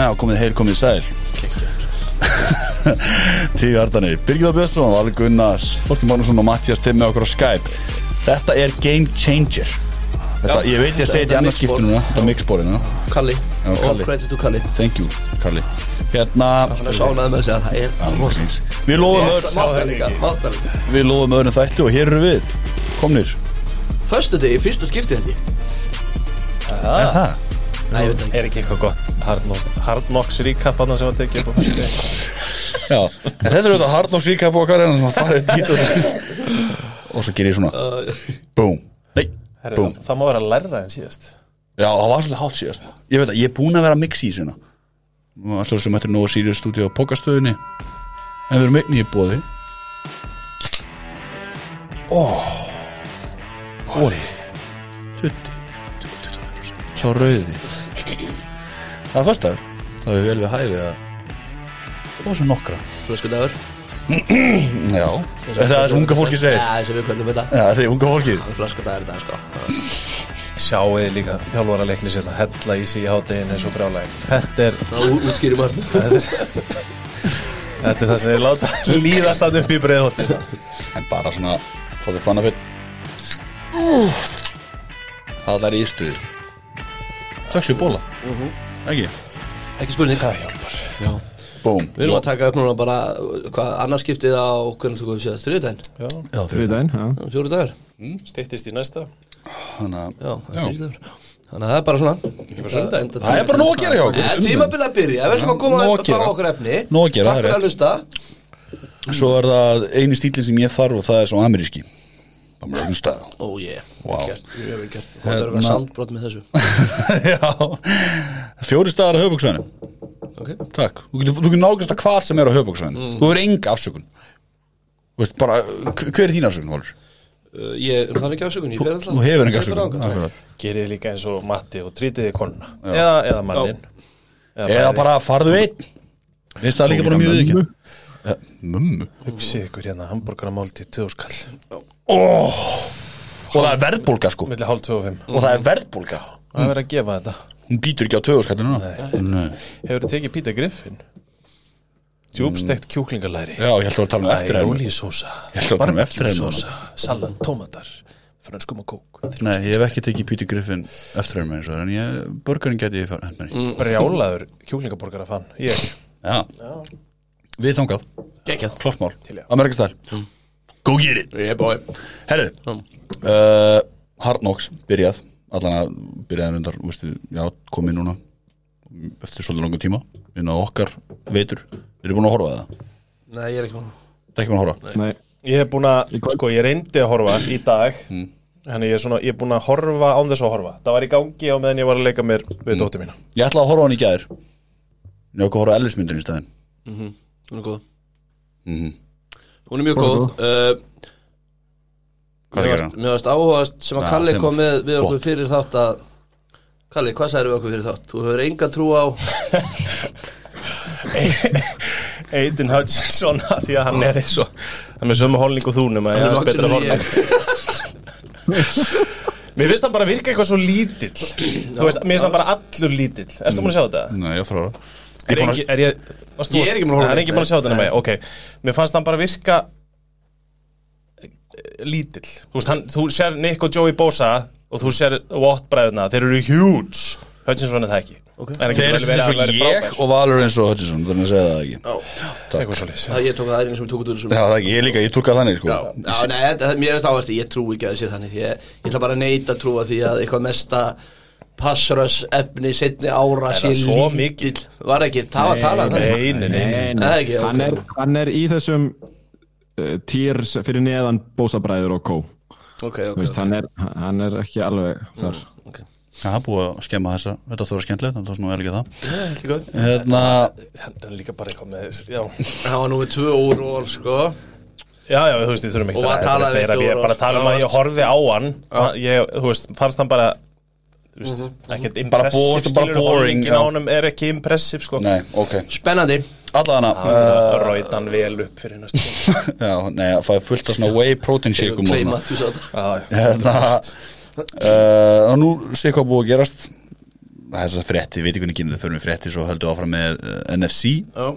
Já, komið heil, komið sæl. Tíu hartanir Birgir Björnsson, Valur Gunnars Þorki Magnússon og Mattias Timm með okkur á Skype. Þetta er Game Changer. Þetta, Ég veit ég að segja þetta í annars skipti núna. Þetta er mixbórinu Kalli. All credit to Kalli. Thank you, Kalli. Hérna Við lofum öðru Máttar líka Máttar líka. Við lofum öðrum þætti og hér eru við. Komnir Föstu degi, fyrsta skipti held ég. Er það? Nei, ég veit það ekki. Er ekki eitthvað gott Hard Knocks, recap hann sem að tekja upp á fyrstu Já, en þetta er auðvitað hard knocks recap okkar en það er dít og og svo ger ég svona. Boom. Nei, boom. Það má vera að læra en síðast. Já, það var svolítið hátt síðast. Ég veit að ég er búinn að vera að mixa í sinna Alltaf sem þetta er nógu Sirius stúdíu á pokastöðinni En við erum einnig í bóði Ó Óri Tutti. Sá rauði. Það er föstaður Það er vel við hæfi að Það var svo nokkra. Flösku dagur Já. Það er það sem unga fólki segir. Já, þessi við kvöldum þetta. Já, það er unga fólki Það er sko. Sjáu þið líka þjálfara leikni sérna Hella í sig í háttegin eins og brjálægin Þetta er, Það útskýri margt. Þetta er það sem þið láta líðast að upp í breiðholti En bara svona For the fun of it Það er í stuði Töksu bóla Ekki? Ekki spurning. Það hjálpar? Búm. Við erum að taka upp núna bara Hvað, annarskiptið á Hvernig við séð Þriðdæn Já, Já, Þriðdæn, já. Fjóru dagar stýttist í næsta. Þannig að Já, það er þriðdagur Þannig að það er bara svona. Það er bara nóg að gera hjá okkur. Það tímabilið að byrja. Við ætlum að koma að á okkur efni Nóg að gera, það Takk er fyrir að lusta Svo er það eini stílinn sem ég þarf og það er svo ameríski American style Ó ég Vá. Mjög vel gert. Það er Hérna- að sandbrot með þessu. Já. Fjóri staðar á höfbúksvæðinu Ok. Takk. Þú getur, nákvæmst að hvað sem er á höfbúksvæðinu Þú hefur enga afsökun. Þú veist bara hver er þín afsökun, Valur? Uh, Ég er það ekki afsökun Ég fer alltaf. Þú hefur enga Ég fer afsökun. Gerið þið líka eins og Matti og trítið þið konuna. Eða, eða mannin Eða bæði. bara farðu einn. Finnst það líka bara mjög ekki Mummu? Hugsið ykkur hérna hambúrgaramálti 2000 kall Og það er verðbólga sko. Milli hálf 2 og 5 Og það er verðbólga. Það er verið að gefa þetta. Hún býtur ekki á töðuskallinu Nei. Hefur þið tekið Píta Griffin? Djúbstekt kjúklingalæri. Já, ég held að vera að tala um eftir Ólísósa að um. Barbecue-sósa, Salat, tómatar Frönskum og kók. Nei, ég hef ekki tekið Peter Griffin eftir henni eins og en ég, burgerinn geti ég mér í. Brjálaður kjúklingaborgara fann Ég Já. Við þangað, Gekjað kloppmál. Til, já. Amerikastæl Go get it. Bói Herðu uh, Hard Knocks, byrjað. Allan að byrjaði reyndar, veistu, já, komið núna eftir svolítið langan tíma. Inn á okkar veitur Við erum búin að horfa á það? Nei, ég er ekki mann Það er ekki búin að horfa? Nei, Ég hef búin að, sko, ég reyndi að horfa í dag. Þannig ég er svona, ég er búin að horfa án þess að horfa. Það var í gangi á meðan ég var að leika mér við dóttir mína. Ég ætlaði að horfa á hann í gæðir að horfa á Ellismyndin í er góð. Mhm. Hún er mjög góð. Uh, að Mér varst- áhugast sem að Kalli kom með við okkur fyrir þátt að Kalli, hvað sagði við okkur fyrir þátt? Þú hefur enga trú á Aiden Hutchinson Því að hann er eins og Hann er með sömu holning og þú nema Hann er betra en holning. Mér finnst hann bara virka eitthvað svo lítill. Mér finnst hann bara allur lítill. Erstu búin að sjá þetta? Nei, ég að Er, engi, er ég varst þú- Ég er ekki búin að horfa á Hann er ekki búin að sjá þetta. nema ég, ok. Mér fannst hann bara virka eh, lítill. Þú veist, hann, þú sér Nick og Joey Bosa og þú sér Watt bræðuna, þeir eru huge. Hutchinson er það ekki. Ok. En hann Þeir eru eins að og ég og Valur eins og Hutchison Þannig að segja það ekki. Svolítið Það ég tók það einu sem ég tók út það ekki, ég líka, ég túlka þannig sko. Já, já, nei, mér finnst áhverst ég trú ekki að það sé þannig. Ég, ég ætla bara að neita að trúa því að eitthvað mesta passröss efni setni ára Er sé það svo lítill. var ekki, það um nei, þannig nei, nei, nei. Nei, ekki, ok. hann, er, hann er í þessum uh, týr fyrir neðan bósabræður og kó. Ok, Þú ok, veist, ok, hann, er, hann er ekki alveg þar. ok. Já, það er búið að skemma þessa, þetta þú vera skemmtilegt, svona vel ekki það. Það er ekki góð Hérna, Þetta er líka bara eitthvað með þess Það var nú með tvö úr og sko. Já, já þú veist, við þurfum ekki að að ræða tala. Ég er bara að tala um að ég horfði á hann. Ég, Þú veist, fannst hann bara Þú veist, ekkert Bara bo- impressive bara boring, holdingin á já. honum er ekki impressive sko. Nei, ok. Spennandi. Allavega Það rauði hann vel upp fyrir næstu Já, nei, það fæði fullt af svona whey protein shake um og að Já, Hérna, uh, og nú sé hvað búið að gerast. Það er þess að frétti, ég veit ekki hvernig kynni það fyrir með frétti svo höldum við áfram með uh, NFC Já,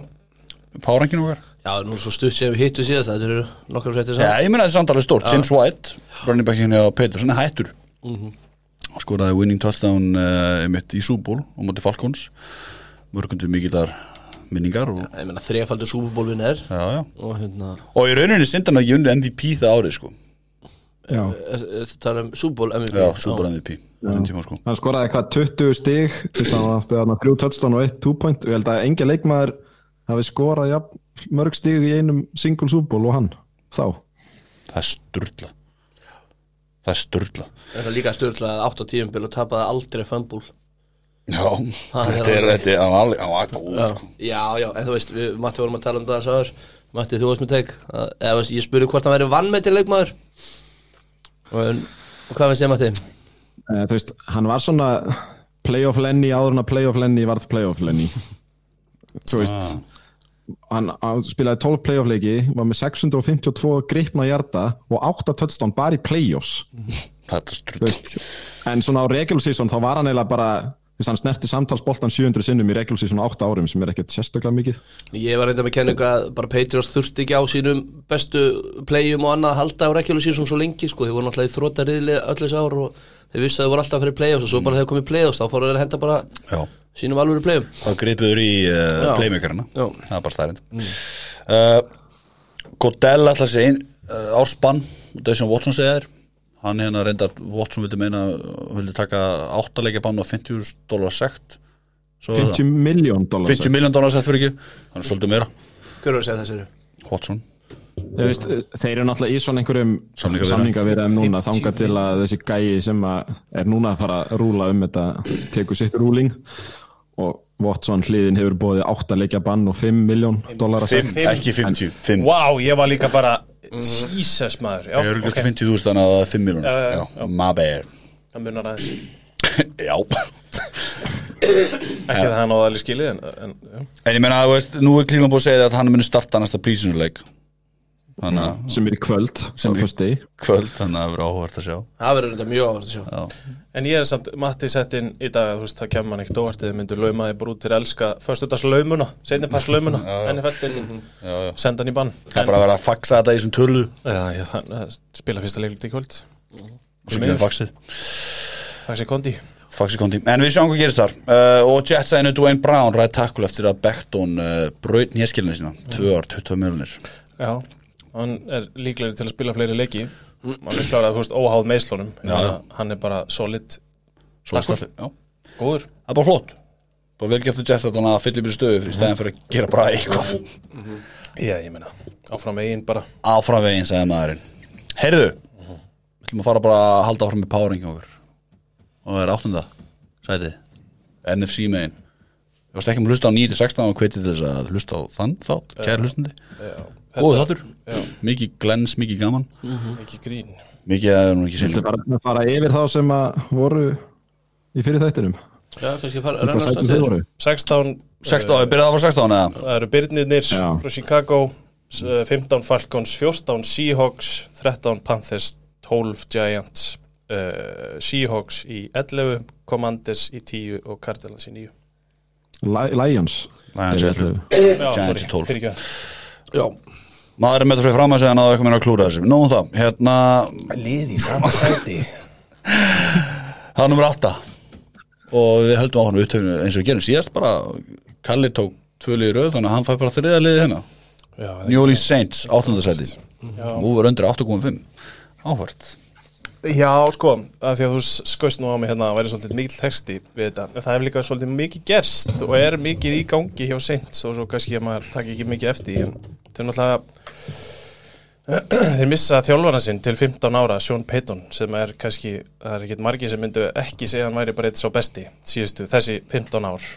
páranginu okkar? Já nú er svo stutt sem við hittu síðast Þetta eru nokkar fréttir Já, saman ég meina þetta er samt alveg stórt, James White running backinni á Peterson er hættur. Mhm. Og skoraði winning touchdown uh, mitt í Super Bowl á móti Falcons. Mörgundu mikillar minningar og, Ég meina þrefaldur súbúbólvin er. Já, já. Og hérna og í rauninni sindan að ekki unni MVP það árið sko. Já. Þetta tala um súbúból MVP já, Super Bowl MVP á þeim tíma sko. Hann skoraði eitthvað 20 stig þrjú touchdown og eitt two point og ég held að engin leikmaður hafi skorað jafn, mörg stig í einum single súból og hann þá. Það er sturla það er sturla. Það er líka stjórnlega 8 tíumbil og tapaði aldrei fumble? Já, þetta er þetta er hann var alveg- hann var góð já, sko. já, já, en þú veist, við Matti vorum að tala um það sáður Matti, þú varst með teik að- eða veist, ég spurði hvort hann væri vannmeti leikmaður. Og, og hvað finnst þið Matti? Eh, þú veist, hann var svona playoff Lenny áður en að playoff Lenny varð playoff Lenny þú veist hann, hann spilaði 12 playoff leiki var með 652 gripna hjarta og 8 touchdown bara í playoffs. Er en svona á regular season þá var hann eiginlega bara hann snerti samtalsboltan 700 sinnum í regular season á 8 árum sem er ekkert sérstaklega mikið. Ég var reynda með kenningu að bara Patriots þurfti ekki á sínum bestu playum og annað að halda á regular season svo lengi sko, þeir voru náttúrulega í þróta riðli öll þessi ár og þeir vissu að þeir voru alltaf fyrir playoffs og svo bara þegar komið playoffs þá fóru þeir að henda bara já, sínum alvöru playum þá gripuður í uh, Já. playmakerina. Það er bara stærend uh, Godell ætla að segja uh, árspann, Deshaun Watson segja þér. Hann hérna reyndar, Watson vildi meina vildi taka áttalegja bann og 50 dólar sekt. Svo 50 miljón dólar 50 miljón dólar sekt fyrir ekki. Hann er svolítið meira, Hver var að segja þessari? Watson veist, þeir eru náttúrulega í svona einhverjum samningavirðum núna þanga til að þessi gæi sem að er núna að fara að rúla um þetta tekur sitt rúling. Og Watson hliðin hefur bóðið 8 leikja bann og 5 miljón dólar að Fimm. ekki 50, 5 Vá, ég var líka bara Jesus maður. Ég er ekki ok, 50 þúsund þannig að það er 5 miljónir Já, já, já, já. my bad. Það munar aðeins. Já, Ekki það hann á alveg skilið en, en ég meina, þú veist, nú er Klíman búið að segja að hann muni starta næsta prísinsuleik þannig að sem er í kvöld Sem er í- kvöld, þannig að það verður áhugavert að sjá. Það verður reynda mjög áhverð að sjá. Já, En ég er samt, Matti sett inn í dag veist, það kemur hann ekkert óvart myndur þið út til að elska föstudags laumuna seinnipass laumuna, NFL-deildin já, já senda hann í bann. Það er bara að vera að faxa þetta í þessum tölu. Já, hann eh, spila fyrsta leiklut í kvöld. Svo ekki faxið. Faxi Kondi. Faxi konti En við sjáum hvað gerist þar. Uh, Og Jets sæðinu Dwayne Brown ræði takkul eftir að Beckton uh, braut nýjaskilinu sína. Tvö ár, 20 miljonir Já, hann er líklegri til að spila fleiri leiki. Hann er klárað, þú veist, óháð meðslunum Já, já. hann er bara solid. Staffi Já. Góður. Það er bara flott. Bara vel gert þú Jets að fylla upp í stöðu Í stæðin fyrir að gera bara eitthvað. Já, ég meina, áfram veginn bara. Áfram veginn, sagði maðurinn. Heyrðu Við ætlum að fara bara að halda áfram með hjá okkur. Og það er áttunda Sætið. NFC megin. Þú varst ekki með að hlusta á 9-16 og hvetið þess að hlusta á þann þátt, kæri hlustandi Góðu þáttur, mikið glens, mikið gaman. Ekki grín. Mikið að það er nú ekki Viltu sérlega bara að fara yfir þá sem að voru í fyrir þættinum. Já, kannski fara sætum að voru? 16, 16, við byrjaði að fara 16 eða? það eru Byrnirnir frá Chicago s- eh, 15 Falcons, 14 Seahawks 13 Panthers, 12 Giants uh, Seahawks í 11, Commanders í 10 og Cardinals í 9 Li- Lions Lions ellefu. Já, Giants sorry, í 12. fyrirgefðu. Já, Maður er með fyrir fram að segja að það er ekki meina að klúra þessu. Nóum það, hérna Lið í sama sæti. Það er nummer 8 Og við höldum áfram upptöfnu eins og við gerum síðast bara. Kalli tók tvö liði röð þannig að hann fæ bara þriða liði hérna. Já, New Orleans Saints, 8. sæti Nú var undir 8.5 Áhvert Já, sko, að því að þú skoist nú á mig hérna að væri svolítið mikil texti við þetta, það hefur líka svolítið mikið gerst og er mikið í gangi hjá Saints og svo kannski að maður takk ekki mikið eftir þeir náttúrulega þeir missa þjálfana sinn til 15 ára, Sean Payton sem er kannski, það er ekkert margir sem myndu ekki segja hann væri bara eitt svo besti síðustu, þessi 15 ár.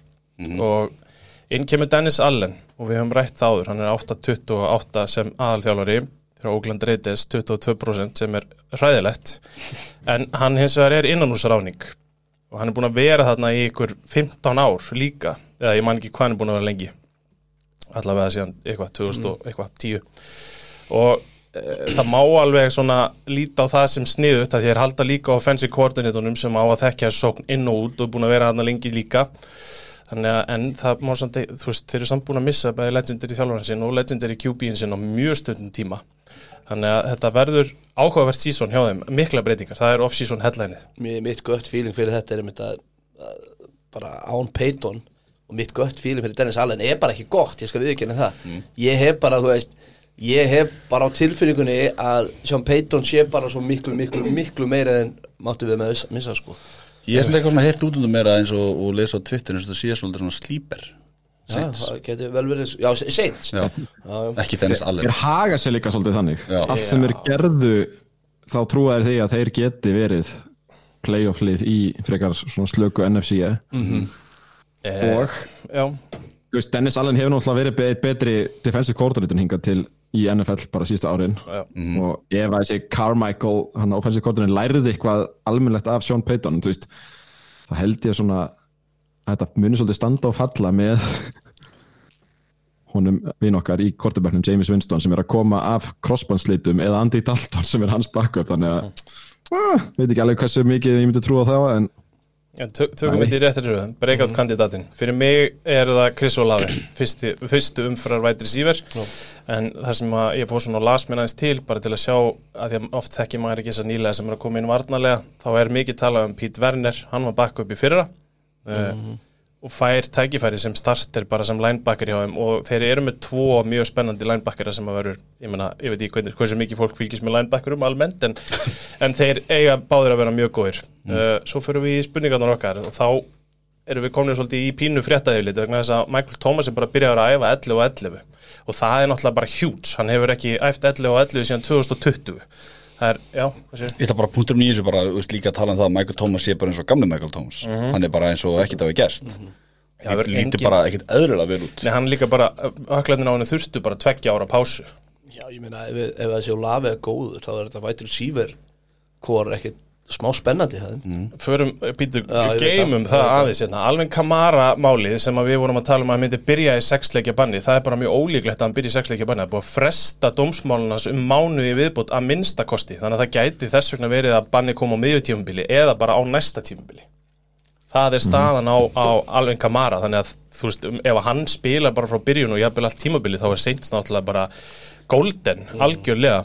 Og inn kemur Dennis Allen og við höfum rætt það áður, hann er 8.28 sem aðalþjálfari frá Oakland Raiders 22% sem er hræðilegt. En hann hins vegar er innanúsráning og hann er búin að vera þarna í ykkur 15 ár líka eða ég man ekki hvað hann er búin að vera lengi. Allavega síðan eitthvað 2000 og eitthvað 10 og uh, það má alveg svona líta á það sem sniðut að þér halda líka á offensive coordinatornum sem á að þekkja sókn inn og út og búin að vera þarna lengi líka. Þannig að en það má samt, þú veist, þeir eru samt búin að missa bæði legendary þjálfarinn sinn og legendary QB-in sinn á mjög stundum tíma þannig að þetta verður áhugavert sísón hjá þeim, mikla breytingar, það er off-season headlineið. Mér, mitt gött feeling fyrir þetta er einmitt að, að bara án Peyton og mitt gött feeling fyrir Dennis Allen er bara ekki gott, ég skal viðkynna það. Ég hef bara, þú veist ég hef bara á tilfinningunni að Sean Peyton sé bara svo miklu, miklu, miklu meira en máttu við með að missa sko. Ég er svona eitthvað svona heyrt út um meira eins og, og lesa á Twitter eins og það sé svolítið svona slíper Já, það getur vel verið, já, Saints. Já, já. ekki Dennis Allen. Þeir haga sér líka svolítið þannig? Já. Allt sem þeir gerðu þá trúa þeir því að þeir geti verið playoff lið í frekar svona slöku NFC Mhm. og Já, þú veist, Dennis Allen hefur náttúrulega verið be betri defensive coordinator hingað til í NFL bara sísta árin. Já. og ef að þessi Carmichael hann offensive coordinator lærði eitthvað almennlegt af Sean Payton veist, það held ég svona þetta muni svolítið standa og falla með honum vinn okkar í kortebæknum James Winston sem er að koma af crossbandslitum eða Andy Dalton sem er hans backup þannig að ah, veit ekki alveg hversu mikið ég myndi trúa á það en En tö tökum Nei. þetta í réttir röðum, breakout kandidatin Fyrir mig er það Chris Olave fyrsti, fyrstu umfrar vætri síver en það sem að ég fór svona og las mér aðeins til bara til að sjá að því að oft þekki maður ekki þess að nýlega sem er að koma inn varnarlega þá er mikið talað um Pete Werner. Hann var backup í fyrra uh, og fær tækifæri sem starter bara sem linebacker hjá þeim. Og þeir eru með tvo mjög spennandi linebackera sem að verður, ég meina, ég veit ekki hvernig, hversu mikið fólk fylgist með linebackerum almennt en, en þeir eiga báðir að vera mjög góðir. Uh, svo fyrir við í spurningarnar okkar og þá erum við komin svolítið í pínu fréttaðið vegna þess að Michael Thomas er bara byrjaður að æfa 11 og 11 og það er náttúrulega bara huge. Hann hefur ekki æft 11 og 11 síðan 2020 það er, já, Ég ætla bara punktur um í þessu bara, þú veist, líka að tala um það að Michael Thomas sé bara eins og gamli Michael Thomas. Hann er bara eins og ekkert hafi gerst Það Það verður lítur engin- bara ekkert eðlilega vel út. Nei, hann líka bara, öklarnir á henni þurftu bara tveggja ára pásu. Já, ég meina, ef, ef þessi Olave er góður þá er þetta vætur síver hvor ekkert smá spennandi það mm. förum, býtu, geymum það, aðeins hérna. alveg Kamara málið sem að við vorum að tala um að myndi byrja í sexleikja banni, það er bara mjög ólíklegt að hann byrja í sexleikja banni, það er búið að fresta dómsmálunans um mánuði viðbútt að minnsta kosti, þannig að það gæti þess vegna verið að banni koma á miðju tímubili eða bara á næsta tímubili það er staðan á, á alveg Kamara. Þannig að þú veist, um, ef að hann spilar bara frá byrjun og jafnvel allt tímabili þá er Saints náttúrulega bara golden, algjörlega.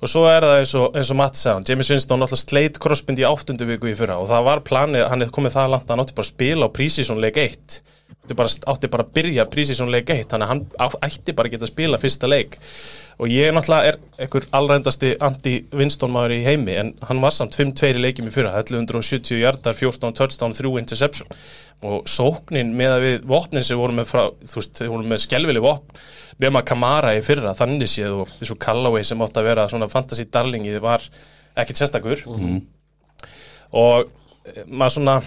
Og svo er það eins og, eins og Matt sagði James Winston náttúrulega sleit crossbind í áttundu viku í fyrra og það var planið, hann er komið það langt að hann átti bara að spila á prísísson leik 1 átti bara, átti bara að byrja prísísson leik 1 þannig að hann á- ætti bara að geta að spila fyrsta leik. Og ég náttúrulega er einhver allrændasti anti-Winston maður í heimi en hann var samt 5-2 í leikjum í fyrra 1170 hjartar, 14 touchdown, 3 interception. Og sóknin með að við vopnin sem voru með frá, veist, þeir voru með skelvili vopn nema Kamara í fyrra, þannig séð og þessu Callaway sem átti að vera svona fantasy darlingi var ekkit sérstakur. Og eh, maður svona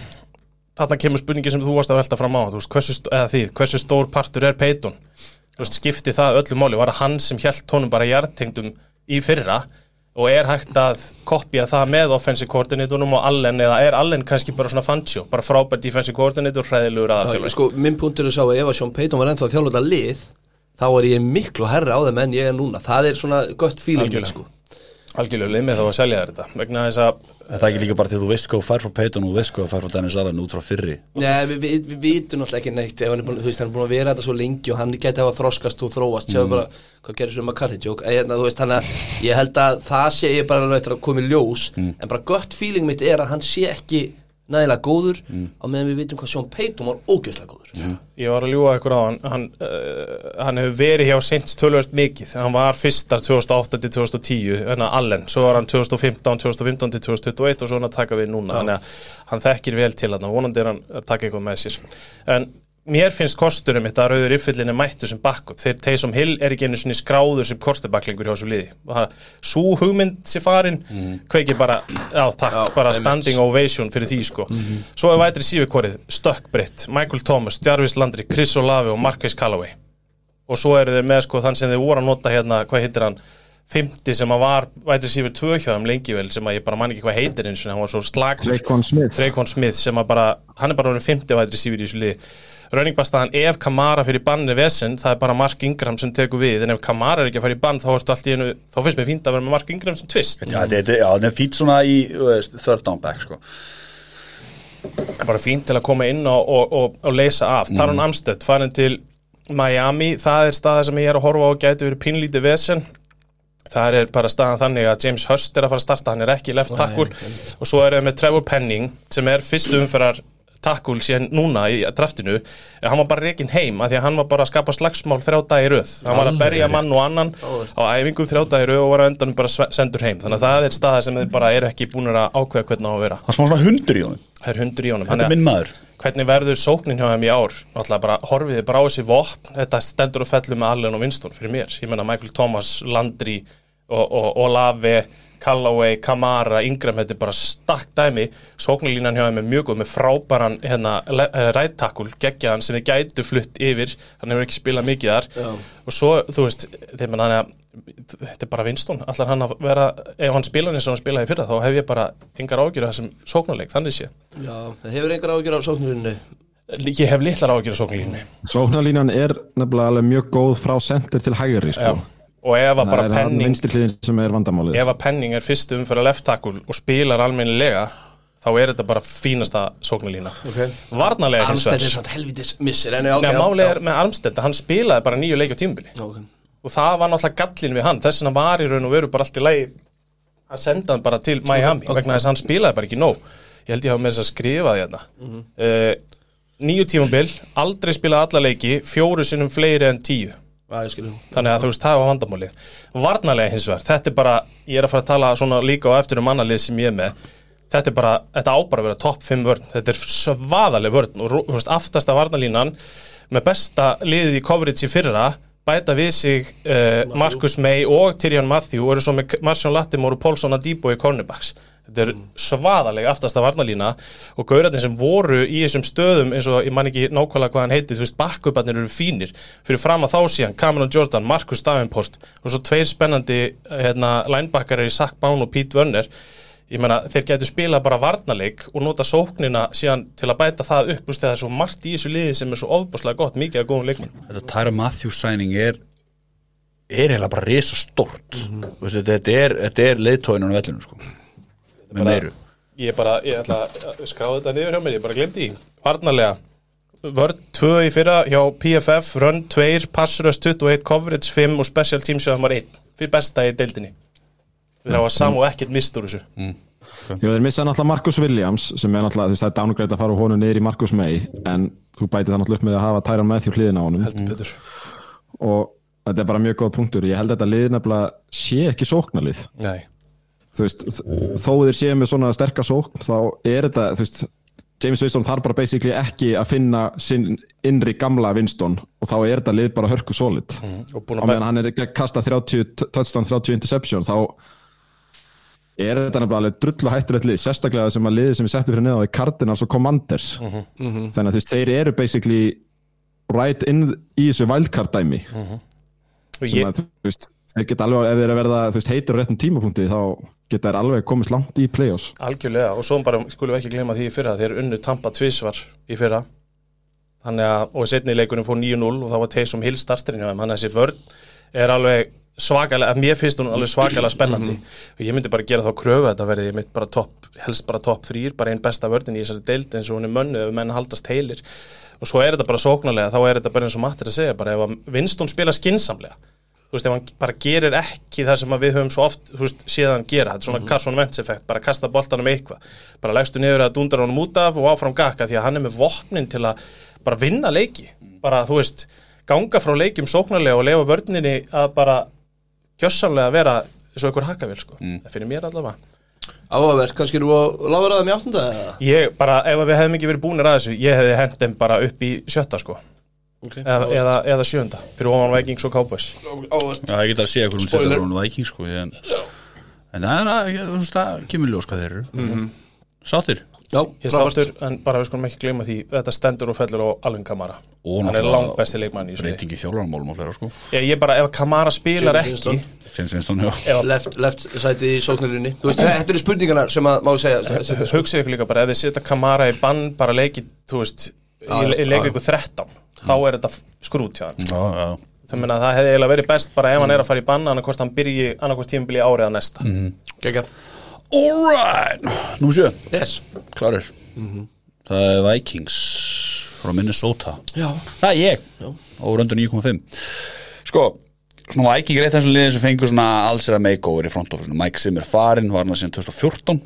þarna kemur spurningi sem þú varst að velta fram á veist, hversu, þið, hversu stór partur er veist, skipti það öllu máli? Var það hann sem hjælt honum bara hjartengdum í fyrra? Og er hægt að kopja það með offensive coordinatornum og Allen eða er Allen kannski bara svona Fangio, bara frábært defensive coordinator, hræðilegur aðalþjóðlega Sko, minn punktur er sá að ef að Sean Payton var ennþá að þjálfa þetta lið þá er ég miklu herra á þeim en ég er núna. Það er svona gött Algjörlega. sko. Algjörlega leið með þá að selja þér þetta vegna þess að það er ekki líka bara því þú veist hvað fær frá Peyton og þú veist hvað fær frá Dennis Allen út frá fyrri? Nei, við, við, við vitum náttúrulega ekki neitt ef hann er búin, þú veist, hann er búin að vera þetta svo lengi og hann geti hafa þroskast og þróast. Sjáðu bara hvað gerir svo McCarthy joke? En, hérna, þú veist, hann að ég held að það sé ég bara að koma í ljós en bara gött feeling mitt er að hann sé ekki nægilega góður á meðan við vitum hvað Sean Payton var ógeðslega góður. Ég var að ljúga ykkur á hann hann, uh, hann hefur verið hjá Saints tölvöld mikið, hann var fyrstar 2008 til 2010, en að Allen svo var hann 2015, 2015 til 2021 og svo hann að taka við núna, þannig að hann þekkir vel til hann, vonandi er hann að taka eitthvað með sér, en mér finnst kosturum mitt að rauður yfirfyllinni mættu sem backup, þegar Taysom Hill er ekki einu svona skráður sem kortebaklingur hjá þessu liði. Og það, svo hugmynd sér farin kveiki bara, já takk Já, bara standing ovation fyrir því sko. Svo er vætri sífikorið, Stökkbritt Michael Thomas, Jarvis Landry, Chris Olave og Marquez Callaway. Og svo eru þeir með sko þann sem þeir voru að nota hérna, hvað hittir hann 50 sem að var vætri sífur tvö hjá þeim lengi vel sem að ég bara man ekki hvað heitir eins og hann var svo slagur Traquan Smith. Smith sem að bara, hann er bara orðin 50 vætri sífur í þessu liði Rönningbastaðan ef Kamara fyrir banni vesen það er bara Mark Ingram sem tekur við. En ef Kamara er ekki að fara í bann þá, ertu allt í einu, þá finnst mér fínt að vera með Mark Ingram sem tvist Já, þetta er- er fýtt svona í third down back sko. bara fínt til að koma inn og, og, og, og leysa af. Taron Amstead farin til Miami. Það er staða sem ég er að horfa á og gæti verið pínlítið vesen það er bara staðan þannig að James Hurst er að fara að starta. Hann er ekki left tackle. og svo er það með Trevor Penning sem er fyrstu umferðar tackle síðan núna í draftinu en hann var bara reikin heim af því að hann var bara að skapa slagsmál þrjá dagi röð. Hann var að berja mann og annan á æfingum þrjá dagi röð og var að endanum bara sendur heim. Þannig að það er staða sem þeir bara eru ekki búin að ákveða hvernig á að vera. Það er smá svona hundur í honum. Það er hundur í honum. Þetta er að- minn maður. hvernig verður sóknin hjá þeim í ár? Náttúrulega bara horfiði bara á þessi vopn. Þetta stendur og fellur með Allen og Winston fyrir mér, ég menna Michael Thomas, Landry og, og, og Lave Callaway, Kamara, Ingram þetta er bara stakk dæmi, sóknilínan hjá þeim er mjög góð með frábæran hérna, rættakul, geggjaðan sem þið gætu flutt yfir, hann hefur ekki spilað mikið þar. Já. og svo, þú veist hann þetta er bara Winston, allar hann að vera ef hann spilar eins og hann spilaði í fyrra, þá hef ég bara engar ágjur af þessum sóknarleik, þannig sé. Já, það hefur engar ágjur á sóknurinu Ég hef litlar ágjur á sóknarlínu Sóknarlínan er nefnilega alveg mjög góð frá center til hægri Já. Og ef að bara hann penning er ef að penning er fyrstu umfyrir left tackle og spilar almennilega þá er þetta bara fínasta sóknarlína. Okay. varnarlega hins Armstead er vegar svona helvitis missir en málið já. er með Armstead að hann spilaði bara nýju leik á tímbili Já, ok. og það var náttúrulega gallin við hann. Þess vegna var í raun og veru bara allt í lagi að senda hann bara til Miami vegna þess að hann spilaði bara ekki nóg. Ég held ég hafa með þess að skrifa því þetta uh, nýju tímabil aldrei spilaði alla leiki fjóru sinnum fleiri en tíu Skilur Þannig að þú veist, það var vandamálið. Varnarlega hins vegar, þetta er bara Ég er að fara að tala svona líka á eftir um annarlið sem ég er með. Þetta er bara, þetta á bara að vera topp 5 vörn. Þetta er svaðaleg vörn og þú veist, aftasta varnarlínan með besta liðið í coverage í fyrra bæta við sig uh, Marcus May og Tyrion Matthew og eru svo með Marsjón Lattimore og Paulson Adibo í cornerbacks. Þetta er svaðaleg aftasta varnarlína og gaurarnir sem voru í þessum stöðum eins og ég man ekki nákvæmlega hvað hann heiti þú veist, bakkuparnir eru fínir. Fyrir fram að þá síðan Cameron Jordan, Marcus Davenport og svo tveir spennandi hérna, linebackarar í Zach Bán og Pete Werner ég meina þeir getur spila bara varnarleik og nota sóknina síðan til að bæta það upp. Það er svo margt í þessu liði sem er svo ofbúslega gott, mikið að góðum leikmann Þetta Tyra Matthews signing er er eiginlega bara risa stort veist, þetta er, þetta er leiðtóinu á vellinu sko. með meiru. Ég bara, ég ætla að skráða þetta niður hjá mér, ég bara glemdi í Varnarlega, vörn 2 í fyrra hjá PFF, run 2 passröst 21, coverage 5 og special teams sjöðum var 1, fyrir besta í deildinni Við erum að samu ekkert mist úr þessu. Jú, þeir missa náttúrulega Marcus Williams sem er náttúrulega, þú veist, það er downgrade að fara honum niður í Marcus May en þú bæti það náttúrulega upp með að hafa Tyron Matthew hliðina á honum. Betur. Og þetta er bara mjög góð punktur. Ég held að þetta lið nefnilega sé ekki sóknarlið. Nei, þú veist, þó þeir séu með svona sterka sókn þá er þetta, þú veist James Winston þarf bara basically ekki að finna sinn innri gamla Winston og þá er þetta lið bara hörku solid og á að meðan hann er ekki að kasta 30 t- touchdown, 30 interception þá er þetta nefnilega alveg drullu hættulegt lið sérstaklega sem að liðið sem við settum fyrir neða í Cardinals og Commanders. Þannig að þú veist, þeir eru basically right in í þessu wildcard dæmi. Og sem ég, að þú veist, þeir geta alveg ef þeir eru að verða, þú veist, heitir á réttum tímapunkti þá geta þeir alveg komist langt í play-offs. Algjörlega og svo bara skulum við ekki gleyma því í fyrra þeir unnu Tampa tvisvar í fyrra. Þannig að, og setni í leikunum fór 9-0 og þá var Taysom Hill starterinn hjá þeim. Hann svakalega, að mér finnst hún alveg svakalega spennandi. Og ég myndi bara gera þá kröfu að þetta verði ég mitt bara topp, helst bara topp þrýr bara einn besta vörðin í þessari deild eins og hún er mönnu ef menn haldast heilir. Og svo er þetta bara sóknarlega, þá er þetta bara eins og Mattir að segja bara ef að Winston spila skinsamlega þú veist, ef hann bara gerir ekki það sem við höfum svo oft, þú veist, séðan gera þetta er svona Carson Wentz effekt, bara kasta boltanum eitthvað. Bara legstu niður að dundra honum út af og áfram gakka því að hann er með vopnin til að bara vinna leiki, bara þú veist ganga frá leikjum sóknarlega og lefa vörninni að bara gjössamlega vera eins og einhver hakkavél sko, það fyrir mér allavega. Áhugavert, kannski eru að láfa ræða með áttunda eða? ég bara, ef við hefðum ekki verið búinir að þessu ég hefði hent þeim bara upp í sjötta sko. Okay. eða, eða, eða sjönda, fyrir ofan Vikings og Cowboys. Já, ég get að sé eitthvað um Spoiler. setja frá Viking sko, en, en það er að, þú veist, það kemur ljós hvað þeir eru. Sáttir Já, Ég frábært. sáttur, en bara við skulum ekki gleyma því Þetta stendur og fellur á Alvin Kamara. Og Hann er langt besti leikmann í þessu liði. Breyting í þjálfarmálum og fleira sko. Ég, ég bara, ef Kamara spilar James ekki. James Winston, já. Ef, Left, left sæti í sóknarlinni Þú veist, þetta eru spurningarnar sem að má segja. Hugsið ykkur líka bara, ef þið setja Kamara í bann bara leiki, þú veist í, í leik ykkur 13 þá er þetta skrút hjá hann Já, já. Það meina að það hefði eiginlega verið best bara ef hann er að fara í bann annarkvort hann byrji, annarkvort tímabili árið að næsta. Gekka Alright, númer sjö. Yes. Klarir Það er Vikings frá Minnesota. Já. Það er ég. Og röndur 9.5 Sko, svona Viking er eitt af þessum liðin sem fengur svona alls er að makeover í front office. Mike Zimmer farinn, var hann síðan 2014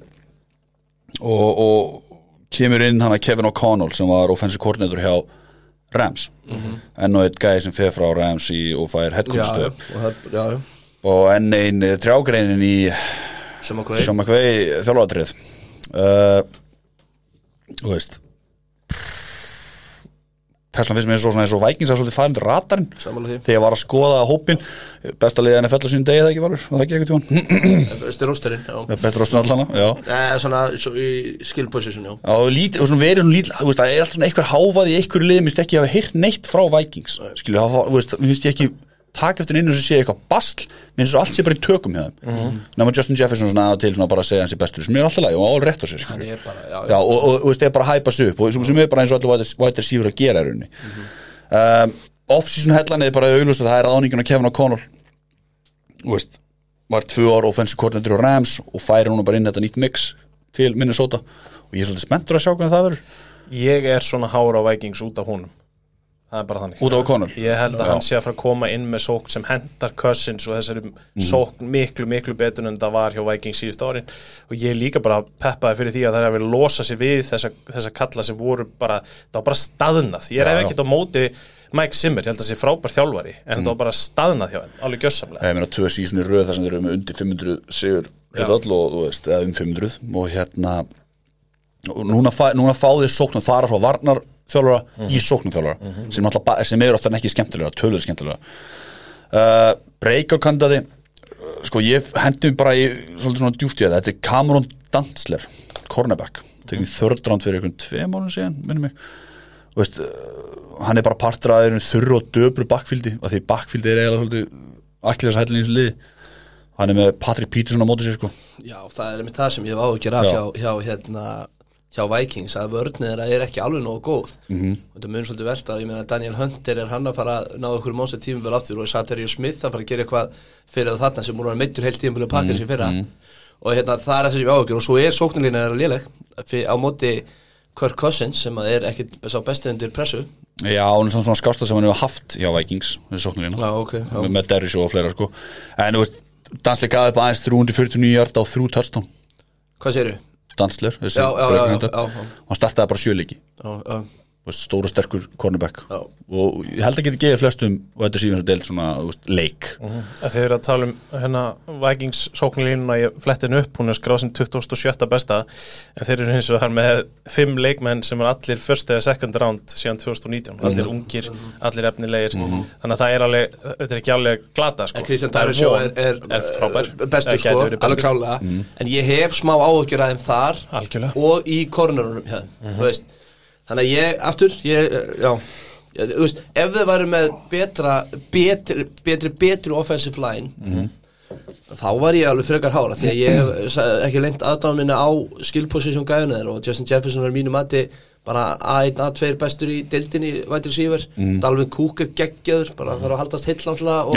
og, og kemur inn hann að Kevin O'Connell sem var offensive coordinator hjá Rams. Enn og eitt gæði sem fer frá Rams í, og fær Já, headquarterstöð og já, já. Enn ein trjágreinin í Að Sean McVay þjálfatrið uh, þú veist. Perslan finnst mér svo svona eins og Vikings að svolítið farin til ratarinn þegar ég var að skoða hópin besta liðið NFL á sínum degi það ekki varur, var það ekki eitthvað tíma Þetta er rósturinn, já. Betur ástunum allana, já. Nei, svona svo í skill position, já. Já, og lítið, og svona verið svona lítið, þú veist, það er alltaf svona einhver háfað í einhverju liðið, minnst ekki að hafa heyrt neitt frá Vikings, skilju, það, þú veist, mér finnst ég ekki taka eftir einu sem sé eitthvað basl, mér finnst svo allt sé bara í tökum hjá þeim, mm. nema Justin Jefferson svona að og til svona bara að segja hans í bestur, sem er alltaf læg og all rétt á sér, bara, já, já, og, og, og, veist, er bara að hæpa sig upp, og sem er bara eins og allir white receiver að gera í rauninni, um, off-season headline er bara auðlust að það er ráðningin á Kevin O'Connell, þú veist, var tvö ár offensive coordinator á Rams og færi hún bara inn þetta nýtt mix til Minnesota. Og ég er svolítið spenntur að sjá hvernig það verður. Ég er svona hára á Vikings út af honum það er bara þannig. Út á O'Connell Ég held að hann sé að fara að koma inn með sókn sem hendar Cousins og þessari Mhm. sókn miklu, miklu betur en það var hjá Vikings síðust árin. Og ég er líka bara peppaði fyrir því að það er að vera losa sig við þessa, þessa kalla sem voru bara, það var bara staðnað. Ég er Já, já. ekkert á móti Mike Zimmer, ég held að það sé frábær þjálfari en Mhm. það var bara staðnað hjá hann, alveg gjössamlega ég meina tvö sísoni röð þar sem þeir eru með undir 500 sigur hlutfall og þú veist, eða um 500 og hérna og núna, fá, núna fá þeir sókn að fara frá varnar þjálfara í sóknarþjálfara sem, náttúrulega ba- sem er ofta ekki skemmtilega, töluð skemmtilega uh, breykarkandadi sko ég hendi bara í svolítið svona djúft í þetta, þetta er Cameron Dantzler cornerback, tekið mm. þördrand fyrir einhvern tveim árum síðan, minnum mig. Þú veist, uh, hann er bara partraður þurru og döbru bakfíldi og því bakfíldi er eiginlega svolítið akkilega sætlinn í þessu liði. Hann er með Patrick Peterson á móti sér sko. Já, það er með það sem ég hef áhugir af Já. hjá, hjá, hérna, hjá Vikings að vörnið þeirra er ekki alveg nógu góð mm. -hmm. og þetta mun svolítið velta ég meina Daniel Hunter er hann að fara að ná okkur mónstæð tímubölu aftur og Sateri Smith að fara að gera eitthvað fyrir þarna sem múið að meittur heilt tímubölu pakkar sér fyrra og hérna, það er það sem ég áhugir og svo er sóknarlína þeirra léleg á móti Kirk Cousins sem að er ekki sá besti undir pressu Já, hann er svona, skásta sem hann hefur haft hjá Vikings þessi sóknarlína Já, ok, já. með, Derrick og fleira sko en þú veist, upp aðeins 349 hjarta á þrjú touchdown Hvað segirðu? Já, já. hann startaði bara sjöleiki Stóra sterkur cornerback. Já. og ég held að geti gefið flestum og þetta síðan sem deilt svona veist, leik. Að þeir eru að tala um hérna Vikings sóknlínuna ég flettin upp, hún er skráð sem 27. besta. En þeir eru hins vegar með fimm leikmenn sem er allir first eða second round síðan 2019, allir ungir allir efnilegir, þannig að það er alveg þetta er ekki alveg glata sko. Það er von. er, er, frábær. Það sko, alveg klálega En ég hef smá áhugjur að þeim þar Algjörlega. Og í þeim. Þú veist Þannig að ég, aftur, ég, eh, já. Ég, Þú veist, ef þau væri með betra Betri, betri, betri offensive line Þá var ég alveg frekar hára Því að ég sa- ekki lengt aðdáðan minna á Skill position gæðuna þeir Og Justin Jefferson er mínu mati Bara A1, A2 bestur í deildinni Vætri síver Dalvin Cook er geggjaður Bara þarf að haldast heillandslega og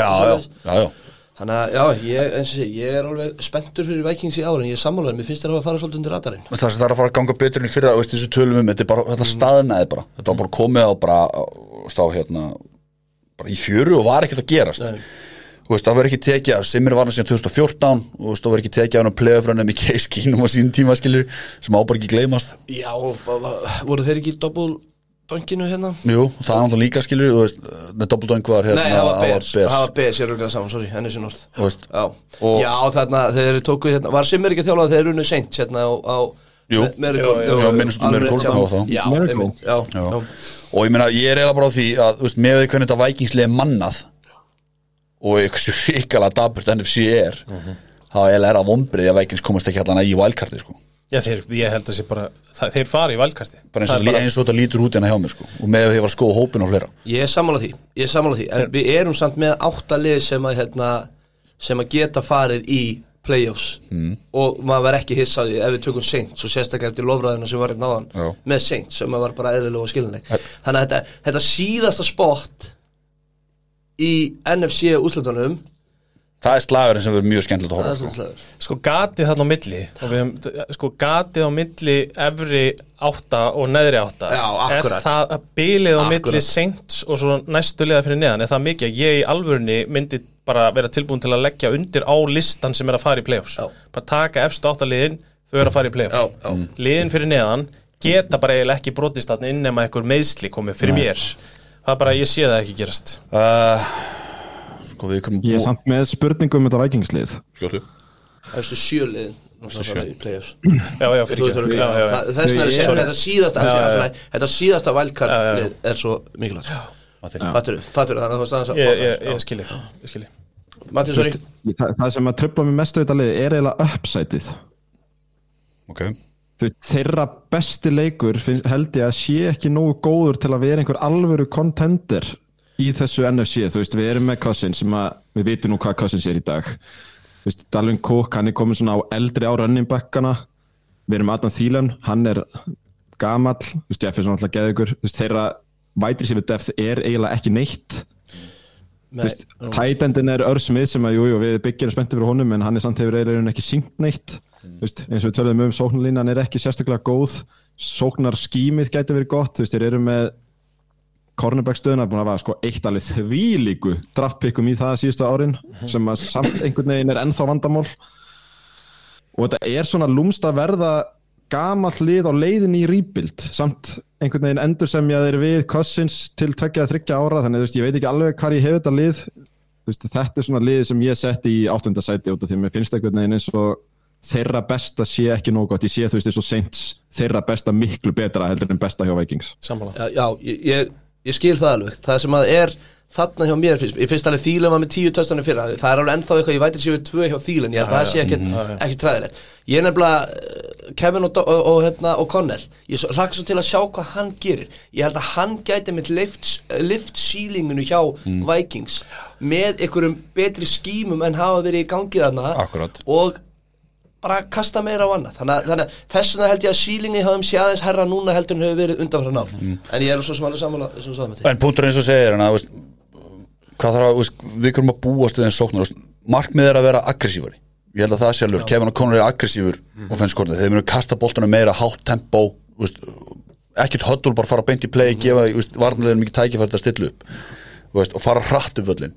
já, Þannig að, já, ég, eins og sé, ég er alveg spenntur fyrir Vikings í ára en ég er sammálaður, mér finnst þér að fara svolítið undir radarinn. það sem það er að fara að ganga betur enn í fyrra veist, þessu tölum um, þetta er bara, þetta staðnaði bara. Þetta var bara komið á bara stá hérna, bara í fjöru og var ekkert að gerast. Nei. Þú veist, það verður ekki tekið af Simmer var hann síðan 2014 og þú veist, það verður ekki tekið af hann að playoff-rönnum í case kínum á sínum tíma skilur sem ábar ekki gleymast. Já, voru þeir ekki í doppul dönginu hérna? Jú, það er náttúrulega líka skilur með doppeldoing var hérna Nei, það var Bears. það var Bears, ég ruglaði saman, sorry, henni veist, Já, Og- já þarna, þeir tóku hérna, var Simmer ekki að þjálfa þeir unnu seint hérna á, á Jú. Meri- Jú, jú, jú, Minnesota alveg Miracle, rétt, já, þá. Einmitt, já, Já. já. og ég meina, ég er eiginlega bara á því að, þú veist, með því hvernig þetta vækingslega mannað og eitthvað svo hrikalega daburt NFC er þá eiginlega er það vombrið að vækings komast ekki allan í wildcardi, sko Já, þeir, ég held að sé bara það, Þeir fara í valkasti bara eins og, bara... eins og þetta lítur út hérna hjá mér sko og með að þið var að skoða hópin og fleira Ég er sammála því, ég er sammála því En við erum samt með áttalið sem að hérna, sem að geta farið í playoffs mm. og maður verð ekki hissaði ef við tökum Saints og sérstaklega eftir lofræðina sem var hérna náðan Já. með Saints sem var bara eðlilega og skilinleik Þannig að þetta, þetta síðasta spot í NFC úslutunum það er slagurinn sem verður mjög skemmtilegt að horfa slagur. Sko gatið þarna á milli og við, höfum- Sko gatið á milli Efri átta og neðri átta. Já. Er það að bilið á milli Akkurat. Saints og svo næstu liða fyrir neðan Er það mikið að ég í alvörunni myndi bara vera tilbúin til að leggja undir á listan sem er að fara í playoffs? Já. Bara taka efstu átta liðin Þau eru að fara í playoffs já. Liðin fyrir neðan geta bara eiginlega ekki brotist þarna inn nema einhver meðsli komið fyrir mér. Það er bara, ég sé það ekki gerast. Uh, sko Ég er samt með spurningu um þetta vikingslið. Skjótu Það er stu sjöliðin það- Þess vegna er síðasta Þetta síðasta vælkarlið er svo mikilvægt Fattur þú, fattur þú Þannig að þú veist aðeins Ég, að ég, ég skilji, Matti, sorry. Það, það sem að tröfla mig mest við þetta lið er eiginlega uppsætið. Ok. Þeirra besti leikur finn, held ég að sé ekki nógu góður til að vera einhver alvöru contender í þessu NFC, þú veist, við erum með Cousins sem að, við vitum nú hvað Cousins er í dag. Þú veist, Dalvin Cook, hann er komin svona á eldri á running backana. Við erum Adam Thielen, hann er gamall, þú veist, Jefferson alltaf geði ykkur, þú veist, þeirra vætri sér við depth er eiginlega ekki neitt. Þú Nei, veist, tætendin er örsmið sem að, jú, jú, við byggjum spennti fyrir honum en hann er samt hefur eiginlega ekki syngt neitt. Þú veist, eins og við töluðum um sóknarlínan er ekki sérstaklega góð. Sóknar skímið gæti verið gott. Þú veist, þeir eru með cornerback stöðunar búin að hafa sko eitt alveg þvílíku draftpikkum í það síðustu árin sem að samt einhvern veginn er ennþá vandamál. Og þetta er svona lúmst að verða gamall lið á leiðin í rebuild. Samt einhvern veginn endur sem ég þeir við Cousins til tveggja að þryggja ára þannig veist, ég veit ekki alveg hvar ég hef þetta lið. Veist, þetta er svona lið sem ég setti í áttundasæti út af því að mér finnst einhvern veginn eins og þeirra besta sé ekki nóg gott. Ég sé þú veist eins og Saints þeirra besta miklu betra heldur en besta hjá Vikings. Sammála. Já, já ég, ég, ég skil það alveg. Það sem að er þarna hjá mér Ég finnst alveg Þílen var með tíu töstanir fyrra. Það er alveg ennþá eitthvað, ég vætir séu tvö hjá Þílen Ég held að það sé ekki, ekki træðilegt Ég er nefnilega eh, Kevin og, og, og, hérna, og Connell. Ég hlakka svo til að sjá hvað hann gerir. Ég held að hann gæti með lift, lift sílinginu hjá Vikings Með einhverjum betri skímum En hafa verið í gangi þarna. Akkúrat. Og bara kasta meira á annað. Þannig, að- þess vegna held ég að sílingi hafum sé aðeins herra núna heldur en hefur verið undanfæra ár. En ég er svo sem alveg sammála þessum svo En punktur eins og segir hann að veist, hvað þarf að, veist, við komum að búast við þeim sóknar, veist, markmið er að vera aggressífari ég held að það sjálfur, Kevin O'Connor er aggressífur mm. og fennst kortið, þeir munu kasta boltunum meira hátt tempo, ekkert höddul bara fara beint í play, gefa veist, varnarlegin mikið tækifært að stilla upp og fara hratt upp völlin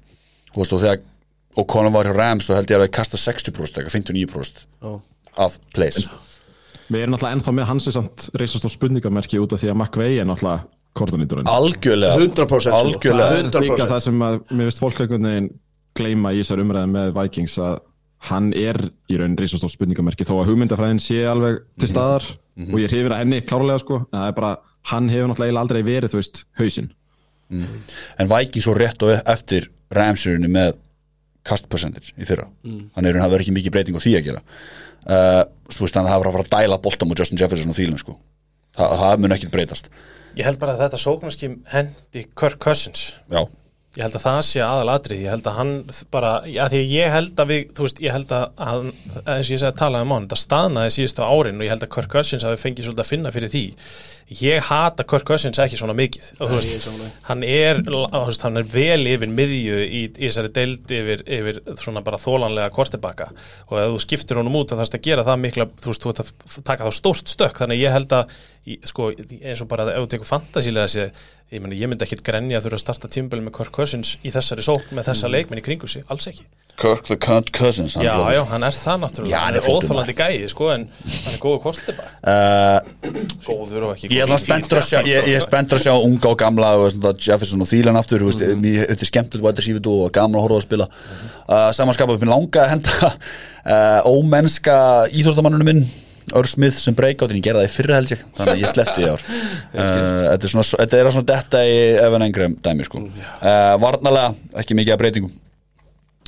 og þegar O'Connor var hjá Rams þá held ég að við kasta 60% eitthvað 59% af plays Við erum náttúrulega ennþá með hans samt reysast á spurningamerki út af því að McVay er náttúrulega kordanýturinn algjörlega. 100% sko. algjörlega. Það er- Það er líka 100%. það sem að mér finnst fólk einhvern veginn gleyma í þessar umræðin með Vikings að hann er í raun reysast á spurningamerki þó að hugmyndafræðin sé alveg til staðar og ég hrifir að henni klárlega sko. En það er bara, hann hefur náttúrulega aldrei verið þú veist, hausinn. En Vikings svo rétt og eftir Ramsirinu með cast percentage í fyrra. Mm. þannig að það verður ekki mikið breyting á því að gera. Uh, þannig að það var að fara að dæla boltam og Justin Jefferson og Thielen sko. Þa, það mun ekki breytast. Ég held bara að þetta sóknarski hendi Kirk Cousins. Já, Ég held að það sé aðalatrið, ég held að hann bara, já því að ég held að við, þú veist, ég held að, að eins og ég segi að tala um hann, þetta staðnaði síðustu árin og ég held að Kirk Cousins hafi fengið svolítið að finna fyrir því. Ég hata Kirk Cousins ekki svona mikið, þú er veist, hann er, þú veist, hann er vel yfir miðju í, í þessari deild yfir, yfir svona bara þólanlega kortebaka og ef þú skiptir honum út þá þarfst að gera það mikla, þú veist, þú ert að taka þá stórt stökk, þannig ég held að, sko, eins og bara ef þú tekur fantasílega sér, ég, meni, ég myndi ekkit grenja að þurfa að starta tímbölu með Kirk Cousins í þessari sók með þessa leikmenn í kringu sig, alls ekki Kirk the Cunt Cousins hann Já, hljóðar. já, hann er það náttúrulega. Já, hann er óþólandi gæi, sko, en hann er góður kortebak uh, góður og ekki ég er spenntur að sjá ég, ég spenntur að sjá unga og gamla og svona, Jefferson og Thielen aftur mm Mhm. -hmm. þetta er skemmtilegt að sífitu og gaman að horfa að spila. Uh, samanskapa upp með langa að henda uh, ómennska íþróttamannunum minn Ör Smith sem breykáttin, ég gerði það í fyrra held ég þannig að ég sleppti því ár. Uh, þetta er svona, þetta detta í Evan Engram dæmi sko. Uh, varnalega, ekki mikið að breytingum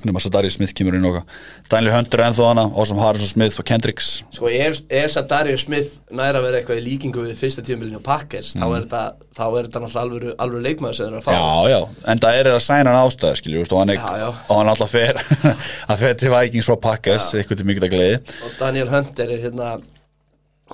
nema svo Darius Smith kemur inn okkar Daniel Hunter er ennþá hana Awesome Harrison Smith og Kendricks. Sko ef, ef að Darius Smith næra að vera eitthvað í líkingu við fyrsta tíumilinu á er þetta þá er þetta náttúrulega alvöru, alvöru leikmaður sem þeir eru að fá. Já, já, en það er að sæna hann ástæða skilju, og hann, er, alltaf fer að fer til Vikings frá Packers eitthvað til mikið að gleði. Og Daniel Hunter er hérna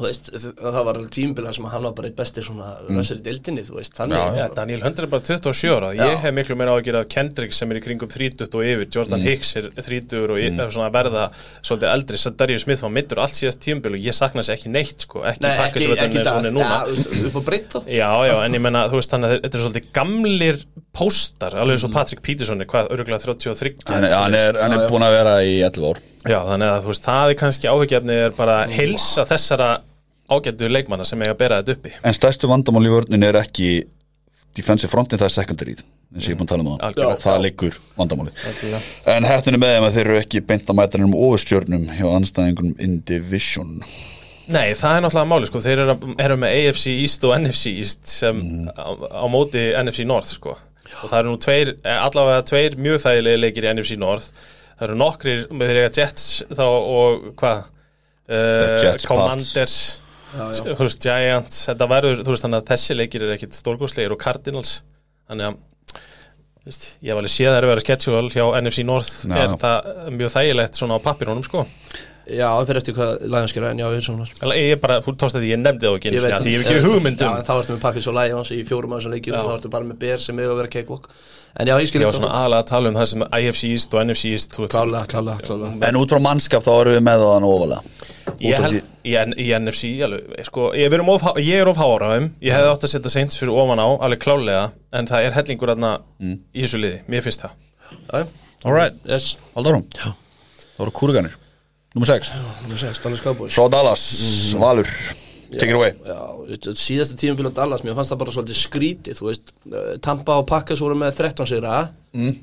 veist, það var alveg tímubila sem hann var bara eitt besti svona mm. rössur í dildinni, þú veist, þannig. Já, Ja, Daniel Hunter er bara 27 ára. Ég hef miklu meira á að gera Kendrick sem er í kringum 30 og yfir. Jordan Hicks er 30 og mm. svona verða svolítið eldri. Svo Darius Smith var mittur allt síðast tímabil og ég sakna þess ekki neitt sko. ekki Nei, og það, hún er núna. Ja, upp á breytt þá. Já, já, en ég menna, þú veist þannig að þetta er svolítið gamlir póstar, alveg svo Patrick Peterson er hvað, örgulega 33 hann, er- hann er, hann er búin að vera í 11 ár Já, þannig að þú veist, það er kannski áhyggjafni er bara að heilsa þessara ágættu leikmanna sem eiga að bera þetta uppi. En stærstu vandamál í vörnin er ekki defensive frontin, það er secondaryð eins og ég er búin að tala um það. Algjörlega. það liggur vandamáli Algjörlega. en hættunni með þeim að þeir eru ekki beint að mæta nefnum ofurstjörnum hjá anstæðingum in division. Nei, það er náttúrulega máli, sko, þeir eru, eru með AFC East og NFC East sem á, á móti NFC North, sko. Og það eru nú tveir, eh, allavega tveir mjög þægilegi leikir í NFC North það eru nokkrir með þeir eiga Jets þá og hvað? Uh, Commanders Já, já. veist, Giants, þetta verður þú veist, þannig að þessi leikir er ekkit stórgóðslegir og Cardinals, þannig að veist, ég hef alveg séð að það er verið schedule hjá NFC North, Já. er það mjög þægilegt svona á pappirunum, sko? Já, það fyrir eftir hvað Lions gera en já, við erum svona. Ég bara, þú tókst þetta, ég nefndi það ekki Ég veit. af því ég hef það. ekki hugmyndum Já, þá ertu með Packers og Lions í fjórum af þessum leikjum og þá ertu bara með Bears sem er að vera cakewalk En já, ég skil Ég var svona aðalega að tala um það sem IFC East og NFC East. Klálega, klálega, klálega. En út frá mannskap þá erum við með það ofalega. Ég af held, í, NFC alveg, sko, ég, erum of, ég er of hára á þeim. Ég hefði átt að setja seint fyrir ofan á Alveg klálega, en það er hellingur aðna Í þessu liði, mér finnst það. Já, alright, yes. Haldur hún það voru kúrganir. Nummer 6, Númer 6, Dallas Cowboys. Svo Dallas Valur, take it away Já, síðasta tímabíl á Dallas Mér fannst það bara svolítið skrítið Þú veist, eh, Tampa og Packers voru með 13 sigra mm.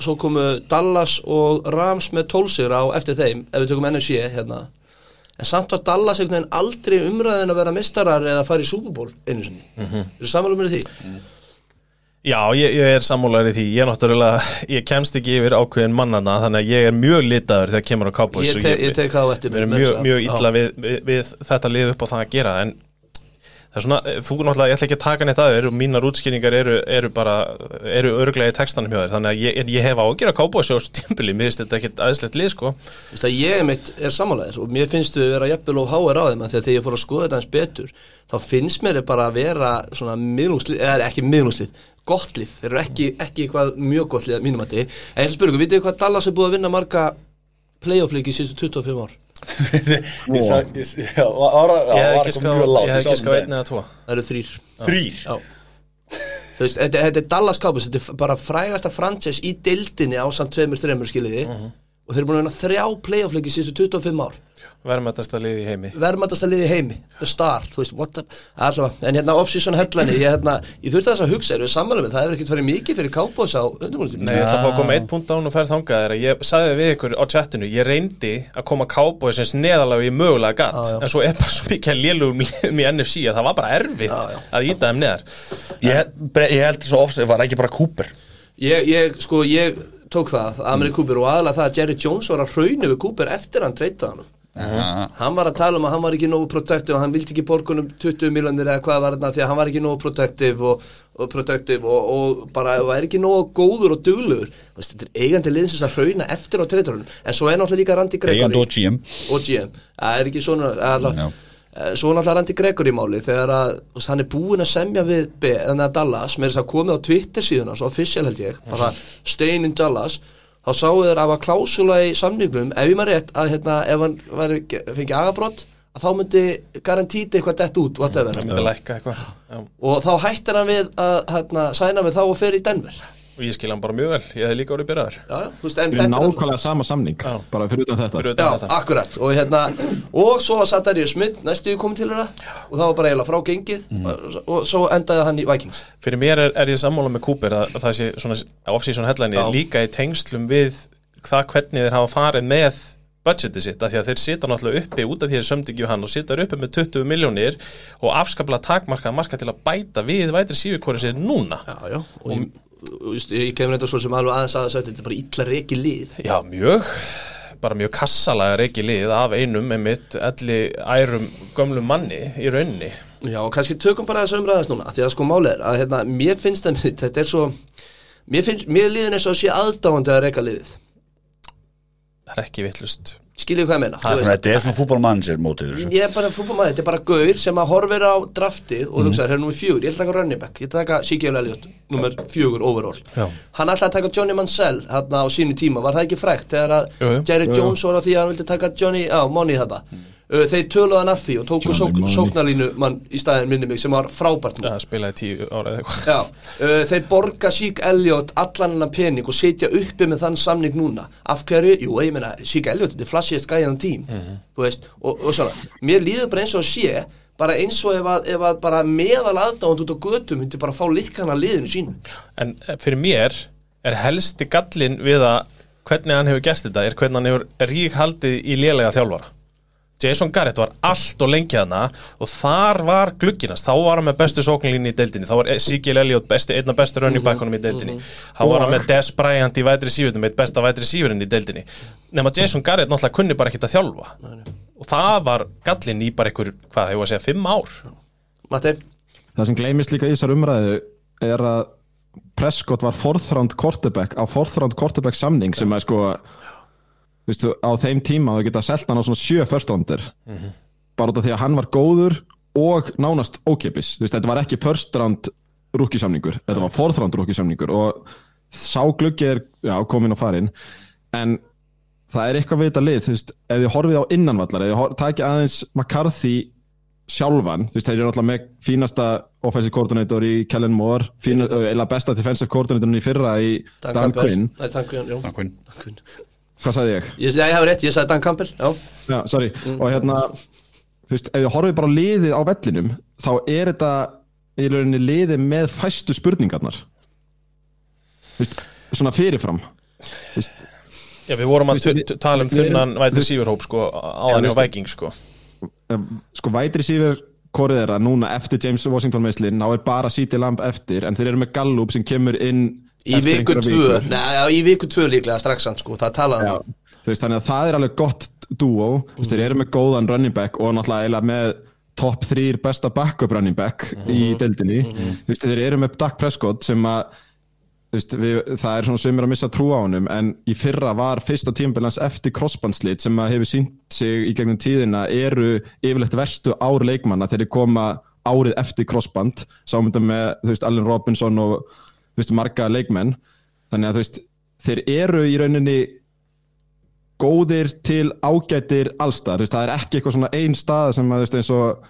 Svo komu Dallas og Rams með 12 sigra á eftir þeim Ef við tökum NFC hérna En samt var Dallas einhvern veginn aldrei umræðin að vera mistarar eða fara í Super Bowl einu sinni. Mm -hmm. Er það samanlega með því? Já, ég, ég er sammúlar í því. Ég er náttúrulega, ég kemst ekki yfir ákveðin mannana Þannig að ég er mjög litaður þegar kemur á Cowboys Ég, te, ég tek það á eftir mér, mjög, mjög illa við, við, við þetta lið upp á það að gera En það er svona, þú náttúrulega, ég ætla ekki að taka neitt að þér og mínar útskýringar eru, eru bara, eru örglega í textanum hjá þér. Þannig að ég, ég hef ágjör að Cowboys á stímbili Mér finnst þetta ekkit aðeinslegt lið, sko. Þú veist að ég mitt er sammálaðir og mér finnst þau vera jafnvel og háir á þeim að þegar ég fór að skoða þetta eins betur þá finnst mér bara að vera svona miðlungslið, eða ekki miðlungslið gott lið, þeir eru ekki, ekki eitthvað mjög gott lið að mínum að þið, en ég ykkur, vitið hvað Dallas er búið að vinna marga playoff-leiki síðustu 25 ár? Ég sagði, ég, hef var ekki eitthvað ská, mjög lágt, ég hef sá ekki um einn eða tvo. Það eru þrýr þrýr Já. Þú veist, þetta, þetta er Dallas Cowboys, þetta er bara frægasta franchise í dildinni á samt tveimur, þreimur skiljiði og þeir eru búin að vinna þrjá playoff-leiki síðustu 25 ár. Verðmættasta lið í heimi. Verðmættasta liði í heimi. The Star, þú veist, what the allavega, en hérna off-season hellani ég, hérna, ég þurfti þess að hugsa, erum við samanlega með það? Hefur ekkert farið mikið fyrir Cowboys á undirbúinnstíma Nei, ég ætla að fá að koma eitt punkt á hún og færa þangað er að ég sagði við ykkur á chattinu, ég reyndi að koma eins neðalega í mögulega gatt, en svo er bara svo mikið lélugum liðum í NFC að það var bara erfitt já. að íta þeim neðar. Ég, ég held svo ofs, var ekki bara Cooper? Ég, ég, sko, ég tók það Amri Cooper og aðalega það að Jerry Jones var að hraunu við Cooper eftir hann treytaði hann Aha. hann var að tala um að hann var ekki nógu protective og hann vildi ekki borgunum 20 miljonir eða hvað var þarna því að hann var ekki nógu protective og, og og, og bara var ekki nógu góður og veist, þetta er eigandi liðsins að hrauna eftir á treytarunum en svo er náttúrulega líka Randy eigandi Gregory GM og GM það er ekki svona alla, Já. Eh, svo er náttúrulega Randy Gregory máli þegar að veist, hann er búinn að semja við B, að Dallas, með þess að komið á Twitter síðuna svo official held ég, bara staying in Dallas. Þá sáu þeir að var klásula í samningnum, ef ég maður rétt að hérna, ef hann væri, fengi agabrott að þá myndi garantíti eitthvað dett út whatever, Já. og þá hættir hann við að hérna, sæna við þá og fer í Denver og ég skil hann bara mjög vel, ég hef líka orðið byrjaður. Já, já, þú veist, en Við þetta erum er nákvæmlega sama samning Já. bara fyrir utan þetta. Fyrir utan Já, þetta. akkurat. Og, hérna, og svo var Satarius Smith næstu komið til þeirra. Og það var bara eiginlega frá gengið. Og, og svo endaði hann í Vikings. Fyrir mér er, er ég sammála með Cooper að, að það sé svona off-season headline líka í tengslum við það hvernig þeir hafa farið með budgetið sitt, af því að þeir sita náttúrulega uppi út af því þeir sömdi ekki hann og sita uppi með 20 miljónir og afskaplega takmarkað marka til að bæta við vætri sífikóri sitt núna. Já, já, og veist, ég kemur þetta svo sem alveg aðeins aðeins að þetta er bara illa reiki lið. Já, mjög bara mjög kassalega reiki lið af einum með mitt elli ærum gömlum manni í rauninni. Já, og kannski tökum bara þess að umræðast núna því að sko málið er að hérna, mér finnst það þetta er svo mér, finnst, mér liðin eins og að sé aðdáandi að reyka liðið. Það er ekki vittlust skiljið hvað ég meina Það er Þú svona- Þetta er svona fútbolmannsir mótið þessu Ég er bara fútbolmaður, þetta er bara gaur sem að horfir á draftið og hugsaður, hérna nummer fjögur, ég ætla að taka running back, ég ætla að taka Sigil Elliot, nummer fjögur overall. Já. Hann ætlaði að taka Johnny Mansell hérna á sínu tíma, var það ekki frækt þegar að. Jerry Jones var á því að hann vildi taka Johnny, á, Money þetta. Uh, þeir töluðu hann af því og tóku sók, sóknarlínu mann í staðin minni mig sem var frábært. Það spilaði tíu ára eða eitthvað. Já, þeir borga Sík Elliot allan hennar pening og setja uppi með þann samning núna. Af hverju, jú, ég meina Sík Elliot, þetta er flashiest gæðan tím þú veist, og, og svona. Mér líður bara eins og að sé bara eins og ef að, ef að bara meðal aðdáðand út á götu myndi bara fá líkana liðinu sínu. En eh, fyrir mér er helsti gallin við að hvernig hann hefur gert þetta er hvernig hann hefur rík haldið í lélega þjálfara Jason Garrett var allt og lengi hana og þar var glugginast, þá var hann með bestu sóknlínu í deildinni, þá var Sigil Elliot besti, einna bestu running backunum í deildinni. Þá var hann með Des Bryant í vætri sífurnum eitt besta vætri sífurinn í deildinni. Nema Jason Garrett náttúrulega kunni bara ekkert að þjálfa. Og það var gallin í bara einhver, hvað, hefur að segja, fimm ár. Matti, Það sem gleymist líka í þessar umræðu er að Prescott var forþránd quarterback á forþránd quarterback samning sem er sko viðstu, á þeim tíma þú geta selt hann á svona sjö first-rounder bara út af því að hann var góður og nánast ókipis Þú veist, þetta var ekki first round rookie samningur þetta var fourth round rookie samningur og sá gluggi er já, komin á farin en það er eitthvað við þetta lið þú veist, ef þið horfið á innanvallar ef þið takið aðeins McCarthy sjálfan, þú veist, þeir eru alltaf með fínasta offensive coordinator í Kellen Moore fína, eða besta defensive coordinatorinn í fyrra í Dan, Dan Quinn. Dan Quinn. Hvað sagði ég? Ég, ég hef rétt, ég sagði Dan Campbell, já. Já, sorry, og hérna þú veist, ef þið horfið bara á liðið á vellinum þá er þetta í rauninni liðið með fæstu spurningarnar. Þú veist, svona fyrirfram. Þú veist, Já, við vorum að tu- tala um við- þunnan vætri við- sífurhóp sko áðan hjá veistu- Viking sko. Sko vætri sífur korið þeirra núna eftir James Washington meðslinn þá er bara CT Lamb eftir en þeir eru með Gallup sem kemur inn Í viku tvö, já, í viku tvö líklega strax hann sko, það talaði þú veist, þannig að það er alveg gott Þú veist, þeir eru með góðan running back og náttúrulega með top 3 besta backup running back í deildinni. Þú veist, þeir eru með Dak Prescott sem að veist, við, það er svona sömur að missa trú á honum en í fyrra var fyrsta tímabilans eftir crossbandslit sem að hefur sínt sig í gegnum tíðina eru yfirleitt verstu ár leikmanna þegar þeir koma árið eftir crossband. Sámyndum með Allen Robinson og veist, marga leikmenn. Þannig að veist, þeir eru í rauninni góðir til ágætir allstar, það er ekki eitthvað svona ein stað sem að, eins og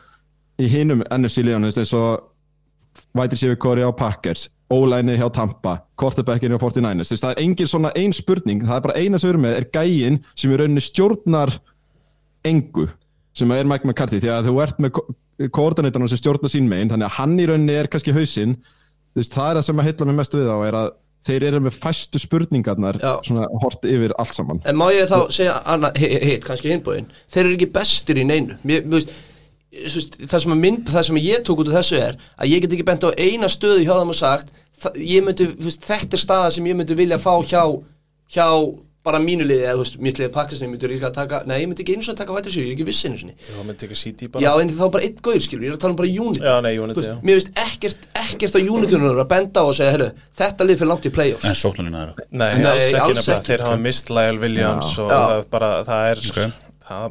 í hinum NFC liðan, þú veist, eins og White Receiver Corey á Packers O-line hjá Tampa, quarterbackin hjá 49ers, þú veist, það er engin svona ein spurning. Það er bara eina sem við erum með, er gæin sem í rauninni stjórnar engu, sem er Mike McCarthy. Því að þú ert með ko- koordinatorinn sem stjórnar sín megin, þannig að hann í rauninni er kannski hausinn, veist, það er það sem að heilla mig mest við á, er að þeir eru með fæstu spurningarnar Já. svona hort yfir allt saman. En má ég þá segja annað, hitt, hi, kannski hinbóðin Þeir eru ekki bestir í neinu. Mér, mér veist, það, sem minn, það sem ég tók út af þessu er að ég get ekki bent á eina stöðu hjá þeim og sagt það, myndi, veist, þetta er staða sem ég myndi vilja fá hjá, hjá bara mínu liði, eða þú veist, mitt liði Pakistan ég myndi líka að taka, nei, ég myndi ekki eins og taka vætri sér, ég er ekki viss einu sinni. Já, myndi ekki CT bara. Já, en þá bara einn gaur, skilur, ég er að tala um bara unit Já, nei, Unity, Þú já. Mér veist ekkert, ekkert á unitunum að benda á og segja, herru, þetta lið fyrir langt í play-off. En sóknarlína þeirra Nei, Nei, alls ekki nefnilega, ekki, þeir hafa sko. mist Lyle Williams og Já. það, er bara, það er Ok. það,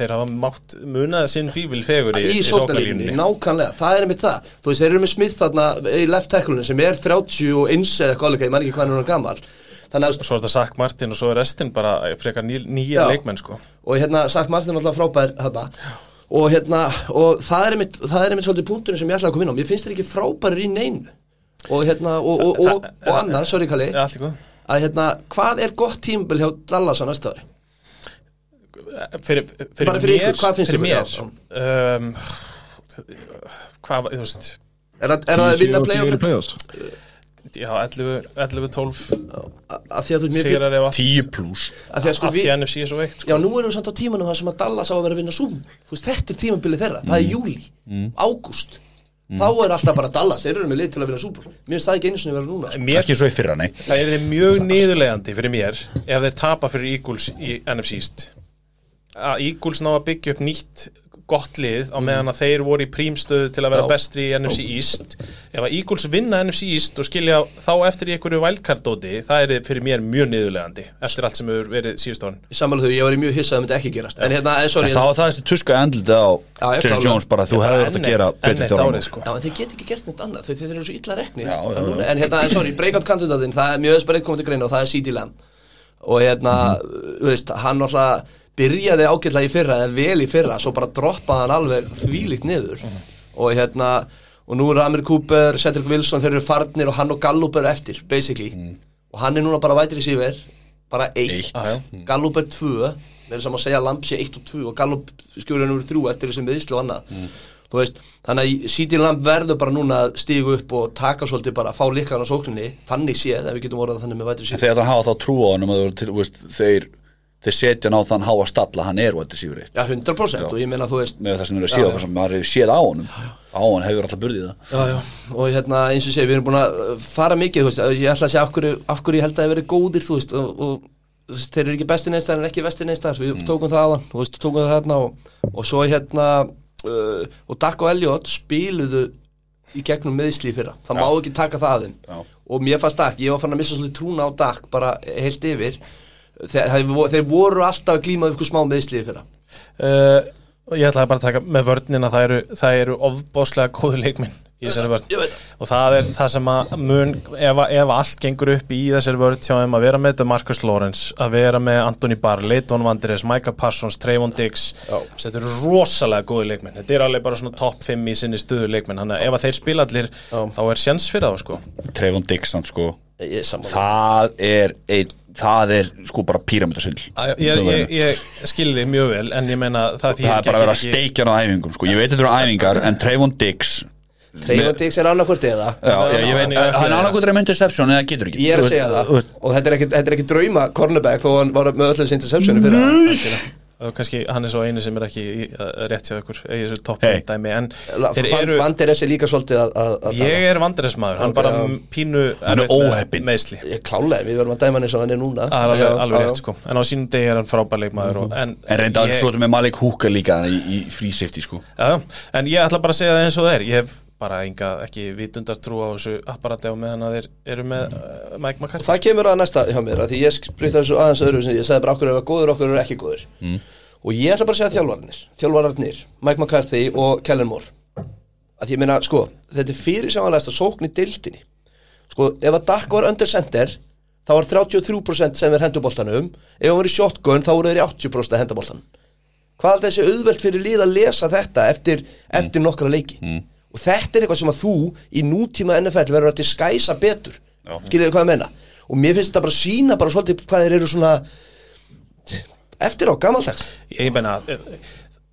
þeir hafa mátt munað sinn fíbil fegur í, í sóknarlínunni. nákvæmlega, það er einmitt það þú veist, þeir eru með Smith þarna í left tackle sem er 30 og eins eða eitthvað alveg, ég man ekki hvað hann er gammal þannig að, Svo er þetta Zach Martin og svo er restin bara frekar ný, Já. nýja leikmenn sko. Og hérna sagt Martin alltaf frábær þarna. Og hérna, og það er einmitt það er einmitt svolítið punkturinn sem ég ætla að koma inn á. Mér finnst þeir ekki frábærir í neinu. Og hérna, og, og, og, og, annað, sorry Kalli. Já, allt í góð að hérna, hvað er gott tímabil hjá Dallas á næsta ári? Fyrir, fyrir Bara fyrir mér, ykkur, hvað finnst fyrir ykkur? mér? Já, um, Hvað, þú veist Er það er að vinna playoffs Já, 11, 11 12 að því að þú veist, mér finnst sigrar ef allt 10 pluss að því að sko Af því að NFC er svo veikt sko. Já, nú erum við samt á tímanum það sem að Dallas á að vera að vinna Zoom. Þú veist, þetta er tímabilið þeirra, það er júli, ágúst. Þá er alltaf bara Dallas, þeir eru með lið til að vinna súpur mér finnst það ekki einu sinni vera núna sko. Mér Ekki svo í fyrra, nei. Það er mjög niðurlegandi fyrir mér ef þeir tapa fyrir Eagles í NFC Eagles ná að byggja upp nýtt gott lið á meðan að þeir voru í prímstöðu til að vera bestri í NFC East. Ef að Eagles vinna NFC East og skilja þá eftir í einhverju wildcard-dóti það er fyrir mér mjög niðurlegandi eftir allt sem hefur verið síðust í sammála þau, ég var mjög hissað að það myndi ekki gerast. En hérna, en En sorry þá var það þessi tuska endlita á Jerry. Jones bara þú hefði þetta að gera betur árið sko. Já, en þeir get ekki gert neitt annað, þau, þeir eru svo illa rekni. En hérna, en sorry, breakout kandidatinn, það er mjög hann byrjaði ágætlega í fyrra, eða vel í fyrra Svo bara droppaði hann alveg þvílíkt niður. Og hérna, og nú er Amir Cooper, Cedric Wilson, þeir eru farnir og hann og Gallup eru eftir, basically. Og hann er núna bara vætri síver, bara eitt, Eitt. Gallup er tvö Við erum saman að segja að Lamb sé eitt og tvö og Gallup skjúrið nummer þrjú eftir þessum viðslu og annað. Þú veist, þannig að CD Lamb verður bara núna að stígu upp og taka svolítið bara, fá líkkan á sókninni, þannig séð, ef við getum orðað þannig með vætri En síður. þegar það hafa þá trú á hann að þeir, þeir, setja hann á þann háa stalla hann er wide receiver eitt Já, 100% og ég meina, þú veist, með það sem eru að séð okkur sem maður hefur séð á honum. Á hann hefur alltaf burðið það. Já, já, og hérna, eins og sé, við erum búin að uh, fara mikið, þú veist, ég ætla að segja af hverju, af hverju ég held að það verið góðir, þú veist, og, og þú veist, þeir eru ekki besti neistar en ekki vesti neistar, við tókum það aðan, þú veist, tókum það þarna og, og svo hérna, uh, og Dak og Elliot spiluðu í gegnum meðsli fyrra, það má ekki taka það að þeim Já. og mér fannst Dak, ég var fann að missa svolítið trúna á Dak bara heilt yfir þeir, voru alltaf að við eitthvað smá meðsli í fyrra. Uh, og Ég ætlaði bara að taka með vörnina það eru, það eru ofbáslega góðu leikminn í þessari vörn. Það. og það er það sem að mun ef, að- ef allt gengur upp í þessari vörð hjá þeim að vera með þetta Marcus Lawrence að vera með Anthony Barr, Leighton Vandres Micah Parsons, Trayvon Diggs Já. þetta eru rosalega góði leikmenn. Þetta er alveg bara svona topp 5 í sinni stuðu leikmenn. Þannig að ef að þeir spila allir þá er sjans fyrir þá sko. Treyvon Dixon sko. Ég er sammála. það er ein, það er sko bara píramidasvindl Æ, ég, ég, ég skilði mjög vel en ég meina það því það er bara að vera að steikja hann á æfingum sko. ég veit þetta eru æfingar en Treyvon Dix Treyvon Diggs er annarkvort eða. Já, já, ég veit, Hann er hann er með interception eða getur ekki. Ég er að segja það. og þetta er ekki, er drauma cornerback þó hann var með öllu þessi interceptioni fyrir og kannski hann er svo eini sem er ekki í, uh, rétt hjá ykkur í þessu topp Hey. 5 dæmi en þeir eru Vandir þessi líka svolítið að, að, að ég er vandræðismæður, hann Ok, bara pínu Hann er erfitt með óheppinn. meiðsli. Ég klálega, við verðum að dæma hann eins og hann er núna. Það er alveg, Já, alveg já, rétt sko. En á sínum degi er hann frábær leikmaður og, en, en reynda að ég, svo með Malik Hooker líka í, í free safety sko. Já, En ég ætla bara að segja það eins og það er. Ég hef bara enga ekki vitundar trú á þessu apparati á meðan að þeir eru með uh, Mike Og McCarthy það kemur að næsta hjá mér að Því ég spritta þessu aðeins öðru sem ég sagði bara okkur eru góður, okkur eru ekki góður mm. Og ég ætla bara að segja þjálfarnir Þjálfarnir, Mike McCarthy og Kellen Moore. Að Ég meina, sko, þetta er fyrir sjáanlegast að sókn í dildinni Sko, ef að Dak var under center þá var 33% sem er henduboltanum ef hann var í shotgun þá voru þeir í 80% að henduboltanum hvað er þessi auðvelt fyrir lið að lesa þetta eftir, eftir nokkra leiki og þetta er eitthvað sem að þú í nútíma NFL verður að diskæsa betur. Skiljið hvað ég menna og mér finnst þetta bara sína bara svolítið hvað þeir eru svona eftir á gamaldags. Ég meina þ-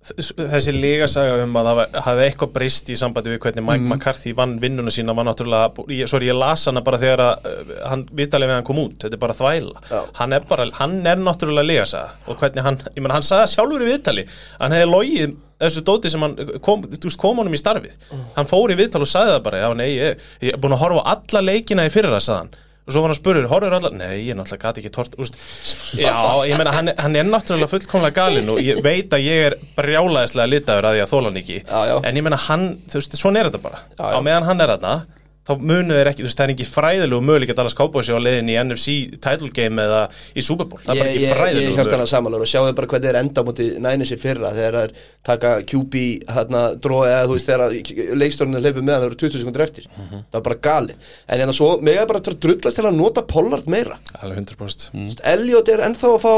þessi ligasaga um að það hafði eitthvað breyst í sambandi við hvernig Mike McCarthy vann vinnuna sína var náttúrulega, ég, sorry ég las hana bara þegar að uh, hann vitalið við hann kom út. Þetta er bara þvæla, Já. hann er bara hann er náttúrulega ligasaga og hvernig hann ég meina hann sagði það sjálfur í viðtali hann hefði logið þessu dóti sem hann kom, þú veist, kom honum í starfið. Hann fór í viðtal og sagði það bara já, nei, ég, ég er búin að horfa alla leikina í fyrra sagði hann og svo var hann spurður, horfður alla nei, ég náttúrulega gati ekki tort úst, já, ég meina, hann, er- hann er náttúrulega fullkomlega galinn og ég veit að ég er brjálæðislega litaður að því að þóla hann ekki. Já, já. en ég meina, hann, þú veist, svona er þetta bara. Já, á meðan hann er þarna þá munu þeir ekki, þú veist, það er ekki fræðilegu möguleik að Dallas Cowboys á leiðin í NFC title game eða í Super Bowl, það er bara ekki ég, ég fræðilegu hjálst hana samanlega og sjáðu bara hvernig þeir enda á móti næni sér fyrra þegar þeir taka QB hérna drói eða þú veist þegar leikstjórnir hleypur með það eru 20 sekundur eftir. Það er bara galið. En hérna svo mig er bara að drullast til að nota Pollard meira. Alveg 100% mm. Elliot er ennþá að fá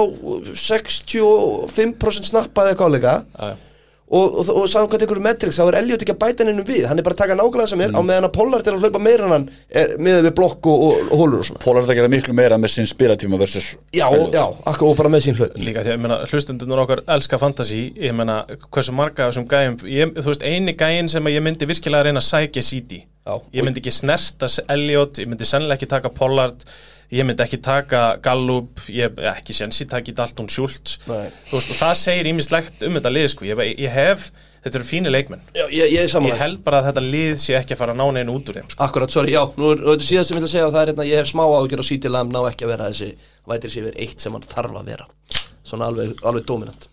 65% snappa eða eitthvað. Og, og, og hvað tekur metrics þá er Elliot ekki að bæta hennum við. Hann er bara að taka nákvæmlega sem er Mm. á meðan að Pollard er að hlaupa meira en hann er, með við blokk og, og, og hólur og svona. Pól er að gera miklu meira með sinn spilatíma versus já, Elliot. já, akkur og bara með sín hlaup. Líka því að ég meina, hlustundunur okkar elska fantasy, ég meina hversu marga af þessum gæjum, ég, þú veist, eini gæjin sem að ég myndi virkilega reyna að sækja CD Já, Ég myndi ekki snerta Elliot, ég myndi sennilega ekki taka Pollard Ég myndi ekki taka Gallup Ég ekki sensi taki Dalton Schultz. Veist, og það segir ímislegt um þetta lið sko. ég, ég hef, þetta eru fíni leikmenn. Já, ég, ég er Ég held bara að þetta lið sé ekki að fara að ná neinu út úr þeim sko. Akkurat, sorry, já, nú er nú þetta síðast sem ég vil að segja og það er hérna, ég hef smá ágjör að City Lamb ná ekki að vera þessi vætir sér verið eitt sem hann þarf að vera. Svona alveg, alveg dominant.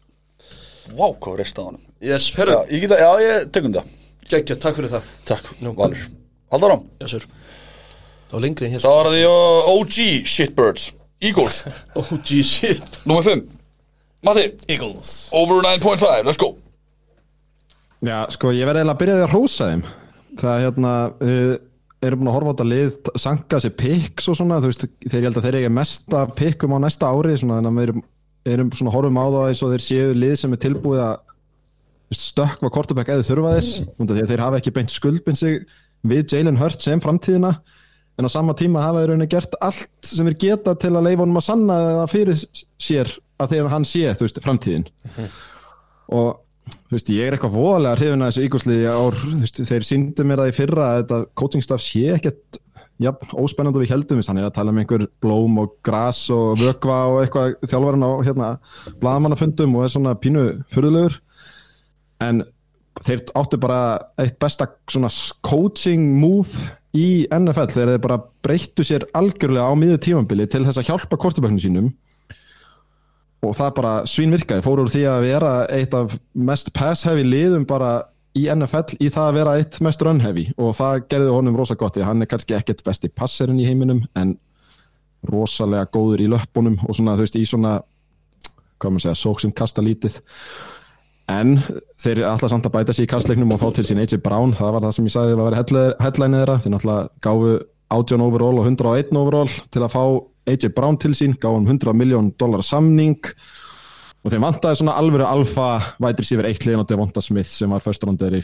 Vá, hvað er staðanum Yes, Já, herru, ég geta, já, ég tekum það. Geggja, takk fyrir það. Takk, Valur. Haldur ám Það var lengri en hér. Það var því uh, OG Shitbirds. Eagles. Gee, shit. Númer 5 Matti. Eagles. Over 9.5 Let's go. Já, sko, ég verði eiginlega að byrja því að hrósa þeim. Það er hérna uh, erum búin að horfa á þetta lið sanka sér picks og svona, þú veist, þeir ég held að þeir eiga mesta pickum á næsta ári, svona, þannig að við erum, erum svona horfum á það eins og þeir séu lið sem er tilbúið að stökkva kortabæk eða þurfa þess að þeir hafa ekki beint skuldbind sig við Jalen Hurts sem framtíðina en á sama tíma hafa þeir rauninni gert allt sem þeir geta til að leifa honum að sanna það fyrir sér að þegar hann sé, þú veist, framtíðin. Og þú veist, ég er eitthvað voðalega hrifin að þessu ígúsliði ár, þú veist, þeir síndu mér það í fyrra að þetta coachingstaf sé ekkert jafn, óspennandi og við heldum við, hann er að tala um einhver blóm og gras og vökva og eitthvað þjálfarinn á hérna blaðamannafundum og er svona pínu fyrðulegur en þeir áttu bara eitt besta svona coaching move í NFL þegar þeir bara breyttu sér algjörlega á miður tímambili til þess að hjálpa kortibæknu sínum. Og það bara svínvirkaði, fór úr því að vera eitt af mest pass-heavy liðum bara í NFL í það að vera eitt mest run-heavy. Og það gerði honum rosa gott því hann er kannski ekkert besti passerinn í heiminum en rosalega góður í löppunum og svona þú veist í svona hvað maður segja, sók sem kasta lítið en þeir alltaf samt að bæta sér í kastleiknum og fá til sín AJ Brown, það var það sem ég sagði að vera headline þeirra, þeir náttúrulega gáfu 18 overall og 101 overall til að fá AJ Brown til sín, hann 100 miljón dólar samning. Og þeim vantaði svona alvöru alfa vætir sér eitt liðin á Devonta Smith sem var förstarondir í,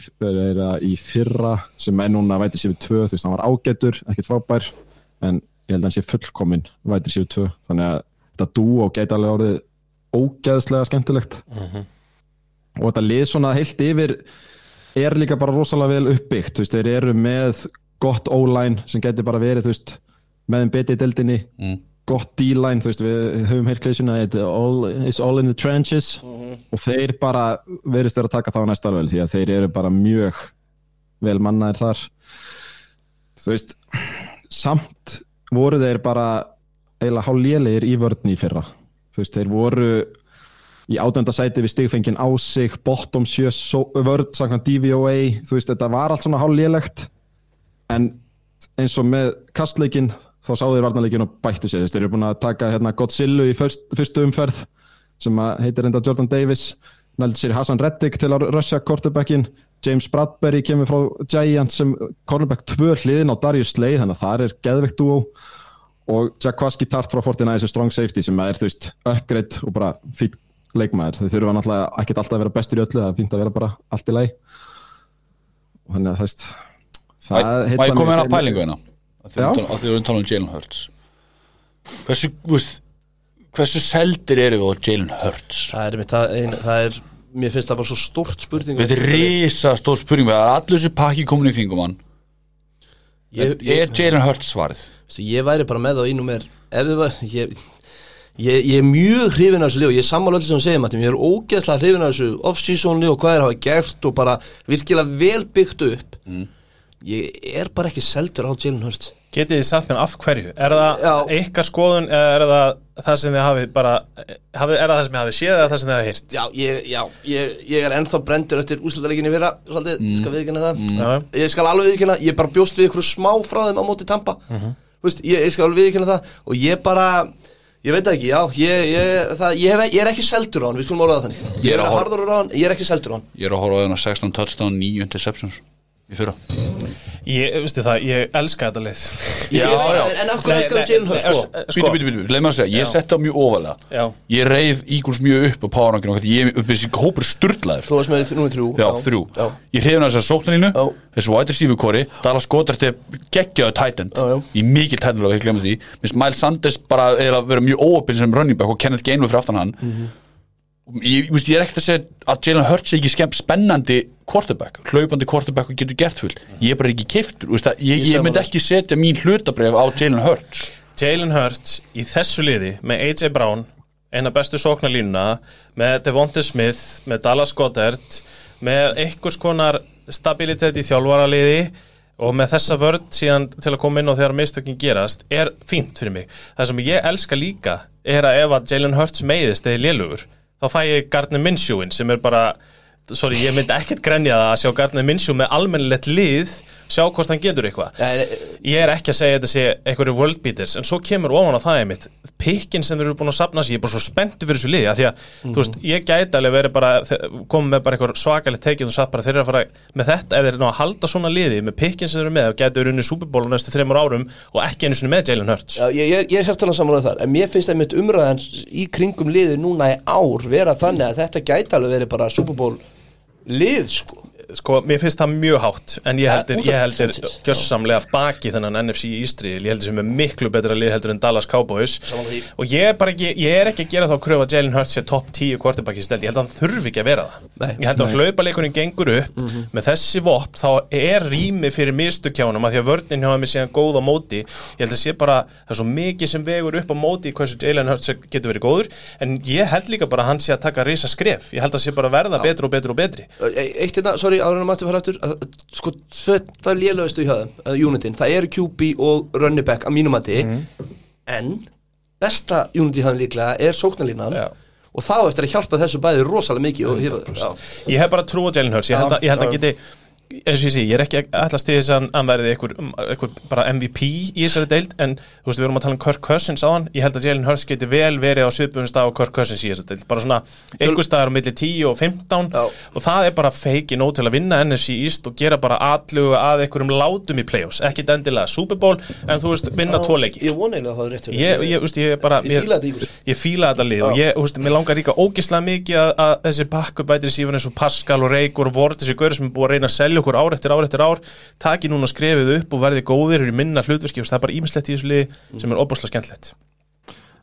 í fyrra sem er núna vætir sér tvö, þú veist hann var ágætur, ekkert frábær en ég held að hann sé fullkominn vætir sér tvö, þannig að þetta dú og gæti alveg orðið ógeðslega skemmtilegt og þetta lið svona heilt yfir er líka bara rosalega vel uppbyggt þú veist, þeir eru með gott O-line sem getur bara verið, þú veist með þeim betið í deildinni Mm. gott D-line, þú veist, við höfum kleysuna all, it's all in the trenches. Og þeir bara verðist þeir að taka þá næsta alveg því að þeir eru bara mjög vel mannaðir þar. Þú veist samt voru þeir bara eiginlega hálf lélegir í vörðni í fyrra. Þú veist, þeir voru í átönda sæti við stigfengin á sig bottom sjö so- vörð samkvæmt DVOA, þú veist, þetta var allt svona hálf lélegt en eins og með kastleikin þá sáðu þeir varnarleikin og bættu sér þeir eru búin að taka hérna, Godzilla í fyrst, fyrstu umferð sem heitir enda Jordan Davis. Nældi sér Hassan Reddick til að rusha quarterbackin James Bradbury kemur frá Giants sem cornerback tvö hliðin á Darius Slay þannig að það er geðveikt dúo og Jackwaski Tart frá 49 sem strong safety sem er þú veist upgrade og bara fýtt leikmaður. Þau þurfa náttúrulega ekkert alltaf að vera bestur í öllu það er fínt að vera bara allt í lei og þannig að það veist Má heillar ég koma mig- hérna á pælingu hérna? Já. Allir eru umtala um Jalen Hurts. Hversu, veist Hversu seldir eru við á Jalen Hurts? Það er, það, ein, það er Mér finnst það bara svo stórt spurning. Þetta er risa stór spurning Það er allir þessu pakki komin í kringum hann. Ég, ég, Er Jalen Hurts svarið? ég væri bara með þá ínum er Ef þið var ég, ég, ég er mjög hrifin af þessu lið og ég er sammála öllu sem þú segir Matti Ég er ógeðslega hrifin af þessu off-season lið og hvað er hafa gert og bara virkilega vel byggt upp Ég er bara ekki seldur á Jalen Hurts Getið þið sagt mér af hverju? Er það Já. ykkar skoðun eða er það það sem þið hafið bara hafið, er það það sem þið hafið séð eða það sem þið hafið hýrt? Já, ég, já ég, ég er ennþá brendur eftir úrslutaleikinni fyrra Svolítið, mm. skal viðkynna það Já. Ég skal alveg viðkynna, ég bara bjóst við ykkur smá frá þeim á móti tampa Mhm. Þú veist, ég, ég skal alveg viðkynna það Og ég bara, ég veit ekki, já Ég, ég, það, ég, ég er ekki seldur á hann, við skulum orða það þannig. Ég er að hor- harður á hann, ég er ekki seldur á hann. Ég er að horfa á þennan 16 touchdown, 9 interceptions í fyrra? Ég, veistu það, ég elska þetta lið. Já, já. En af hverju skal nei, Jalen Hurts Bíti, bíti, bíti, leið mér að segja, ég setti það mjög ofalega. Já. Ég reið Eagles mjög upp á powerrankinu og ég er þessi hópur sturlaður. Þú varst með númer þrjú. Já, þrjú. Já, Ég hrifin að þessar sóknarlínu Já. Þessu wide receiver kori Dallas Goddard er geggjaðu tight end. Já, já. Í mikil tight end og ég glemur því. Minnst Miles Sanders bara er að vera mjög óöpinn sem running back og Kenneth Gainwell fyrir aftan hann. Mhm. Ég, ég, er ekkert að segja að Jalen Hurts er ekki skemmt spennandi quarterback, hlaupandi quarterback og getur gert full. Ég er bara ekki að, ég, Ég myndi ekki setja mín hlutabref á Jalen Hurts. Jalen Hurts í þessu liði með AJ Brown eina bestu sóknarlínuna með Devonta Smith, með Dallas Goddard með einhvers konar stabilitet í þjálfaraliði og með þessa vörd síðan til að koma inn og þegar mistökin gerast er fínt fyrir mig. Það sem ég elska líka er að ef að Jalen Hurts meiðist eða lélugur, þá fæ ég Gardner Minshewin sem er bara sorry, ég myndi ekkert grenja að sjá Gardner Minshew með almennilegt lið sjá hvort hann getur eitthvað. Ég er ekki að segja þetta sé einhverju world beaters en svo kemur ofan á það einmitt pikkin sem þeir eru búin að sapna sig, ég er bara svo spenntu fyrir þessu liði, af því að, þú veist, ég gæti alveg verið bara, komið með bara eitthvað svakalegt tekið og satt bara, þeir eru að fara með þetta ef þeir eru ná að halda svona liði með pikkin sem þeir eru með og gæti verið unni Super Bowl á næstu þreymur árum og ekki einu sinni með Jalen Hurts. Já, ég, ég, ég er hértalega samanlega þar en mér finnst það mitt umræðan í kringum liðið núna í ár vera þannig að þetta gæti alveg verið bara Super Bowl lið sko sko, mér finnst það mjög hátt en ég heldur, ég heldur gjössamlega baki þennan NFC Ístrið, ég heldur sem er miklu betra lið heldur en Dallas Cowboys. Og ég er bara ekki, ég er ekki að gera þá kröfu að Jalen Hurts sé topp 10 quarterback í steld, ég held að hann þurfi ekki að vera það. Nei. ég held að hlaupaleikurinn gengur upp. Með þessi vopn, þá er rými fyrir mistukjánum að því að vörnin hjá þeim er síðan góð á móti, ég held að sé bara það er svo mikið sem vegur upp á móti hversu Jalen Hurts getur verið góður. En ég held líka bara að hann sé að taka risa skref ég held að sé bara verða betur og betur og betri. E- Eitt hérna, sorry, áður en að mættu fara aftur að, sko, það er lélugastu hjá þeim uh, Unitin, það eru QB og running back að mínum mati en besta Unity hann líklega er sóknarlínan Já. og þá eftir að hjálpa þessu bæði rosalega mikið og, já, Ég hef bara trú á Jalen Hurts, ég held að, ég held að geti eins og ég sé, ég er ekki alltaf stíðis að hann verði einhver, einhver bara MVP í þessari deild, en þú veist, við vorum að tala um Kirk Cousins á hann, ég held að Jalen Hurts geti vel verið á sviðbjörnum stað á Kirk Cousins í þessari deild, bara svona einhver staðar á milli 10 og 15 Já. og það er bara feiki nóg til að vinna NFC East og gera bara atlugu að einhverjum látum í playoffs, ekkit endilega Super Bowl, en þú veist, vinna tvo leiki. Ég vona eiginlega að það er rétt fyrir ég, ég, ég, bara, Ég fíla þetta, Ígor. ég fíla þetta lið og ég, veist, mér langar líka ógislega mikið að, að þessi og og og selja okkur ár eftir ár eftir ár. Taki núna skrefið upp og verði góðir í minna hlutverki, veist, það er bara ímislegt í þessu liði sem er óbúslega skemmtilegt.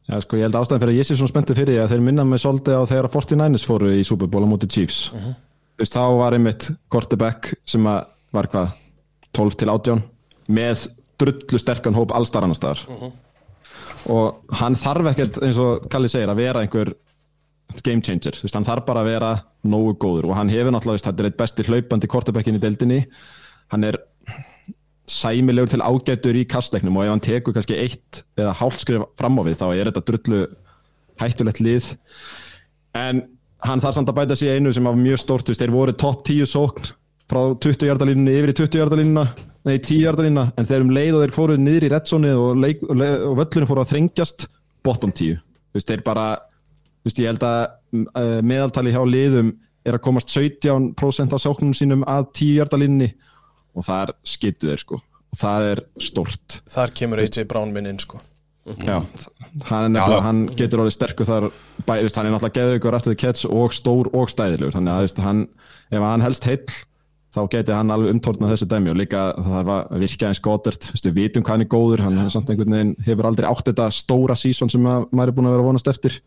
Já, sko, ég held ástæðan fyrir að ég sé svona spenntur fyrir að þeir minna mig svolítið á þegar að 49ers fóru í Super Bowl á móti Chiefs. Þú veist, þá var einmitt quarterback sem var hvað, 12 til 18 með drullu sterkan hóp allstar annar staðar. Og hann þarf ekkert, eins og Kalli segir, að vera einhver game changer. Þú veist, hann þarf bara að vera nógu góður og hann hefur náttúrulega, þetta er eitt besti hlaupandi quarterbackin í deildinni. Hann er sæmilegur til ágætur í kastleiknum og ef hann tekur kannski eitt eða hálft skrif fram á við þá er þetta drullu hættulegt lið en hann þarf samt að bæta sig einu sem var mjög stórt, þú veist, þeir voru topp 10 sókn frá 20 hjartalínunni yfir í 20 hjartalínuna nei, 10 hjartalínuna, en þeir um leið og þeir fóru niður í rettsónið og, og, völlunum fóru að þrengjast bottom 10 þú veist, þeir bara veist, ég held að uh, meðaltali hjá liðum er að komast 17% af sóknum sínum að 10 hjartalínunni og það er skittu þeir sko. Og það er stórt. Þar kemur AJ Brown minn inn sko. Já, hann, nefnilega, Já. hann getur orðið sterkur þar bæ, veist, hann er náttúrulega geðugur aftur því catch og stór og stæðilegur. Þannig að veist, hann, ef hann helst heill þá geti hann alveg umtornað þessu dæmi og líka það var að virka eins góðert við vitum hvað hann er góður, hann hefur aldrei átt þetta stóra sísón sem að, maður er búin að vera vonast eftir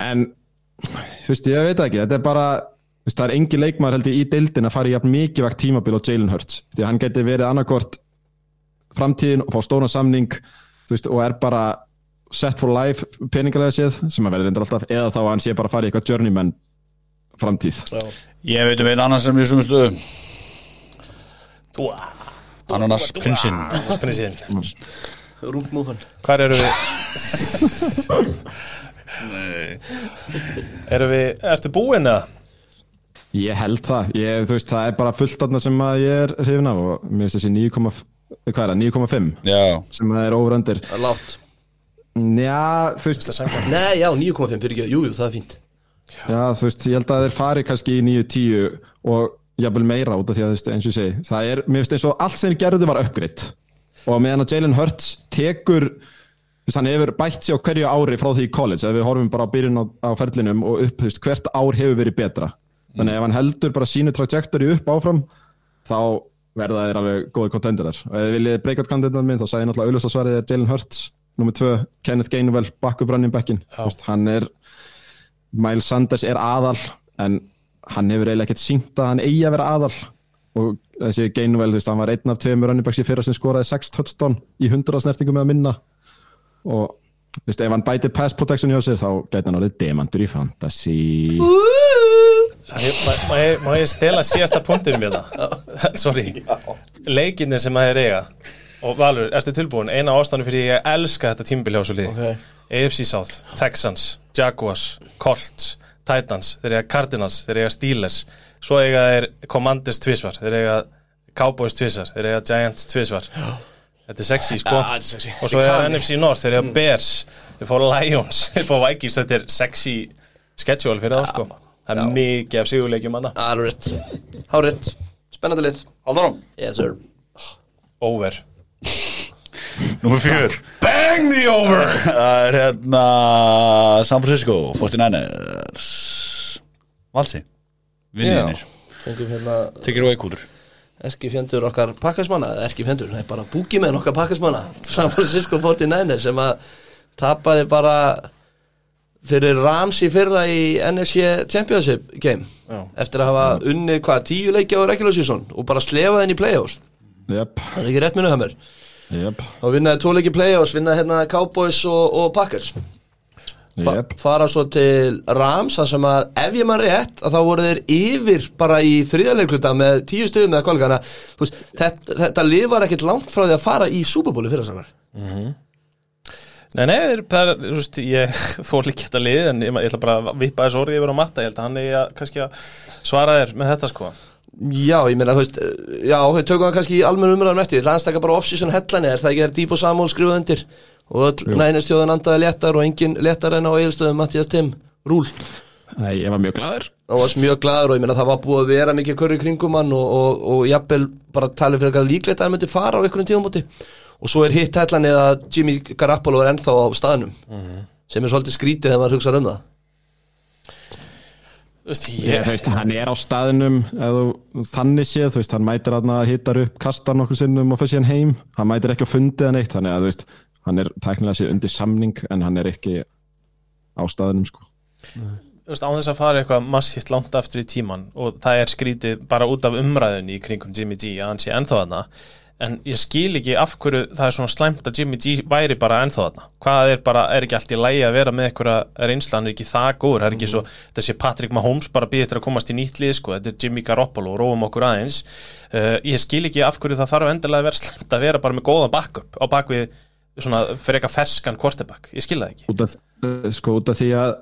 en þú veist, ég veit ekki, þetta er bara veist, það er engin leikmaður held ég í deildin að fara í jafn mikið vakt tímabil á Jalen Hurts. Því að hann geti verið annarkort framtíðin og fá stóna samning veist, og er bara set for life peningalega séð sem að verði reyndar alltaf eða þá að hann sé bara að fara í eitthvað journeyman framtíð. Ég veit um einn annan sem er í svona stöðu Þú, Ananas prinsinn. Prinsinn Rúmúfan Hvar eru við? Eru við, ertu búin eða? ég held það, ég, þú veist, það er bara fullt aðna sem að ég er hrifin af og mér finnst þessi 9, hvað er það, 9,5 Já, sem að er over-under Það er látt já, þú veist, Nei, já, 9,5 fyrir ekki, jú, jú, það er fínt. Já, þú veist, ég held að þeir fari kannski í 9-10 og jafnvel meira út af því að þú veist, eins og ég segi, það er mér finnst eins og allt sem gerðu var uppgreitt. Og meðan að Jalen Hurts tekur hann hefur bætt sig á hverju ári frá því í college, ef við horfum bara á byrjun á, á ferlinum og upp, veist, hvert ár hefur verið betra. Þannig að ef hann heldur bara sínu trajectory upp áfram þá verða þeir alveg góði kontenderar og ef þið viljið breakout kandidat minn þá sagði ég náttúrulega auðvitað svarið er Jalen Hurts nummer 2, Kenneth Gainwell, backup running backin hann er Miles Sanders er aðal en hann hefur eiginlega ekkert sínt að hann eigi að vera aðal. Og þessi Gainwell, þú veist, hann var einn af tveimur runningbacks í fyrra sem skoraði 6 touchdown í 100 snertingum með að minna og þú veist, ef hann bæti pass protection hjá sér þá gæti hann orðið demantur í fantasy. Ég- Má ég, má ég stela síðasta punktinum við það? Sorry. Leikinni sem að er eiga. Og Valur, ertu tilbúin? Eina ástæðan fyrir því ég elska þetta tímabil hjá svo liði. Ok. AFC South, Texans, Jaguars Colts, Titans. Þeir eiga Cardinals, þeir eiga Steelers. Svo eiga þeir Commanders tvisvar. Þeir eiga Cowboys tvisvar. Þeir eiga Giants tvisvar Þetta er sexy sko. Er sexy. Og svo er. NFC North, þeir eiga Bears Þeir fá Lions, þeir fá Vikings. Þetta er sexy schedule fyrir það sko. Það er mikið af sigurleikjum annað Alright Hárétt Spennandi lið. Haldur hann Yes Over. Númer fjör Bang me over! Það er hérna San Francisco 49ers Valsi. Vinninir hérna Tekir og ekkur Erki fjendur okkar pakkasmanna eða Erki fjendur, nei bara búki með okkar pakkasmanna. San Francisco 49 sem að tapaði bara fyrir Rams í fyrra í NFC Championship game. Já. eftir að hafa unnið hvað, tíu leiki á regular season og bara slefaði henni í playoffs. Jep, það er ekki rétt minni hammer? Jep, og vinnaði tvo leiki playoffs, vinnaði hérna Cowboys og, og Packers Jep. fara svo til Rams þar sem að ef ég mann rétt að þá voru þeir yfir bara í þriðarleikluta með tíu stöðum eða að veist, þetta, þetta lið var ekkit langt frá því að fara í Superbóli fyrir samar Nei, nei, þeir- það er, þú veist, ég þól ekki þetta lið en ég, ég ætla bara að vippa þessu orðið yfir á matta, ég held að hann er að kannski að svara þér með þetta sko. Já, ég meina, þú veist, já, þau tökum það kannski í almennu umræðum eftir, landstaka bara off-season hellani, er það ekki þegar Díbo Samúl skrifuð undir og nænistjóðan andaði léttar og engin léttar en á eilstöðum Mattias Tim, rúl Nei, ég var mjög glaður. Og varst mjög glaður og ég meina það var búið að vera mikið körri kringum hann og, og, og jafnvel bara talið fyrir eitthvað líklegt að hann myndi fara á einhvern tíðumóti og svo er hitt hellan eða Jimmy Garoppolo er ennþá á staðnum sem er svolítið skrítið þegar maður hugsa um það. Þú veist, Ég, ég, þú veist, hann er á staðinum eða þannig séð, þú veist, hann mætir að hittar upp, kastar nokkur sinnum og fyrir síðan heim. Hann mætir ekki að fundið hann eitt þannig að þú veist, hann er tæknilega sér undir samning en hann er ekki á staðinum sko. þú veist, á þess að fara eitthvað massíft langt aftur í tíman og það er skrítið bara út af umræðunni í kringum Jimmy G að hann sé ennþá þarna en ég skil ekki af hverju það er svona slæmt að Jimmy G væri bara ennþá þarna. Hvað er bara, er ekki allt í lægi að vera með eitthvað reynsla, hann er ekki það góður það er ekki svo, þessi Patrick Mahomes bara býðið eftir að komast í nýtt lið, sko, þetta er Jimmy Garoppolo róum okkur aðeins. Uh, ég skil ekki af hverju það þarf endilega að vera slæmt að vera bara með góðan backup á bakvið svona eitthvað ferskan quarterback, ég skil það ekki. Út af, sko, út af því að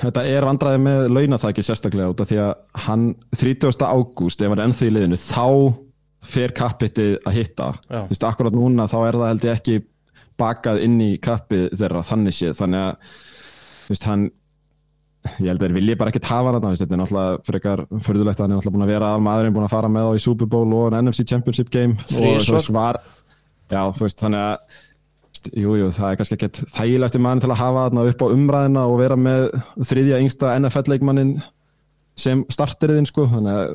þetta er vandræði með launathæki sérstaklega út af því að hann 30. ágúst, ef hann er ennþví í liðinu þá fer kappitið að hitta. Þú veist, akkurat núna þá er það held ég ekki bakað inn í kappið þeirra þannig séð, þannig að þú veist, hann ég held að þeir vilji bara ekkert hafa hann þetta er náttúrulega frekar fyrðulegt að hann er náttúrulega búin að vera að maðurinn búin að fara með á í Super Bowl og NFC Championship game. Og þú veist, var já, þú veist, þannig að veist, jú, jú, það er kannski ekkert þægilegasti mann til að hafa þarna upp á umræðina og vera með þriðja yngsta NFL-leikmannin sem starteriðin sko, þannig að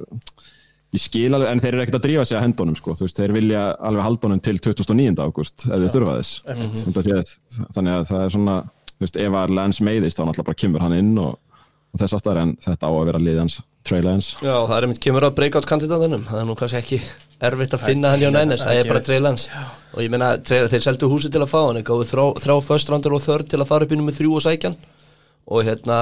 ég skil alveg, en þeir eru ekkert að drífa sig að hendunum sko, þú veist, þeir vilja alveg halda honum til 2009. ágúst, ef þeir þurfa þess því að- þannig að það er svona þú veist, ef að Lance meiðist þá náttúrulega bara kemur hann inn og, og þess aftar en þetta á að vera liðans Trey Lance Já, það er einmitt kemur að breakout kandidatunum. Það er nú kannski ekki erfitt að finna hann hjá Niners það er bara. Trey Lance og ég meina, Trey- þeir seldu húsi til að fá hann gáðu þrá, þrá first rounder og third til að fara upp í nummer þrjú og sækjan og hérna,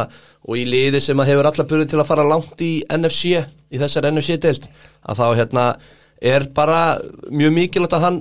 og í liði sem að hefur alla byrju til að fara langt í NFC í þessar NFC-deild að þá hérna, er bara mjög mikilvægt að hann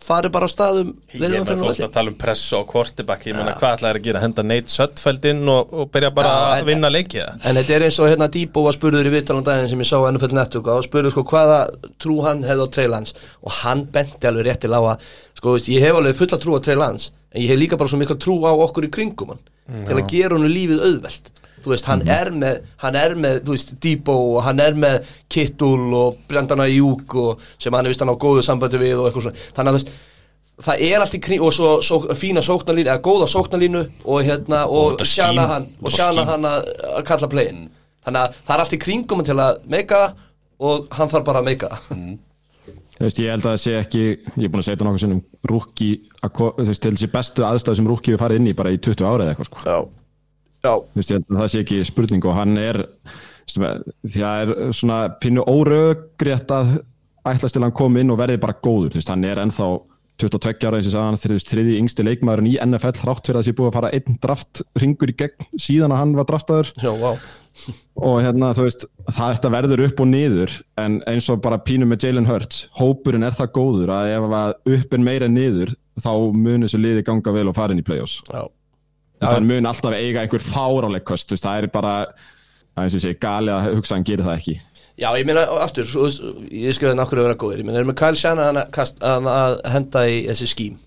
fari bara á staðum Ég með þú ert að tala um press og quarterback ég meina hvað ætlaði að gera, henda Nate Sudfeld inn og, og byrja bara Já, að en- vinna leikið En þetta er eins og hérna Díbo var spurður í viðtalan daginn sem ég sá NFL Network og spurður sko hvaða trú hann hefði á Trey Lance. Og hann benti alveg réttil á að sko veist, ég hef alveg fulla trú á Trey Lance en ég hef líka bara svo mikla trú á okkur í kringum hann til að gera hann lífið auðvelt þú veist, hann er með, hann er með þú veist, Díbo og hann er með Kittul og Brandana Júk og sem hann er vist hann á góðu sambandi við og eitthvað svona. Þannig að þú veist það er allt í kring og svo, svo fína sóknarlínu eða góða sóknarlínu og hérna og sjana hann og sjana hann að, kalla playin. Þannig að það er allt í kringum til að meika og hann þarf bara að meika það Þú veist, ég held að það sé ekki, ég er búin að segja þetta nokkuð sinnum, rúki, þú veist, til þessi bestu aðstæðu sem rúki við farið inn í bara í 20 ára eða eitthvað, sko. Að það sé ekki spurning og hann er sem er- að svona pínu óröggrétt að ætlast til að hann komi inn og verði bara góður, þú veist, hann er ennþá 22 ára eins og hann þriðist þriði yngsti leikmaðurinn í NFL þrátt fyrir að það sé búið að fara einn draft ringur í gegn síðan að hann var draftaður. Já, vá. Og hérna þú veist það þetta verður upp og niður en eins og bara pínu með Jalen Hurts hópurinn er það góður að ef að upp er meira niður þá mun þessu liði ganga vel og fara inn í play-offs. Já, það mun alltaf eiga einhver fáráleik kost, það er bara að eins og sé gali að hugsa að hann gerir það ekki. Já, ég meina, aftur, ég skrifaði nákvæmlega vera góðir, ég meina, erum við Kyle Shanahan að, að, að henda í þessi skím?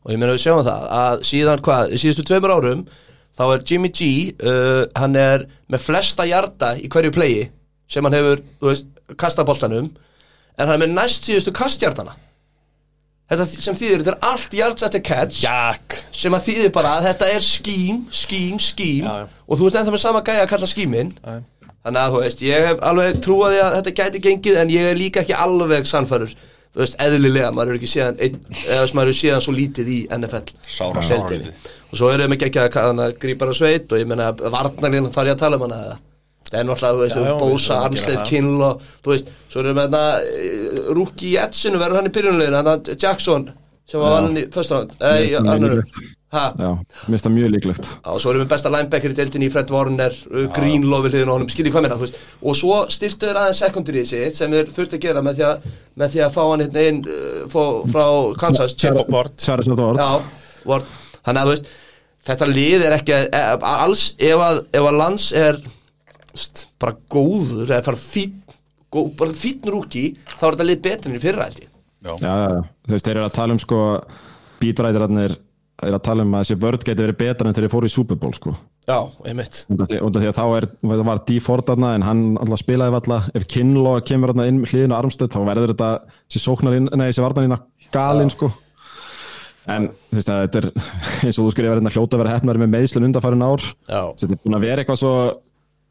Og ég meina, við sjáum það að síðan hvað, í síðustu tveimur árum þá er Jimmy G, uh, hann er með flesta hjarta í hverju playi sem hann hefur, þú veist, kastaboltanum en hann er með næst síðustu kasthjartana Þetta sem þýðir, þetta er allt yards eftir catch Jak sem að þýðir bara að þetta er skím, skím, skím Já, já. og þú ert ennþá með sama gæja að kalla skíminn Já. þannig að þú veist, ég hef alveg trúaði að þetta gæti gengið en ég er líka ekki alveg sannfærur þú veist, eðlilega, maður er ekki síðan einn, eða þess maður er síðan svo lítið í NFL Sára, Deildinni. sára lítið. og svo erum við ekki að grípar að sveit og ég menna varnarlínan þarf ég að tala um hana eða það er náttúrulega, þú veist, Já, Bósa, að. Kinnl og þú veist, svo erum við hérna Rúki í Edsinu verður hann í byrjunlegin hann Jackson sem var valin í fyrst ránd Mér eða í finnst það mjög annarum líklegt. ha, Já, mér finnst það mjög líklegt. Og svo erum við besta linebacker í deildinni í Fred Warner, uh, Greenlaw við hliðin á honum, skiljið hvað meina, þú veist. Og svo styrtu þeir aðeins secondary sitt sem þeir þurfti að gera með því að, með því að fá hann hérna inn uh, fó, frá Kansas. Já, var, þannig að þú veist þetta lið er ekki alls ef að, ef að lands er bara góður eða fara fín, gó, bara fín rúki þá er þetta lið betur enn í fyrra held ég. Já, Já, já, já, þú veist, þeir eru að tala um sko Beatwriterarnir er að tala um að þessi vörd geti verið betra en þeir eru fóru í Super Bowl sko. Já, einmitt. Af því, að þá er, það var D. Ford þarna en hann alltaf spilaði valla ef Kinlaw kemur þarna inn hliðinu Armstead þá verður þetta þessi sóknar inn, nei þessi varnarinn galinn sko. En þú veist að þetta er eins og þú skrifar hérna hljóta að vera hefnari með meðslun undanfærin ár. Já, þetta er búin að vera eitthvað svo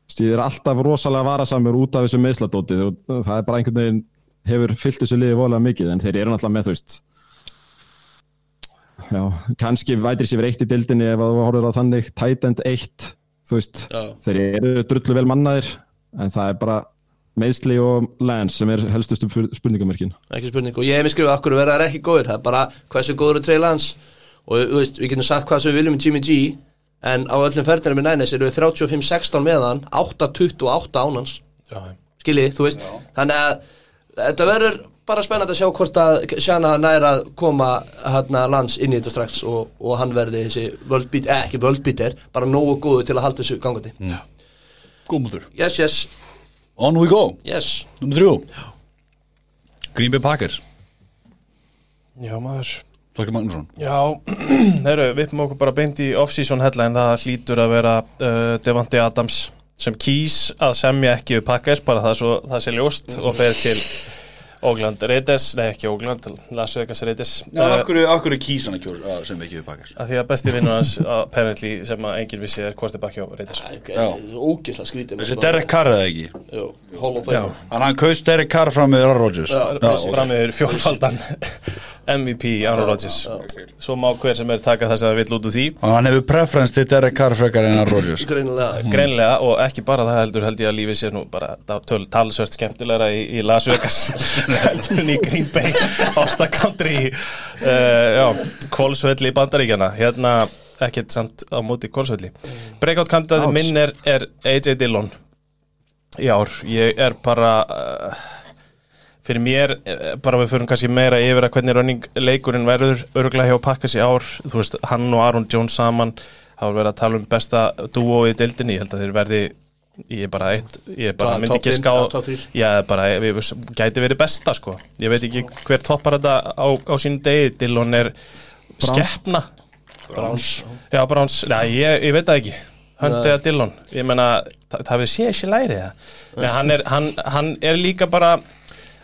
stíð er alltaf rosalega varasamur út af þessu meðsladóti það er bara einhvern veginn hefur fyllt þessu liði voðalega mikið en þeir eru náttúrulega með þú veist já, kannski vætir sér eitt í dildinni ef þú horfður á þannig tight end eitt þú veist, Já. þeir eru drullu vel mannaðir en það er bara meðsli og lens sem er helstu stu- spurningamerkin. Ekki spurning og ég hef mér skrifað okkur verða þær ekki góðir. Það er bara hversu góður er Trey Lance. Og veist, við getum sagt hvað sem við viljum með Jimmy G en á öllum ferðinum með Niners eru við 35-16 meðan 8-28 ánans Já, skiljið, þú veist þannig að þetta verður bara spennandi að sjá hvort að Sjana nær að koma hérna lands inn í þetta strax og, og hann verði þessi völdbít, eh, ekki völdbítir bara nógu góðu til að halda þessu gangandi. Góðmúður yes, yes, On we go, yes. Nummer þrjú. Green Bay Packers já maður Þorki Magnússon. Já, heru, við erum okkur bara beint í off-season en það hlýtur að vera uh, Devante Adams sem kýs að semja ekki við Packers, bara það, svo, það sé ljóst og fer til Oakland Raiders, nei ekki Oakland, Las Vegas uh, akkur, er kísan að kjósa að sem ekki við að því að besti vinnur hans apparently sem að enginn vissi er hvort er bakki á Raiders ógisla skrítið Þessi Derek Carr eða ekki? Jú, Hall of Fame Þannig að hann kaust Derek Carr fram með Aaron Rodgers. Já, fram yfir fjórfaldan MVP Aaron Rodgers. svo má hver sem er taka það sem það vill út úr því. Og hann hefur preference til Derek Carr frekar en Aaron Rodgers. Greinlega og ekki bara það heldur held ég að lífið sé nú bara töl, talsvert skemmtilegra í, í Las Vegas heldur en í Green Bay Ásta Country. Uh, já, Kvolsvelli í Bandaríkjana hérna ekkert samt á móti Kvolsvelli breakout kandidati Ás. minn er, er AJ Dillon. Í ár, ég er bara uh, fyrir mér, eh, bara við förum kannski meira yfir að hvernig running leikurinn verður örgulega hjá Pakkas í ár. Þú veist, hann og Aaron Jones saman þá er verið að tala um besta dúo í deildinni, ég held að þeir verði ég er bara eitt, ég er bara myndi ekki ská já, bara, við, gæti verið besta sko. Ég veit ekki hver toppar þetta á, á sínu degi, Dillon er skeppna Browns. Já, Browns, já, ég, ég veit það ekki. Hunt eða Dillon, ég menna það, það við sé ekki læri það Nei, hann, er, hann, hann er líka bara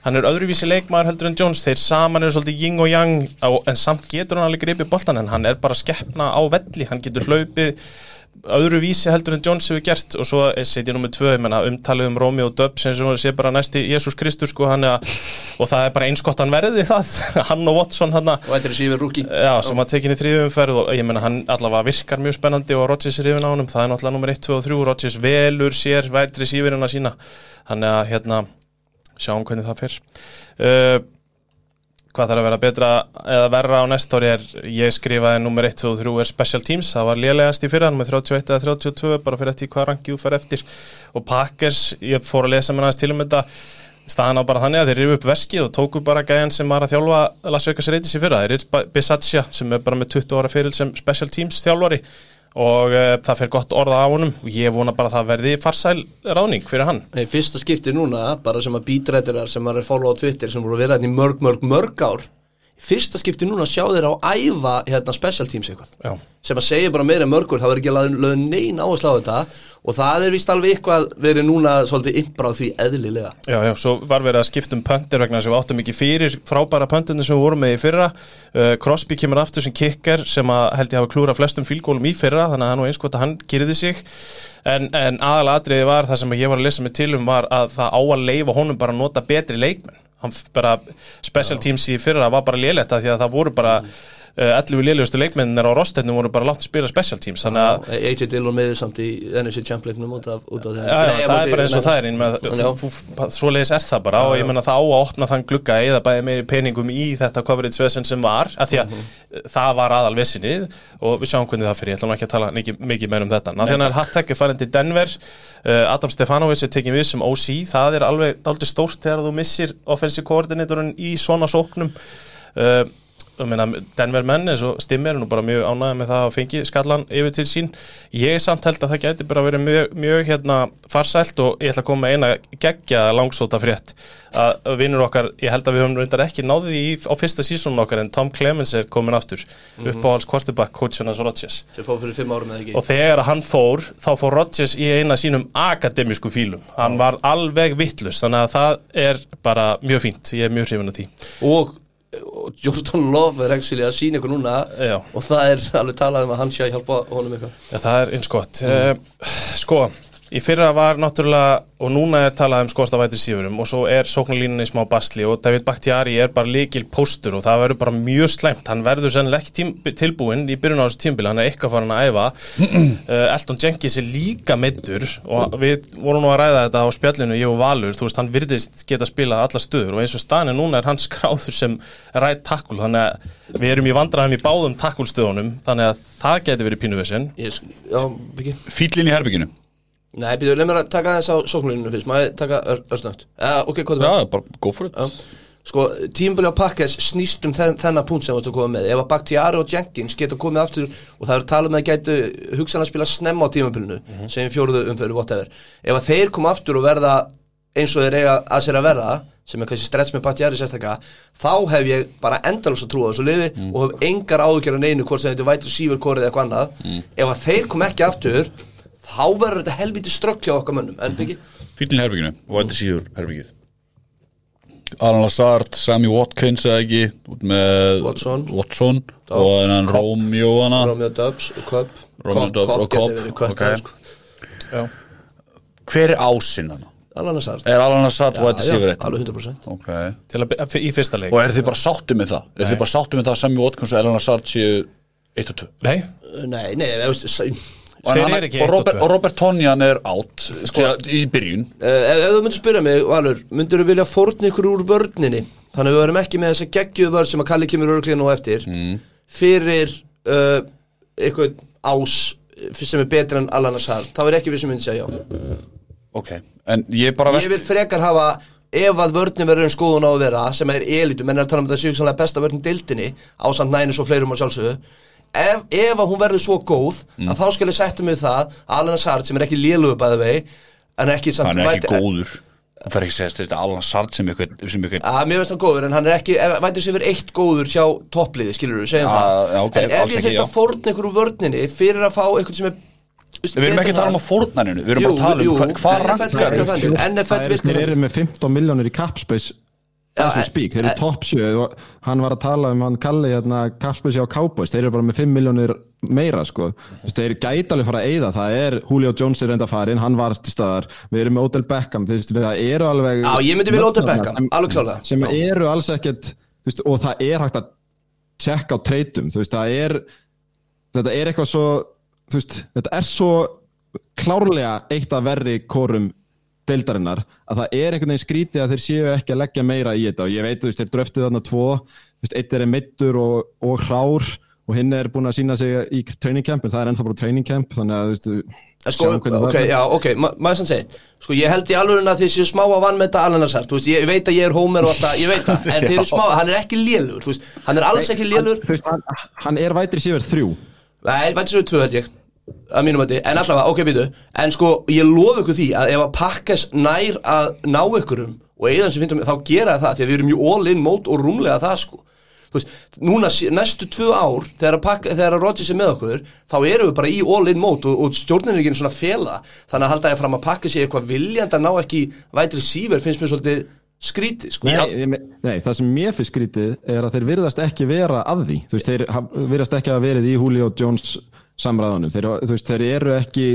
hann er öðruvísi leikmaður heldur en Jones. Þeir saman eru svolítið yin og yang en samt getur hann alveg gripið boltan en hann er bara skeppna á velli. Hann getur hlaupið öðru vísi heldur en Jones hefur gert og svo setjum nummer tvö, umtalið um Rómi og Döbb sem sé bara næsti Jésús Kristur sko hann að, og það er bara einskott hann verði það, hann og Watson hann að Og þetta er sífur rúki Já, sem að tekinni þriðum umferð og ég menna hann allavega virkar mjög spennandi og Rodgers er yfir á honum, það er náttúrulega nummer 1, 2 og 3 Rodgers velur sér vætri sífirina sína. Þannig að hérna sjáum hvernig það fyrr uh, hvað þarf að vera betra eða verra á næst ári er ég skrifaði nummer 1, 2 og 3 er special teams. Það var lélegast í fyrra, nummer 31 eða 32 bara fyrir eftir hvað rangi þú fer eftir. Og Packers, ég fór að lesa mér aðeins til um þetta. Staðan á bara þannig að þeir rifu upp veskið og tóku bara gæjan sem var að þjálfa Las Vegas Raiders í fyrra, þeir Rich Bisaccia sem er bara með 20 ára fyrir sem special teams þjálfari og uh, það fer gott orða á honum. Og ég vona bara að það verði farsæl ráning fyrir hann. Í fyrsta skipti núna, bara sem að bítrættirar sem maður er follow á Twitter sem voru að vera hérna í mörg, mörg, mörg ár. Fyrsta skipti núna sjá þeir á æfa hérna special teams eitthvað. Já. Sem að segja bara meira mörgur, það verður ekki lögð lögð neina áherslu á þetta. Og það er vist alveg eitthvað verið núna svolítið impráð því eðlilega. Já, já, svo var verið að skipta um pöntir vegna að við áttum ekki fyrir frábæra pöntirni sem við vorum með í fyrra. Uh, Crosby kemur aftur sem kicker sem að held ég hafa klúra flestum fílgólum í fyrra þannig að hann og einskot að hann gerði sig. En, en aðalatriði var það sem ég var að lesa mig til um var að það á að leifa honum bara að nota betri leikmenn. Hann bara, special teams í fyrra var bara léletta því að það voru bara uh, 11 lélegustu leikmennir á rostinu voru bara langt að spila special teams þannig að AJ Dillon meður samt í NFC út af, út af það er bara eins og það er með, þú, svoleiðis er það bara og ég menna það á að opna þann glugga eða bæði meiri peningum í þetta coverage vesen sem var, af því að það var aðal vesinni og við sjáum hvernig það fyrir, ég ætla nú ekki að tala mikið, meir um þetta. Þannig að Hattek er farin til Denver uh, Adam Stefanovic er tekinn við sem OC það er alveg stórt þegar þú missir offensive coordinatorinn í svona sóknum. Ég meina, Denver menn eins og Stimmer er nú bara mjög ánægði með það að fengi skallan yfir til sín. Ég samt held að það gæti bara verið mjög, mjög hérna farsælt og ég ætla að koma eina geggja langsóta frétt að vinnur okkar, ég held að við höfum reyndar ekki náði í á fyrsta sísónun okkar en Tom Clemens er komin aftur uppáhalds quarterback coachinnas Rodgers. Sem fóð fyrir fimm árum eða ekki. Og þegar hann fór þá fór Rodgers í eina sínum akademísku fílum. Hann var alveg vittlust þannig að það er bara mjög fínt. Ég er mjög hrifin af því. Og, og Jordan Love er actually að sína ykkur núna Já. og það er alveg talað um að hann sé að hjálpa honum eitthvað Já, það er eins gott mm. Sko, í fyrra var náttúrulega og núna er talað um skoðast af vætri sífurum og svo er sóknarlínunni í smá basli og David Bakhtiari er bara líkil póstur og það verður bara mjög slæmt. Hann verður sennilega ekki tím, tilbúinn í byrjun á þessu tímbili, hann er eitthvað farin að æfa. Uh, Elton Jenkins er líka meiddur og við vorum nú að ræða þetta á spjallinu, ég og Valur, þú veist, hann virðist geta spilað alla stöður og eins og staðin núna er hann skráður sem rætt takkul þannig að við erum í vandræðum í báðum takkulstöðunum þannig að Nei, byrju, leið mér að taka þess á sóknulínu fyrst. Maður taka ör, örsnögt uh, Ok, hvað er Já, bara go for it. Já. Sko, tímabili á Pakkes snýst um þenn, þennan punkt sem þú ert að koma með. Ef að Bakhtiari og Jenkins geta komið aftur og það er talað með að gætu hugsan að spila snemma á tímabilinu sem fjóruðu umfyrir whatever. Ef að þeir koma aftur og verða eins og þeir eiga að sér að verða sem er kannski stress með Bakhtiari sérstakka þá hef ég bara endalus að trúa þessu liði og hef engar áðugjör en einu hvort sem þetta er vætri sífur korið eða eitthvað annað. Ef að þeir koma ekki aftur þá verður þetta helviti ströggja okkar mönnum en byggi Fýllin í herbygginu og þetta síður herbyggið Alan Lazard, Sammy Watkins eða ekki út með Watson. Watson og þennan Romeo hana. Romeo Dubs, Cobb Romeo Dobbs og Cobb, ok. sko. Hver er ásinn hana? Alan Hazard Er Alan Lazard og þetta síður eitt? alveg 100% Ok. Til að, í fyrsta leik. Og er þið bara sáttu með það? Er þið bara sáttu með það að Sammy Watkins og Alan Lazard séu 1 og 2? Nei, Nei, nei, ég veist Og, ekki og, Robert, Robert Tonjan er átt sko, í byrjun. ef, ef þú myndir spyrja mig, Valur myndir þú vilja fórna ykkur úr vörninni? Þannig að við verum ekki með þessa geggjuðu vörn sem að Kalli kemur örglíðan og eftir Mm. fyrir uh, eitthvað ás sem er betur en Alan Hazard. Þá er ekki við sem myndi segja já. Ok, en ég bara ég vil frekar hafa ef að vörnin verður en skoðun á að vera sem er elitu, menn er að tala um þetta séu sannlega besta vörnin deildinni ásand nænus og fleirum og sjálfsögðu ef, ef að hún verður svo góð Mm. að þá skal ég setja mig það að Alan Hazard sem er ekki lélugu bæði vei en ekki samt Hann er ekki væti- góður. Það fer ekki að segja þetta Alan Lazard sem ykkur, sem ykkur að mér finnst hann góður en hann er ekki, ef- vætir sér verið eitt góður hjá toppliði, skilur við, segjum það. já, ok, en ef ég ekki, þurft að fórna ykkur úr vörninni fyrir að fá eitthvað sem er Við erum ekki að tala um að fórnarinu Við erum bara að tala um hva, hvað NFL rankar virkar þannig NFL virkar Þeir þannig. eru með 15 miljónir í capspace þeir eru top 7 og hann var að tala um hann kalli hérna Kaspersi á Cowboys, þeir eru bara með 5 miljónir meira sko, þeir gæti alveg fara að eyða, það er Julio Jones er reynda farin, hann var til staðar, við erum með Odell Beckham, það eru alveg Já, ég myndi vilja Odell Beckham, alveg klálega. sem eru alls ekkert veist, og það er hægt að tjekka á treytum, þú veist, það er þetta er eitthvað svo þú veist, þetta er svo klárlega eitt af verri kórum deildarinnar, að það er einhvern veginn skrítið að þeir séu ekki að leggja meira í þetta. Og ég veit, þú veist, þeir dröftuð þarna tvo. Þú veist, eitt er meittur og, og hrár og hinn er búin að sína sig í training camp en það er ennþá bara training camp þannig að, þú veist, Sko, hvernig það ok, já, ok, ma maður sann segið Sko, ég held í alveg að þið séu smá að vann með þetta Alan Hazard, þú veist, ég veit að ég er Homer og alltaf, ég veit það, en þeir eru smá, hann er ekki lélur, þú veist, hann er alls ekki lélur hann, hann er vætri síver þrjú. Nei, svo við tvö held ég að mínum að en allavega, ok, býtu en sko, ég lofa ykkur því að ef að Pakkes nær að ná ykkurum og eigðan sem finnum, þá gera það því að við erum ju all in mót og rúmlega það sko. Þú veist, núna næstu tvö ár þegar, að að Rodgers er með okkur þá erum við bara í all in mót og, og stjórnin er ekki einu svona fela. Þannig að halda ég fram að pakka sig eitthvað viljand að ná ekki vætri síver finnst mér svolítið skrítið sko. Nei, me- nei, það sem mér finnst skrítið er að þeir virðast ekki vera að því. Þú veist, þeir virðast ekki að verið í Julio Jones samræðunum, þeir, veist, þeir eru ekki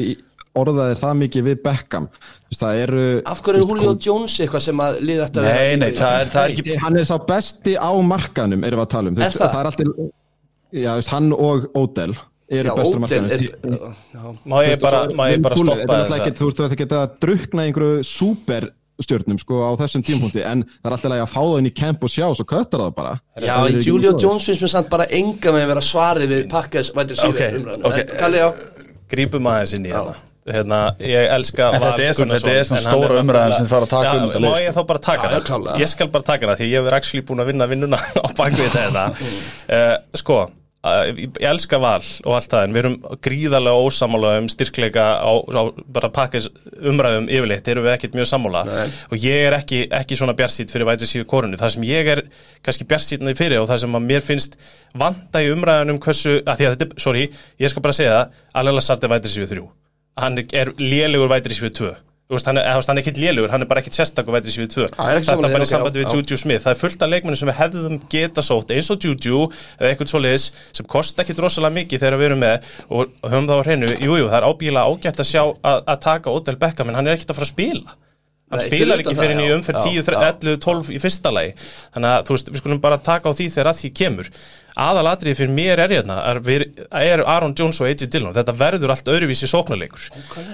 orðaðir það mikið við Beckham. Veist, það eru af hverju er Julio Jones eitthvað sem að liða að Nei, nei, það er, það er ekki hann er sá besti á markanum erum við að tala um, Er veist, það? það er alltaf já, veist, hann og Odell eru bestur á markanum er, Má ég bara, má ég bara Þetta stoppa ekki- Þú veist, þú ert ekki að drukna einhverju super stjórnum sko á þessum tímpunkti en það er alltaf að fá það inn í camp og sjá svo köttar það bara Já, Það er Julio. Jones finnst mér samt bara enga með að vera svarið við pakkas vætir síður Ok, umræðum ok. En Kalli, já, Grípum aðeins inn í hérna Hérna, ég elska En þetta er svona- þetta er svona stóra umræðan sem þarf að taka um þetta Má ég þá bara taka hana? klárlega. Ég skal bara taka hana því ég hefur actually búin að vinna vinnuna á bakvið þetta uh, Sko, ég elska val og allt það en við erum gríðarlega ósamála um styrkleika á, á bara pakkis umræðum yfirleitt erum við ekkert mjög sammála. Og ég er ekki, ekki svona bjarsýtt fyrir vætri síðu korunu það sem ég er kannski bjarsýtnaði fyrir og það sem að mér finnst vanda í umræðunum hversu, að því að þetta, sorry, ég skal bara segja það Alela Sart er vætri síðu þrjú. Hann er, lélegur vætri síðu tvö veist, hann er, hann er ekkit lélugur, hann er bara ekkit sérstakur vætri síðu tvö. Er ekki Þetta sammála bara í sambandi ok, við. Juju Smith. Það er fullt af leikmennu sem við hefðum geta sótt eins og Juju eða eitthvað svoleiðis sem kosta ekkit rosalega mikið þegar við erum með og höfum það á hreinu, jújú, jú, það er ábyggilega ágætt að sjá að, að taka Odell Beckham en hann er ekkit að fara að spila hann spilar ekki fyrir já. umferð Já, 10, já. 11, 12 í fyrsta lagi. Þannig að þú veist, við skulum bara taka á því þegar að því kemur. Aðalatriði fyrir mér er hérna er, er Aaron Jones og AJ Dillon. Þetta verður allt öðruvísi sóknarleikur.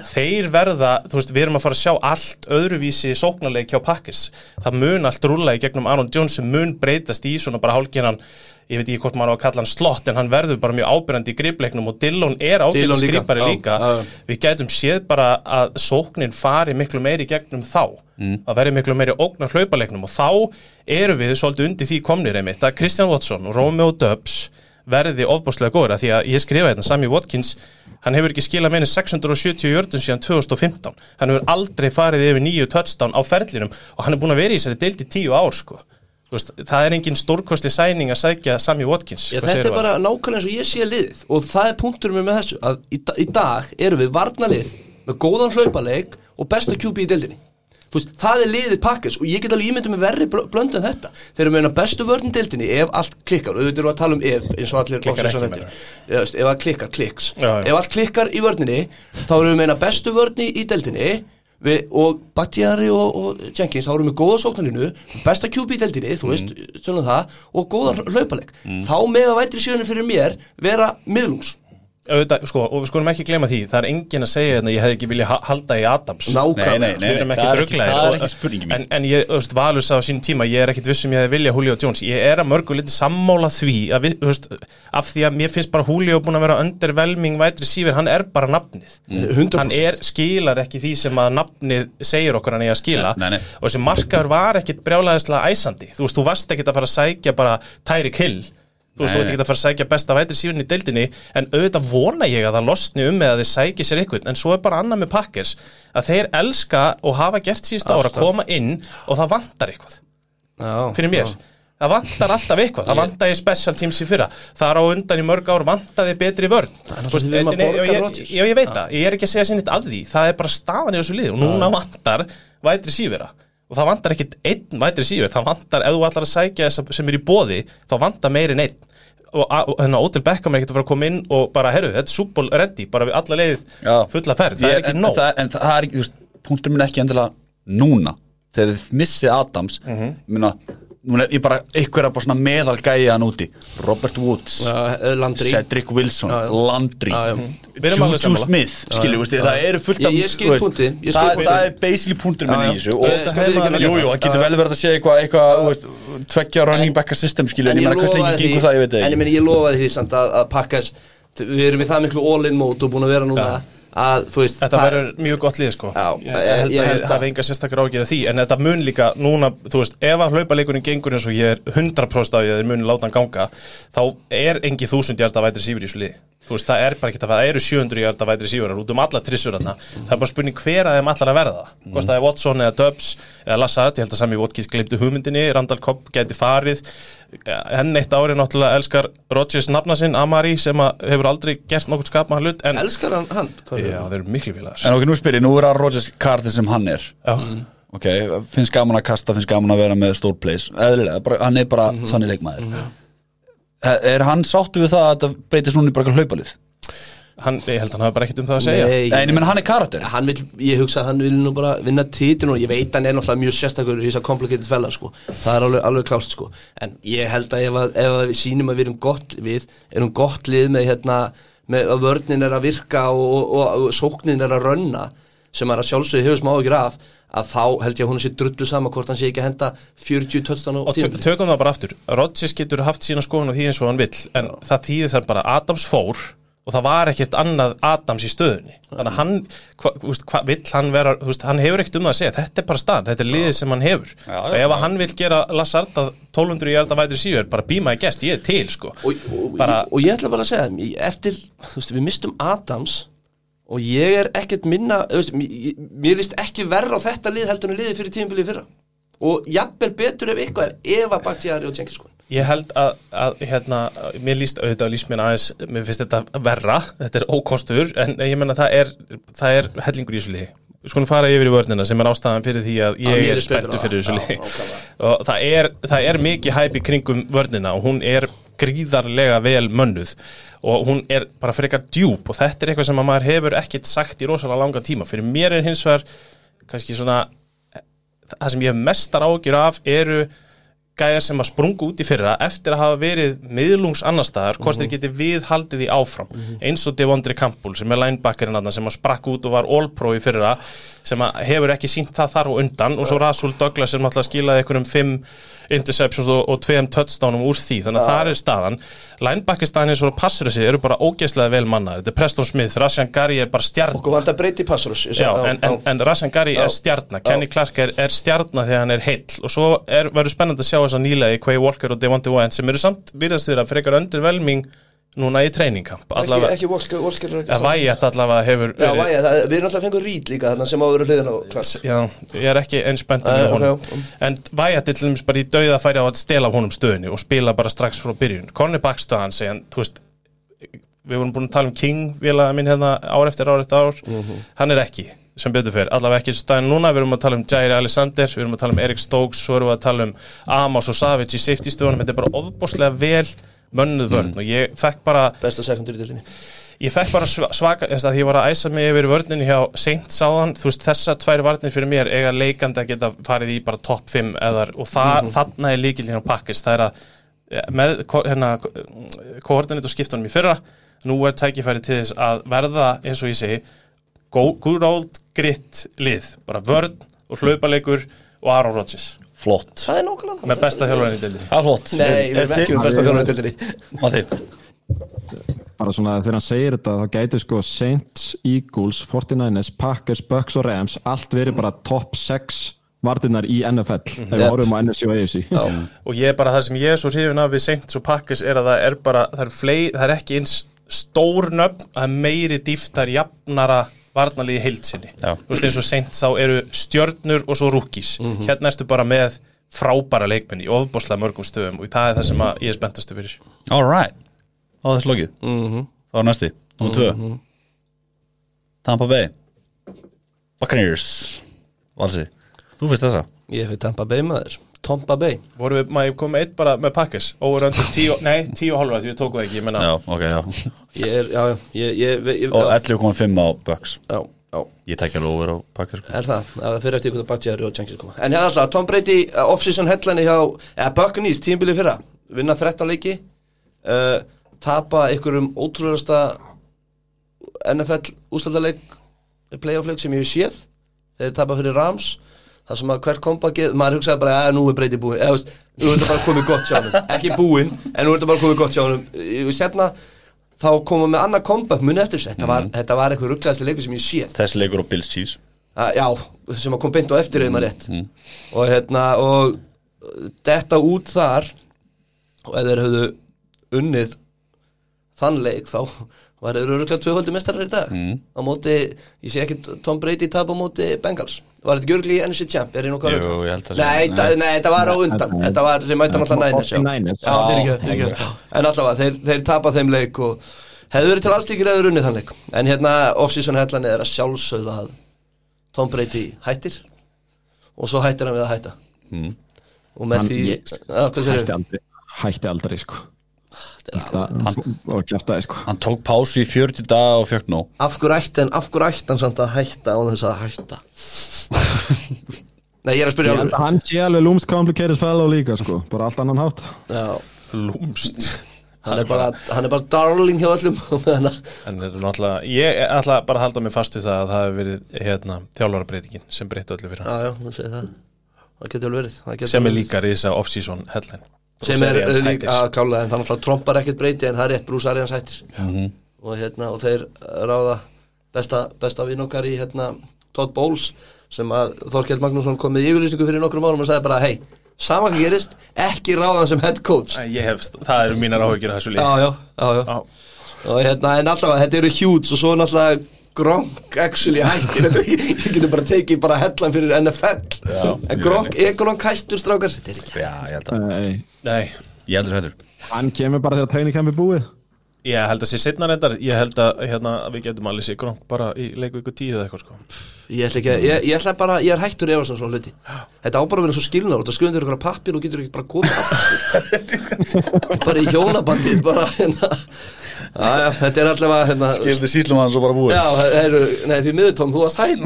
Þeir verða, þú veist, við erum að fara að sjá allt öðruvísi sóknarleik hjá Packers. Það mun allt rúlla í gegnum Aaron Jones sem mun breytast í svona bara hálfgerðan ég veit ekki hvort maður á að kalla hann slott en hann verður bara mjög ábyrjandi í gripleiknum og Dillon er líka, skripari líka. já, já. við gætum séð bara að sóknin fari miklu meiri gegnum þá. Að verði miklu meiri ógnar hlaupaleiknum og þá eru við svolítið undir því komnir einmitt að Christian Watson og Romeo Dubs verði ofbúslega góður af því að ég skrifa hérna Sammy Watkins hann hefur ekki skilað meini 670 jördun síðan 2015 hann hefur aldrei farið yfir nýju touchdown á ferlinum og hann er búin að vera í þessari deildi tíu ár sko veist, það er engin stórkostli sæning að sækja Sammy Watkins. Já, þetta er bara nákvæmlega eins og ég sé liðið og það er punkturum með þessu að í, í dag erum við varnalið með góðan hlaupaleik og besta QB í deildinni. Veist, það er liðið pakkes og ég get alveg ímyndið með verri bl- blöndu en þetta. Þeir eru meina bestu vörn í deildinni ef allt klikkar. Og auðvitað eru að tala um ef eins og allir Klikkar ekki, þetta. Já, veist, ef allt klikkar, kliks Já, já. ef allt klikkar í vörninni þá erum við meina bestu vörn í, í deildinni við, og Batjari og, og Jenkins þá erum við góða sóknarlínu besta QB í deildinni, þú veist, Mm. tölum það og góða hlaupaleg þá mega vætri síðan fyrir mér vera miðlungs Auðvitað, sko, og við skulum ekki glema því það er engin að segja hérna, ég hefði ekki vilja ha- halda í Adams Nákvæmlega. Nei, nei, nei, við erum nei, ekki það er ekki- er ekki spurningin mín. en, en ég, þú veist, Valur sá á sín tíma ég er ekkit vissum ég hefði vilja Julio Jones ég er að mörgu liti sammála því að veist, af því að mér finnst bara Julio búin að vera undervelming vætri sífir, hann er bara nafnið 100%. hann er, skilar ekki því sem að nafnið segir okkur hann er að skila Nei, nei. og þessi markaður var ekkit brjálæðislega æsandi, þú veist, þú þú veist, þú ert ekki að fara að sækja besta vætri sífin í deildinni en auðvitað vona ég að það losni um með að þeir sækja sér ykkur. En svo er bara annað með Packers að þeir elska og hafa gert síðust ára að koma inn og það vantar eitthvað. Fyrir mér. það vantar alltaf eitthvað, það vantar í special teams í fyrra, það er á undan í mörg ár vantar þið betri vörn. Að nei, borga ég- Rodgers. ég, ég veit það, ég er ekki að segja sér nýtt að því. Það er bara staðan í þessu lið og núna vantar vætri sífira og það vantar ekkit einn vætri síver það vantar, ef þú ætlar að sækja þess sem er í bóði þá vantar meiri einn. Og, þannig að Ótil Beckham er ekkert að fara að koma inn og bara, herru, þetta er súból ready bara við alla leið Já. fulla ferð, það Ég- er ekki en, nóg. það, en það er ekki, þú veist, punktur minn ekki endilega núna. Þegar þið missið Adams mm Mhm. minna, núna er ég bara einhverja bara svona meðal gæja hann úti. Robert Woods Landry. Cedric Wilson, já. Landry. Juju. Smith skilju, veist, það eru fullt af það, það er basically punktur minn Já, í þessu Ég og skal hefma viðurkenna líka. Jú, jú, það getur vel verið að segja eitthvað eitthva, tveggja running backa system skilju, en ég meina hvers lengi gengur það, ég veit það En ég ekki. lofaði því samt að, pakkas Við erum í það miklu all-in mót og búin að vera núna að, þú veist Þetta það- verður mjög gott lið sko. Já, Ég held ég að held ég að- hafi enga sérstakar ágjörð því En þetta mun líka núna, þú veist Ef að hlaupaleikurinn gengur eins og ég er 100% af ég að þeir muni láta hann ganga Þá er engi þúsund hjarta vætri sífur í þessu lið Þú veist, það er bara ekki það, það eru 700 hjarta vætri sífurar út um alla trissur þarna. Það er bara spurning hver að þeim allar að verða. Hvort það er Watson eða Dubs eða Lassard Ég held að Sami Watkins gleymdi hugmyndinni Randall Cobb gæti farið Henn eitt ári náttúrulega elskar Rodgers nafna sinn, Amari sem að hefur aldrei gert nokkuð skapma hlut En Elskar hann hann? Já, þeir eru miklu félagar En ok, nú spyr ég, nú er að Rodgers Carter sem hann er. Já, Ok, finnst gaman að kasta, finnst gaman að vera með stór place. Eðlilega, bara, hann er bara þannig leikmaður. Er, er hann sáttu við það að þetta breytist núna í bara hlaupalið? Hann, ég held að hann hafa bara ekkert um það að segja. Nei, en ég menn hann er karakter. Hann vil, ég hugsa að hann vil nú bara vinna titil og ég veit hann er náttúrulega mjög sérstakur í þess að complicated fella sko, það er alveg, alveg klárt sko, en ég held að ef, að ef að við sýnum að við erum gott við erum gott lið með hérna með að vörnin er að virka og, og, og, og sóknin er að rönna sem er að sjálfsögðu hefur smá ekki af að þá held ég að hún sé drullu sama hvort hann sé ekki að henda 40 tötstan og tö- tímabili. tökum það bara aftur. Rodgers getur haft sína skoðun á því eins og hann vill en það þýðir þar bara að Adams fór og það var ekkert annað Adams í stöðunni. Þannig að hann, hva, þú veist, hva, vill hann vera þú veist, hann hefur ekkert um það að segja, þetta er bara staðan þetta er liðið sem hann hefur. Já, og já, ef að hann vill gera Lassard að 1200 í alltaf vætri síður, bara býma í gest, ég er til sko. Og, og, Bara- og ég ætla bara að segja ég- eftir, þú veist, við mistum Adams og ég er ekkert minna þú veist, mér, mér líst ekki verra á þetta lið heldur en liðið fyrir tímabilið fyrra. Og jafnvel betur ef eitthvað er Eva Bakhtiari og Khan Ég held að, að hérna, mér líst auðvitað líst mér aðeins, mér finnst þetta verra, þetta er ókostur, en ég menna það er, það er hellingur í þessu liði. Við skulum fara yfir í vörnina sem er ástæðan fyrir því að ég mér er á fyrir þessu liði. Og það er, það er mikið hæp í kringum vörnina og hún er gríðarlega vel mönnuð og hún er bara frekar djúb og þetta er eitthvað sem að maður hefur ekkit sagt í rosalega langa tíma. Fyrir mér er hins vegar kannski svona það sem ég mestar ágjur af eru gæjar sem að sprungu út í fyrra eftir að hafa verið miðlungs annar staðar, hvort þeir geti viðhaldið í áfram. Eins og Devondri Campbell sem er linebackerinn sem að sprakk út og var all-pro í fyrra sem að hefur ekki sínt það þar og undan og svo Rasul Douglas sem alltaf skilaði einhverjum fimm interceptions og, og tveim touchdownum úr því, þannig að það er staðan. Eins og passur þessi eru bara ógeðslega vel mannaðir, þetta er Preston Smith Rashan Gary er bara stjarn okkur vantar breyti passarus Já, en, en, en Rassan Gary er stjarnar Kenny Clark er, er stjarnar þegar hann er heill. Og svo er, verður spennandi að sjá þess að nýlega í Quay Walker og Devontae Wyatt sem eru samt virðast þeirra frekar undervelming núna í treiningkamp allavega, ekki ekki að Wyatt allavega hefur Já, væja, það, við erum alltaf fengið rít líka þarna sem á að vera hliðin á klass. Já, ég er ekki eins spenntur með honum ok, ok. En Wyatt er til dæmis bara í dauða færi á að stela honum stöðunni og spila bara strax frá byrjun. Conny Backstöðan segja, þú veist Við vorum búin að tala um King Vélaga minn hérna ár eftir ár eftir ár. Mhm. Hann er ekki, sem betur fyrir Allavega ekki í staðin núna, við erum að tala um Jair Alexander Við erum að tala um Erik Stokes Svo erum við að tala um Amos og Savage í safety stöðunum. Þetta er bara ofbúslega vel mönnuð vörn Mhm. Og ég fekk bara besta sekundar í delinni Ég fekk bara sva- svaka, þess að ég var að æsa mig yfir vörninni hjá Saint sáðan, þú veist þessar tvær varnir fyrir mér eiga leikandi að geta farið í bara topp 5 eðar og það, þarna er líkildin á pakkis, það er að með hérna, koordinit og skiptunum í fyrra, nú er tækifæri til þess að verða, eins og ég segi go- good old grit lið, bara vörn og hlaupaleikur og Aaron Rodgers Flott. Það er nákvæmlega það. Með besta þjálfarinn í deildinni. Það er flott. Nei, við erum ekki með besta þjálfur í delinni Matti? Bara svona þegar hann segir þetta þá gæti sko Saints, Eagles, 49ers Packers, Bucks og Rams allt verið bara top 6 vartinnar í NFL ef við horfum á NFC og AFC og ég er bara það sem ég er svo hrifin af við Saints og Packers er að það er bara það er, flei, það er ekki eins stór nöfn það er meiri dýft, það er jafnara varnalíði heilsinni þú veist eins og Saints þá eru stjörnur og svo rúkis hérna ertu bara með frábæra leikmenn í ofbáslega mörgum stöðum og það er það sem að ég er spenntastu fyrir. Alright Það var þess lokið. Það var næsti Númer tvö. Tampa Bay. Buccaneers. Valsi Þú finnst þessa. Ég fyrir Tampa Bay maður Tompa Bay. Vorum við, maður kom með eitt bara með Packers? Over under 10, nei, 10 og halva Því við tókum það ekki, ég menna Já, ok, já. Ég er, já, já, ég, ég, ég Og já, 11,5 á Bucks. Já, já, Ég tekja alveg over á Packers sko. er það? Það fyrir eftir ykkur það Bakhtiari og Jenkins koma. En hérna alltaf, Tom Brady, uh, off-season headline hjá eða Buccaneers, tímbilið fyrra. Vinna 13 leiki uh, tapa ykkurum ótrúlega NFL ústaldaleik playoff-leik sem ég hef séð. Þeir tapa fyrir Rams það sem að hvert kompa geð, maður hugsaði bara að nú er Brady búinn, eða þú veist, nú er þetta bara komið gott hjá hann ekki búinn, en nú er þetta bara komið gott hjá hann ég veist hérna þá komum við með annað comeback muni eftir þessu, þetta var, þetta var eitthvað rugglaðasti leikur sem ég séð. Þessi leikur á Bills Chiefs. Að, já, sem að kom beint á eftir eða maður rétt. Og hérna og þetta út þar og ef þeir höfðu unnið þann leik þá var öruglega tvöfaldi mestarar í dag? Á móti, ég sé ekki Tom Brady tap á móti Bengals. Var þetta gjörgli í NFC Champ, er ég nokkuð Jú, ég held að sé- Nei, þetta var á undan. Þetta var sem mættan alltaf Niners já, þeir ekki, en allavega, þeir, þeir tapa þeim leik og hefðu verið til allstíkir eða unnið þann leik. En hérna, off-season hellan er að sjálfsögða að Tom Brady hættir. Og svo hættir hann við að hætta. Mm. og með Hann- því ég- hvað segirðu? hætti aldrei hætti aldrei sko kjæftaði sko. Hann tók pásu í 40 daga og fjökk nóg. Af hverju ætti hann, af hverju ætti hann samt að hætta á þess að hætta? Nei, ég er að spyrja alveg. hann sé alveg looms complicated fellow líka sko. Bara allt annan hátt. Já, Lúmst hann er bara, hann er bara darling hjá öllum En þetta er náttúrulega Ég ætla bara að halda mig fast við það að það hefur verið hérna, þjálfarabreitingin sem breytti öllu fyrir hann. Já, já, hún segir það. Það getur vel verið. Það getur sem er líka risa off-season headline Sem er líka að kála En það náttúrulega trompar ekkert breyti En það er rétt, Bruce Arians hættir. Og, hérna, og þeir ráða besta, besta vinn okkar í hérna, Todd Bowles sem að Þorkjell Magnússon kom með yfirlýsingu fyrir nokkrum árum og sagði bara hei, sama hvað gerist ekki ráðan sem head coach. Hef, það eru mínar áhugir að þessu lík já, já, já, já. Og hérna, en allavega, þetta eru huge og svo er náttúrulega Gronk actually hættir. Þetta- ég getur bara tekið bara hellan fyrir NFL Já, en Gronk, er Gronk hættur strákar? Þetta er ekki Já, ég held að Nei, Ég held að sættur hann kemur bara þegar treyning kemur búið. Ég held að sé setna reyndar. Ég held að hérna, við getum alveg sér grónk bara í leiku ykkur tíu eða eitthvað sko. Ég ætla ekki að, ég, ég ætla bara, ég er hættur efa svona hluti. Þetta á bara að vera svo skilnar það skrifum þér ykkur pappir og getur ekki bara komið aftur. Bara í hjónabandið, bara hérna. Aja, þetta er allavega hérna Skildi síslum hann svo bara búið. Já, heru, nei því miður Tom, þú varst hætt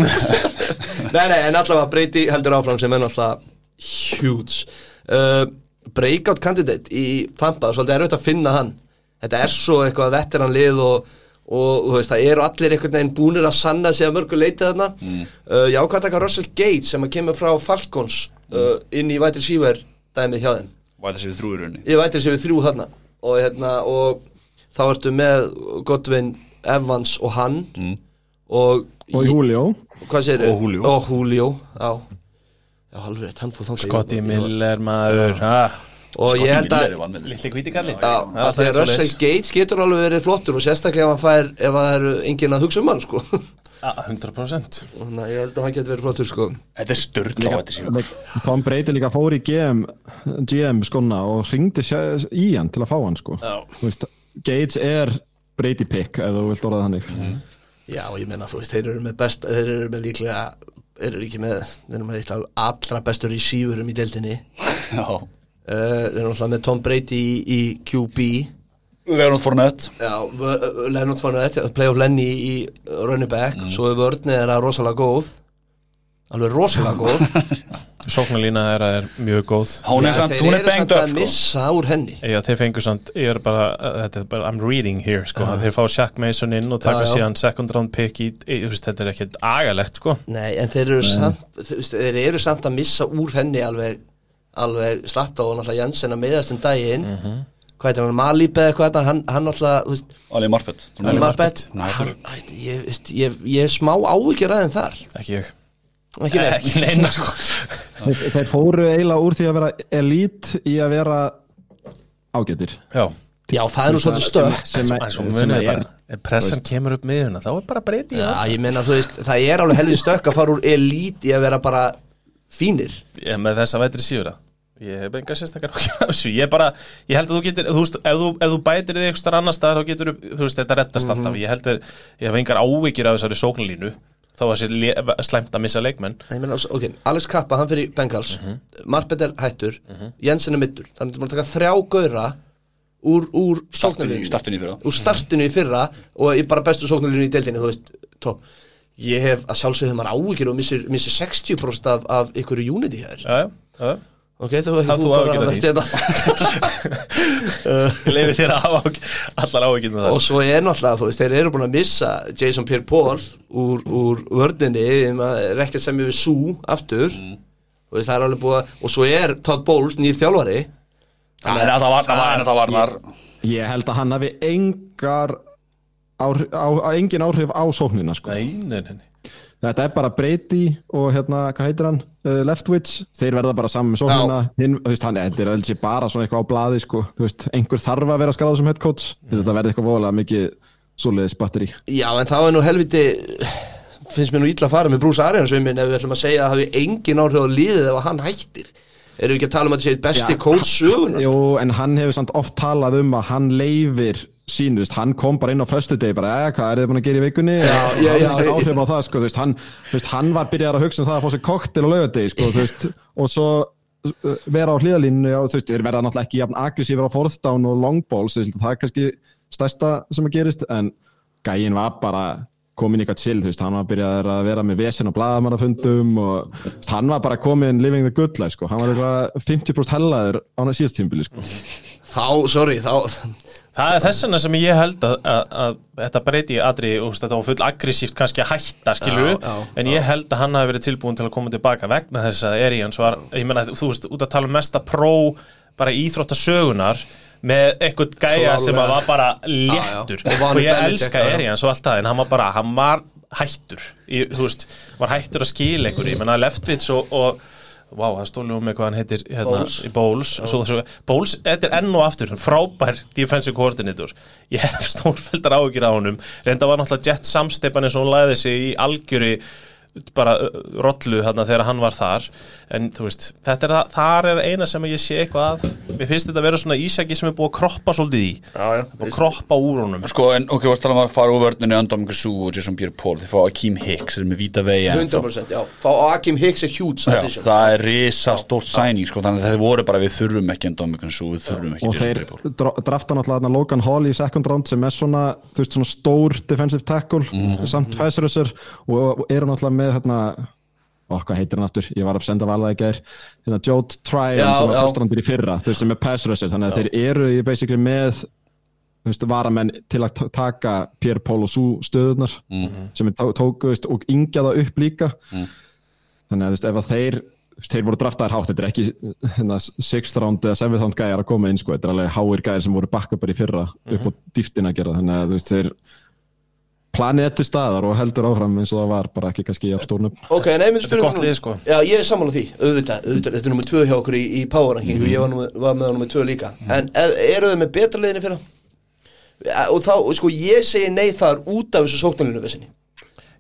Nei, nei, en allavega breyti heldur áfram sem er náttúrulega huge. Uh, Breakout candidate í Tampa, svolítið erfitt að finna hann. Þetta er svo eitthvað veteran lið og og þú veist, það eru allir einhvern veginn búnir að sanna sig að mörgu leita þarna. Mm. uh, ég ákvæmt taka Russell Gates sem að kemur frá Falcons uh, inn í White Receiver dæmið hjá þeim? Var þessi við þrúirunni ég White Receiver þrjú þarna. Og, hérna, og þá ertu með Godwin, Evans og hann. Mm. og, og í Julio Og Julio. og Julio já, alveg rétt, hann fór þangað Scotty Miller maður og ég held að Lilli hvíti kalli Já, að því að Russell Gates getur alveg verið flottur og sérstaklega ef hann fær ef það eru enginn að hugsa um hann sko. 100% þannig að ég held að hann getur verið flottur sko. Þetta er síðan. Tom Brady líka fór í GM, GM skona og ringdi í hann til að fá hann sko. Þú veist, Gates er Brady pick ef þú vilt orða það þannig. Já, ég menna, þú veist, þeir eru með best þeir eru með líklega þeir eru ekki með, þeir eru með allra bestur í sífurum í deildinni. Uh, þeir eru alltaf með Tom Brady í, í QB Leonard Fournette. Já, V- Leonard Fournette play of Lenny í running back. Svo er vörnið er að rosalega góð. Alveg rosalega góð Sóknarlína þeirra er mjög góð. Hún er samt, þeir hún er eru bengd samt upp að sko. missa úr henni. Já, þeir fengur samt, ég er bara, þetta er bara, I'm reading here, sko, þeir fá Shaq Mason inn og taka Já, já. síðan second round pick í, þetta er ekkert agalegt, sko. Nei, en þeir eru, samt, þeir eru samt að missa úr henni alveg, alveg slatta og náttúrulega Jensen að meðast um daginn hvað er hann, Malib eða eitthvað þetta, hann, hann náttúrulega, þú veist, Ali Marpet. Hann var bett Nætur. ég, ég, veist, ég, ég er smá áhyggjur aðeins þar. Ekki ég. Ekki neitt. Ekki neina, sko. þeir, þeir fóru eiginlega úr því að vera elite í að vera ágætir. Já, Já, það er nú svolítið stökk. er- er- pressan kemur upp miðurna, þá er bara breyti í Já, það. ég meina, þú veist, það er alveg helvið stökk að fara úr elít í að vera bara fínir. Ég með þess að vætri síður Ég hef enga sérstakar Ég bara, ég held að þú getur Þú veist, ef þú, ef þú bætir þig eitthvað annar staðar þá getur, þú veist, þetta rettast alltaf. Ég held að, ég hef engar ávíkjur af þessari sóknlínu þó að sé le- slæmt að missa leikmenn. Nei, ég meina, ok, Alex Kappa, hann fyrir Bengals. Mm Marpet er hættur. Jensen er middur, þannig að að taka þrjá gauðra úr, úr Startinu, startinu í fyrra. Úr startinu í fyrra og ég bara bestu sóknarlínu í deildinni, þú veist, topp. Ég hef að sjálfsögðu maður áhyggjur og missir, missir 60% af, af ykkur unity hér. Já, já ok, þú ekki þú bara af verið þetta. Leiði þér að hafa allar áhyggjum það og svo er náttúrulega, þú veist, þeir eru búin að missa Jason Pierre-Paul úr, úr vördinni, er að semja við Sú aftur. Og það er alveg búið að, og svo er Todd Bowles nýr þjálfari. En það var, það var, en það var Ég held að hann hafi engar áhrif, á, á, engin áhrif á sóknina sko. Nei, nei, nei Þetta er bara Brady og hérna, hvað heitir hann, uh, Leftwich. Þeir verða bara saman með veist, hann þetta er öll bara svona eitthvað á blaði sko. Einhver þarf að vera skráð sem head coach. Þetta verði eitthvað voðalega mikið svoleiðis batteri Já, en það er nú helviti finnst mér nú illa að fara með Bruce Arians við minn ef við ætlum að segja að hafi engin áhrif á liðið ef hann hættir. Erum við ekki að tala um að þetta sé besti sögunar? Jú, en hann hefur samt oft talað um að hann leifir sín, veist, hann kom bara inn á föstu degi bara, eða hvað er þið búin að gera í vikunni já, já, já, hann já. áhrif á það, sko, veist, hann, veist, hann var byrjar að hugsa um það að fá sér koktel á laugardegi, sko, veist, og svo uh, vera á hlýðalínu, þú veist, verða náttúrulega ekki jafn aggressífur á fourth down og long balls, veist, það er kannski stærsta sem að gerist, en gæin var bara komin eitthvað chill, þú veist, hann var byrjað að vera með vesen og blaðamannafundum og veist, hann var bara komin living the good life, sko, hann var eitthvað 50% hellaður á síðast tímbili, sko. Þá, sorry, þá Það er þess vegna sem ég held að, að, að þetta breyti í atri og þetta var full aggressíft kannski að hætta já, en ég held að hann hafi verið tilbúin til að koma tilbaka vegna þess að Erians var, ég menna þú veist, út að tala um mesta pró bara íþróttasögunar með eitthvað gæja sem var bara léttur Já, já. Og ég elska. Erians og allt það en hann var bara, hann var hættur. Í, þú veist, var hættur að skila einhverju, ég menna Leftvits og, og Vá, það stólu um mig hvað hann heitir hérna, svo, Bowles, þetta er enn og aftur, frábær defensive coordinator. Ég hef stórfældar áhyggjur á honum. Reynda var náttúrulega Jet samsteipan eins og hún læði sig í algjöri bara rollu þarna þegar hann var þar. En þú veist, þetta er það, þar er eina sem ég sé eitthvað að mér finnst þetta að vera svona ísæki sem er búið að kroppa svolítið í. Já, já. Búið að kroppa úr honum. Sko, en ok, varst tala um að fara úr vörninu Andom Gassú og Jason Pierre-Paul Þið fá Akeem Hicks, sem er víta vegi ennþá. 100% já, fá Akim Hicks er addition. það er risa stórt sæning sko, þannig að þeir voru bara við þurfum ekki Andom Gassú, við þurfum ekki og Jason þeir drafta náttúrulega þarna Logan Hall í second round sem er svona, með hérna hvað heitir hann aftur, ég var að senda valaði gær. Hérna Joe Tryon Já, sem var já. fyrstrandir í fyrra, veist, sem er pass rusher. Þannig að þeir eru í basically með veist, varamenn til að ta- taka Pierre Paul og Sú stöðunar sem er tó- tóku, þú veist, og yngja það upp líka. Þannig að veist, ef að þeir þeir voru draftaðir hátt, þetta er ekki hérna, sixth round eða seventh round gæjar að koma inn sko, þetta er alveg háir gæjar sem voru backupar í fyrra upp á dýftin að gera, þannig að veist, þeir planið til staðar og heldur áfram eins og það var bara ekki kannski af stórnum Ok, en ef við Þetta er spyrum gott lið, sko. Já, ég er sammála því, auðvitað, auðvitað Þetta er nummið tvö hjá okkur í, í Power Ranking og ég var, nú, var með nummið tvö líka. En ef, eru þau með betra liðinni fyrir? Og þá, sko, ég segi nei þar út af þessu sóknarlinu vissinni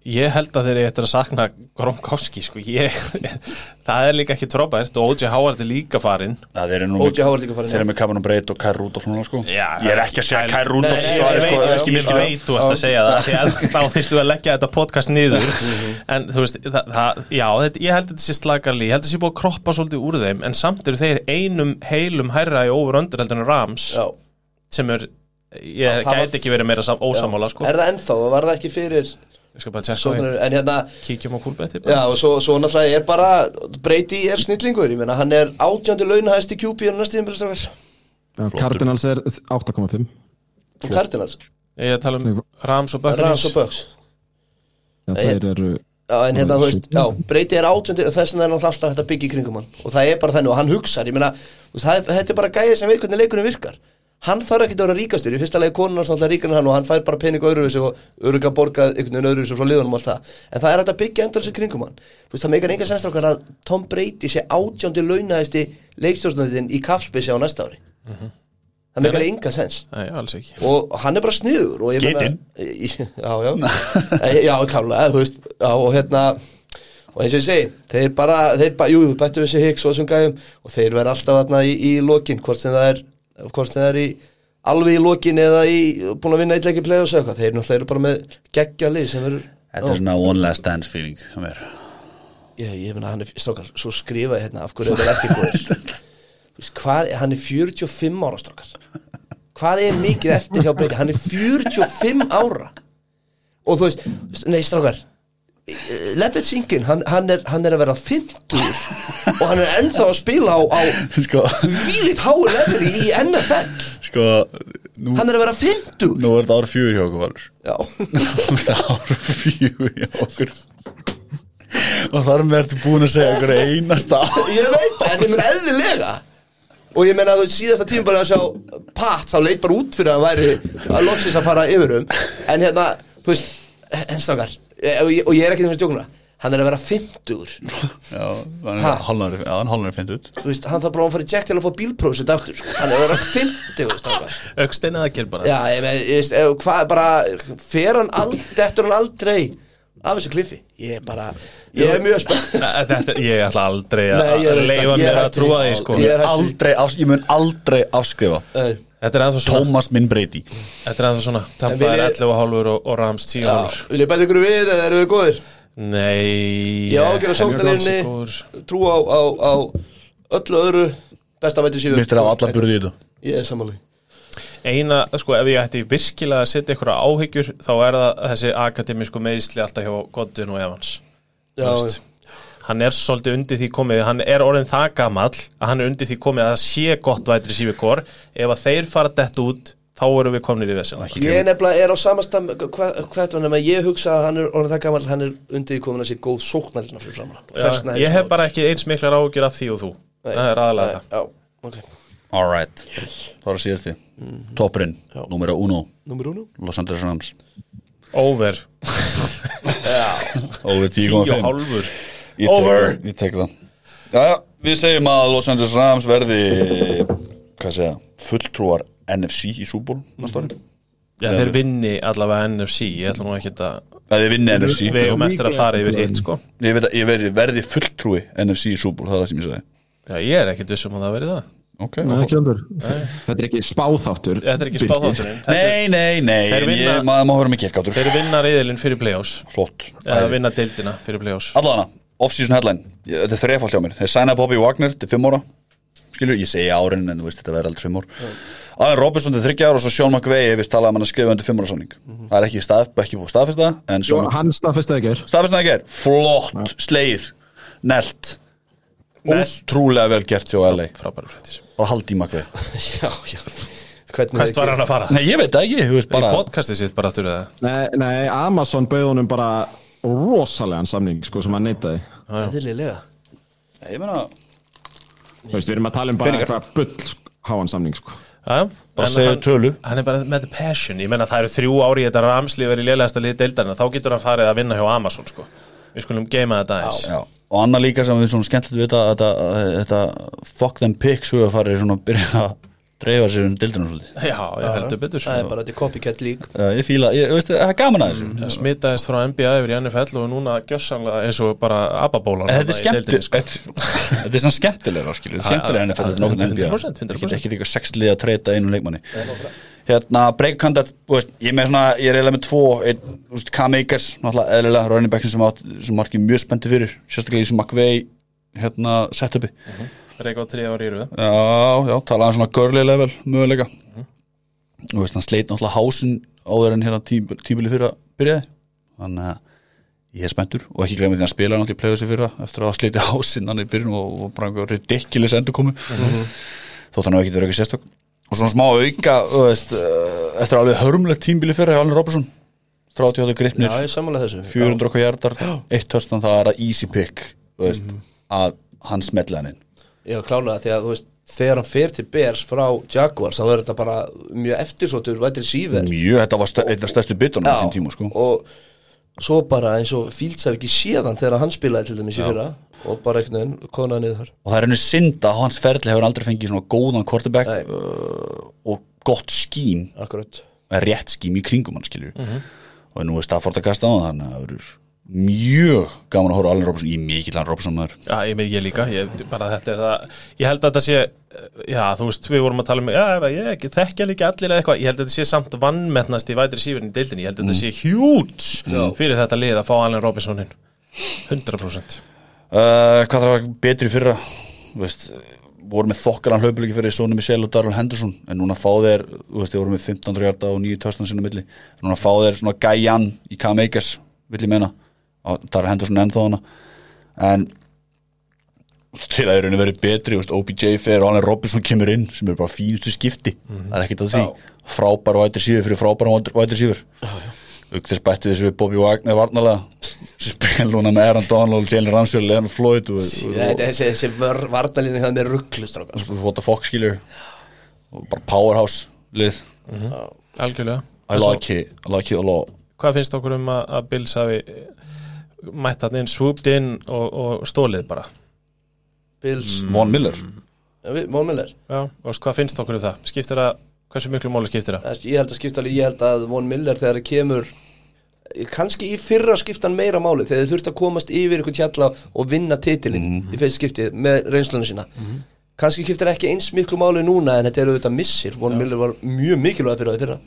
Ég held að þeir eru eftir að sakna Gronkowski, sko, ég það er líka ekki trópært og O.J. Howard er líka farinn. Það er nú O.J. Howard líka farinn, Þeir eru með Cameron Breit og Kær Rúdolf núna sko. Já, Ég er ekki að segja Kær Rúdolf ég sko veit, þú að segja það því að þá þyrstu að leggja þetta podcast niður. En þú veist, það, það, já þetta, ég held að þetta sé slagarli, ég held að þetta sé búið að kroppa svolítið úr þeim, en samt eru þeir einum heilum hærra í over under heldur en Rams Já, sem er, ég gæti ekki verið meira sam, ósamála sko, er það ennþá, var það ekki fyrir ég skal bara tjekka sóknarlinu En hérna, kíkjum á kúlbetti já, og svo, svo náttúrulega er bara Brady er snillingur, ég meina, hann er átjándi launahæsti QB á næstíðin Cardinals er 8,5 Og Cardinals, ég er að tala um Rams og Rams Buccaneers og Bucks. Já, þeir eru Já, en hérna, þú veist, já, Breyti er átjöndi og þess vegna er náttúrulega alltaf þetta byggja í kringum hann. Og það er bara þannig og hann hugsar, ég meina það þetta er bara gæði sem veit hvernig leikurinn virkar hann þarf ekki að vera ríkastur, í fyrsta leið konan hans náttúrulega ríkar en hann og hann fær bara pening öðruvísi og öruga borgað einhvern veginn öðruvísi frá liðunum og allt það, en það er að byggja endur þessi kringum hann, þú veist, það meikar enga sennstrákar að Tom Brady sé átjöndi launahæsti leikstjórnæðin í kapspeysi á næsta ári. Það meikar enga sens. Nei, alls ekki. Og hann er bara sniður meina já, já, já, klálega, þú veist já, og hérna og eins og ég segi, þeir bara, þeir bara jú, þú bættu þessi Higgs og þessum gæðum og þeir verða alltaf þarna í, í lokin hvort sem það er, hvort sem það er í alveg í lokin eða í, búin að vinna eitthvað ekki play og segja hvað, þeir náttúrulega eru bara með geggja lið sem verður Þetta er svona one last dance feeling ég, ég finna hann er, strákar, svo skrifa ég hérna af hverju þetta er ekki góður hvað, hann er 45 ára strákar. Hvað er mikið eftir hjá Breyti hann er 45 ára. Og þú veist, nei strákar eh, let it sink in hann, hann, er, hann er að vera 50 og hann er ennþá að spila á, á Sko, vílitt hái leveri í NFL sko, nú, hann er að vera 50 nú er þetta ár fjögur hjá okkur, Valur. Nú er þetta ár fjögur hjá okkur. Og þar með ertu búin að segja okkur einasta ég veit en ég menn eðlilega. Og ég menna að þú síðasta tíma bara að sjá Pat, þá leit bara út fyrir að hann væri að loksins að fara yfir um. En hérna, þú veist, en stakar og ég, og ég er ekki þess að stjókna hann er að vera 50 Já, hann Ha? er hálnari, já, hann fint út. þú veist, hann þarf bara að fara í jack til að fá bílprósit aftur, sko. hann er að vera 50 stakar Öxtein eða ger bara? Já, ég veist, ef- hvað bara fer hann aldrei, dettur hann aldrei af þessu kliffi, ég er bara ég er mjög spennt. Þetta, ég ætla aldrei að leifa mér er að trúa því. sko. Ég er ég mun aldrei afskrifa Er Tómas minn breyti. Þetta er ennþá svona Tampa er ég- 11 og hálfur og, og Rams 10 og Já, hálfur. vil ég bæta ykkur við eða eru við góðir? Nei. Á að gera ekki sóknarlinni góður. Trú á, á, á öllu öðru. Besta væti síður Mistur af alla burði í þetta. Ég er sammáli Eina, sko, ef ég ætti virkilega að setja ykkur áhyggjur þá er það þessi akademísku meðisli alltaf hjá Godwin og Evans. Já, veist, Hann er svolítið undir því komið hann er orðin það gamall að hann er undir því komið að það sé gott vætri sífikor ef að þeir fara dett út þá erum við komnir í vesina Ég nefnilega er á samastam Hvert var nefnilega ég hugsa að hann er orðin það gammal Hann er undir því komin að sé góð sóknarlina fyrir framan Ég hef bara ekki eins miklar áhyggjur af því og þú. Það er aðalega það. Já, ok. Alright Það var að síðasti Toppurinn Número uno. Númer uno? Los Angeles Rams. Over. Over 10 og 10,5 hálfur Ég tek Over. það, Ég tek það. Jæja, við segjum að Los Angeles Rams verði Hvað segja Fulltrúar NFC í súból Næsta ári. Já, þeir vinni allavega NFC Ég ætla nú ekki að Það er vinni NFC Við eigum eftir að fara yfir hitt sko. Ég veit að ég verði, verði fulltrúi NFC í súból Það er það sem ég sagði Já, ég er ekkit vissum að það verði það. Ok Nei, ekki heldur. Þetta er ekki spáþáttur Þetta er ekki Birgir. spáþátturinn Nei, nei, nei Þeir en vinna- ég, Maður má höra mig kirkátur Þeir vinna reyðilinn fyrir play-offs. Flott. Eða vinna deildina fyrir play-offs. Allana, off-season headline. Þetta er þrefald hjá mér. Þeir sæna Bobby Wagner til 5 ára. Skilur, ég segi árin en þú veist þetta verður aldrei 5 ár. Aðein Robinson til 30 ára og svo Sean McVay Ég vist talaði um hann að skrifa undir 5 ára samning. Það er ekki, stað, ekki búið staðfesta En Jó, Hann staðfesti ekki er staðfesta ekki er Flott, sleið, nelt. Ótrúlega vel gert hjá LA Bara haldi í McVay Já, já. Hvernig Hvert var hann að fara? Nei, ég veit ekki, þú veist Í bara podcastið sitt bara aftur það Nei, nei, Amazon bauð honum bara rosalegan samning sko sem hann neitaði. Eðlilega. Nei, Ég meina, Þú veist, við erum að tala um bara Peningar. eitthvað bull sko, háan samning sko. Já, bara en segja hann- tölu. Hann er bara með the passion. Ég menna það eru þrjú ári í þetta ramsli verið lélegasta liði deildarinn Þá getur hann farið að vinna hjá Amazon sko. Við skulum geima þetta aðeins. Já, og annað líka sem við svona skemmtilegt við þetta, þetta, þetta fuck them að fara svona að byrja að dreifa sér um dildunum svolítið. Já, ég heldur betur. Það er bara þetta copycat lík uh, ég fíla, ég veist, það er gaman að þessu. Það smitaðist frá NBA yfir í NFL og núna gjössanlega eins og bara ababólan þetta er skemmtilegt sko. þetta er svona skemmtilega skilur, skemmtilega enn þetta er nokkuð NBA 100%, 100%. ekki lið að treyta einu leikmanni. Hérna, veist, ég er með svona, ég er eiginlega með tvo einn, þú veist, Cam Akers, náttúrulega eðlilega running backin sem, margir mjög spendi fyrir sérstaklega í sem McVay hérna, setupi Reykja á 3 ári í röð. Já, já, talaði um svona girly level möguleika. Og veist, hann sleit náttúrulega hásinn áður en hérna tí, tímili fyrir að byrjaði. Þannig að ég er spenntur og ekki glemja því að spilaði náttúrulega í play-offsi fyrra eftir að hafa slitið hásinn hann í byrjun og, og bara einhver ridiculous endur komu þótt hann hafa ekki verið ekki sérstök. Og svona smá auka þú veist, uh, eftir alveg hörmulegt tímbili fyrra hjá Alvin Robertson. 38 gripnir, Já, ég sammála þessu. 400 okkar hjartar eitt törstan það er að easy pick þú veist, að hann smetla hann inn Já, klálega, því að þú veist Þegar hann fer til Bears frá Jaguars þá er þetta bara mjög eftirsóttur vættir síver mjög, þetta var eitt af stærstu bitunum á þín tíma sko. og svo bara eins og Fields hef ekki séðan þegar hann spilaði til dæmis í fyrra og bara einhvern veginn konaði niður þar. Og það er henni synd að hans ferli hefur aldrei fengið svona góðan quarterback uh, og gott skím Akkurat. Rétt skím í kringum hann skilur og nú er Stafford að kasta á hann þannig að mjög gaman að horfa á Allen Robinson í mikill Allen Robinson maður. Já, ég með ég líka, ég, bara þetta er það Ég held að þetta sé, já, þú veist við vorum að tala um, já, ég þekkja líka allir eða eitthvað, ég held að þetta sé samt vannmennast í vætri sífurinn í deildinni, ég held að þetta sé hjút fyrir þetta lið að fá Allen Robinsonin 100% uh, Hvað þarf að vera betri fyrra? Veist, voru með þokkaran hlaupuleiki fyrir Sónu Michel og Darrell Henderson en núna fá þeir, þú veist, þeir voru með 15 hjarta og 9 töstan sinna milli. Núna fá þeir svona gæjan í Cam Akers vill ég meina, og Darrell Henderson ennþá hana en til að þeir rauninu verið betri veist, OBJ fer og Allen Robinson kemur inn sem er bara fínustu skipti. Það er ekkert að því, frábær vætir síður fyrir frábær vætir síður auk þess bætti þessu við Bobby Wagner varnalega sem spil núna með Aaron Donald, Jalen Ramsey, Leon Floyd og, og, Þetta- Þessi, þessi vartalínu hefði með rugglustrákar og what the fuck skilur og bara powerhouse lið. Algjörlega. I like it, I like it a lot. Hvað finnst okkur um að, að Bills hafi mætt hann inn, swooped inn og, og stólið bara. Bills, Von Miller. Mm. Von Miller. Já, og hvað finnst okkur um það? Skiptir það, hversu miklu máli skiptir það? Ég held að skipta alveg, ég held að Von Miller þegar það kemur kannski í fyrra skiptan meira máli þegar þið þurft að komast yfir ykkur tjalla og vinna titilinn í fyrst skipti með reynslunum sína. Kannski skiptir ekki eins miklu máli núna en þetta er auðvitað missir. Von Miller var mjög mikilvæg fyrir það fyrra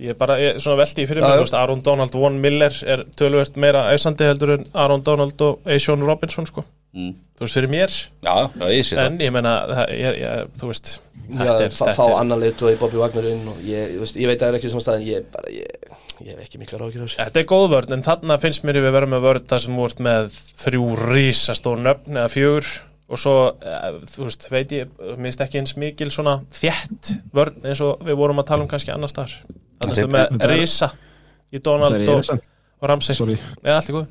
Ég er bara, ég, svona veldi í fyrir mig, veist, Aaron Donald, Von Miller er tölvöld meira æsandi heldur en Aaron Donald og Aishon Robinson, sko. Mm. Þú veist, fyrir mér, Já, já, ég sé það. En ég meina, það, ég, ég, þú veist Þetta er, fá, fá annan lit og í Bobby Wagner inn og ég, ég, veist, ég veit að það er ekki sem staðin ég, bara, ég, ég hef ekki mikla rákir á þessu. Þetta er góð vörn, en þarna finnst mér við vera með vörn þar sem voru með þrjú rísastór nöfn eða fjögur og svo, eh, þú veist, veit ég minnst ekki eins mikil svona þjætt vörn eins og við vorum að tala um kannski annars þar Þannig að með þeir- rísa í Donald og, og Ramsey. Sorry, Eða allt í góð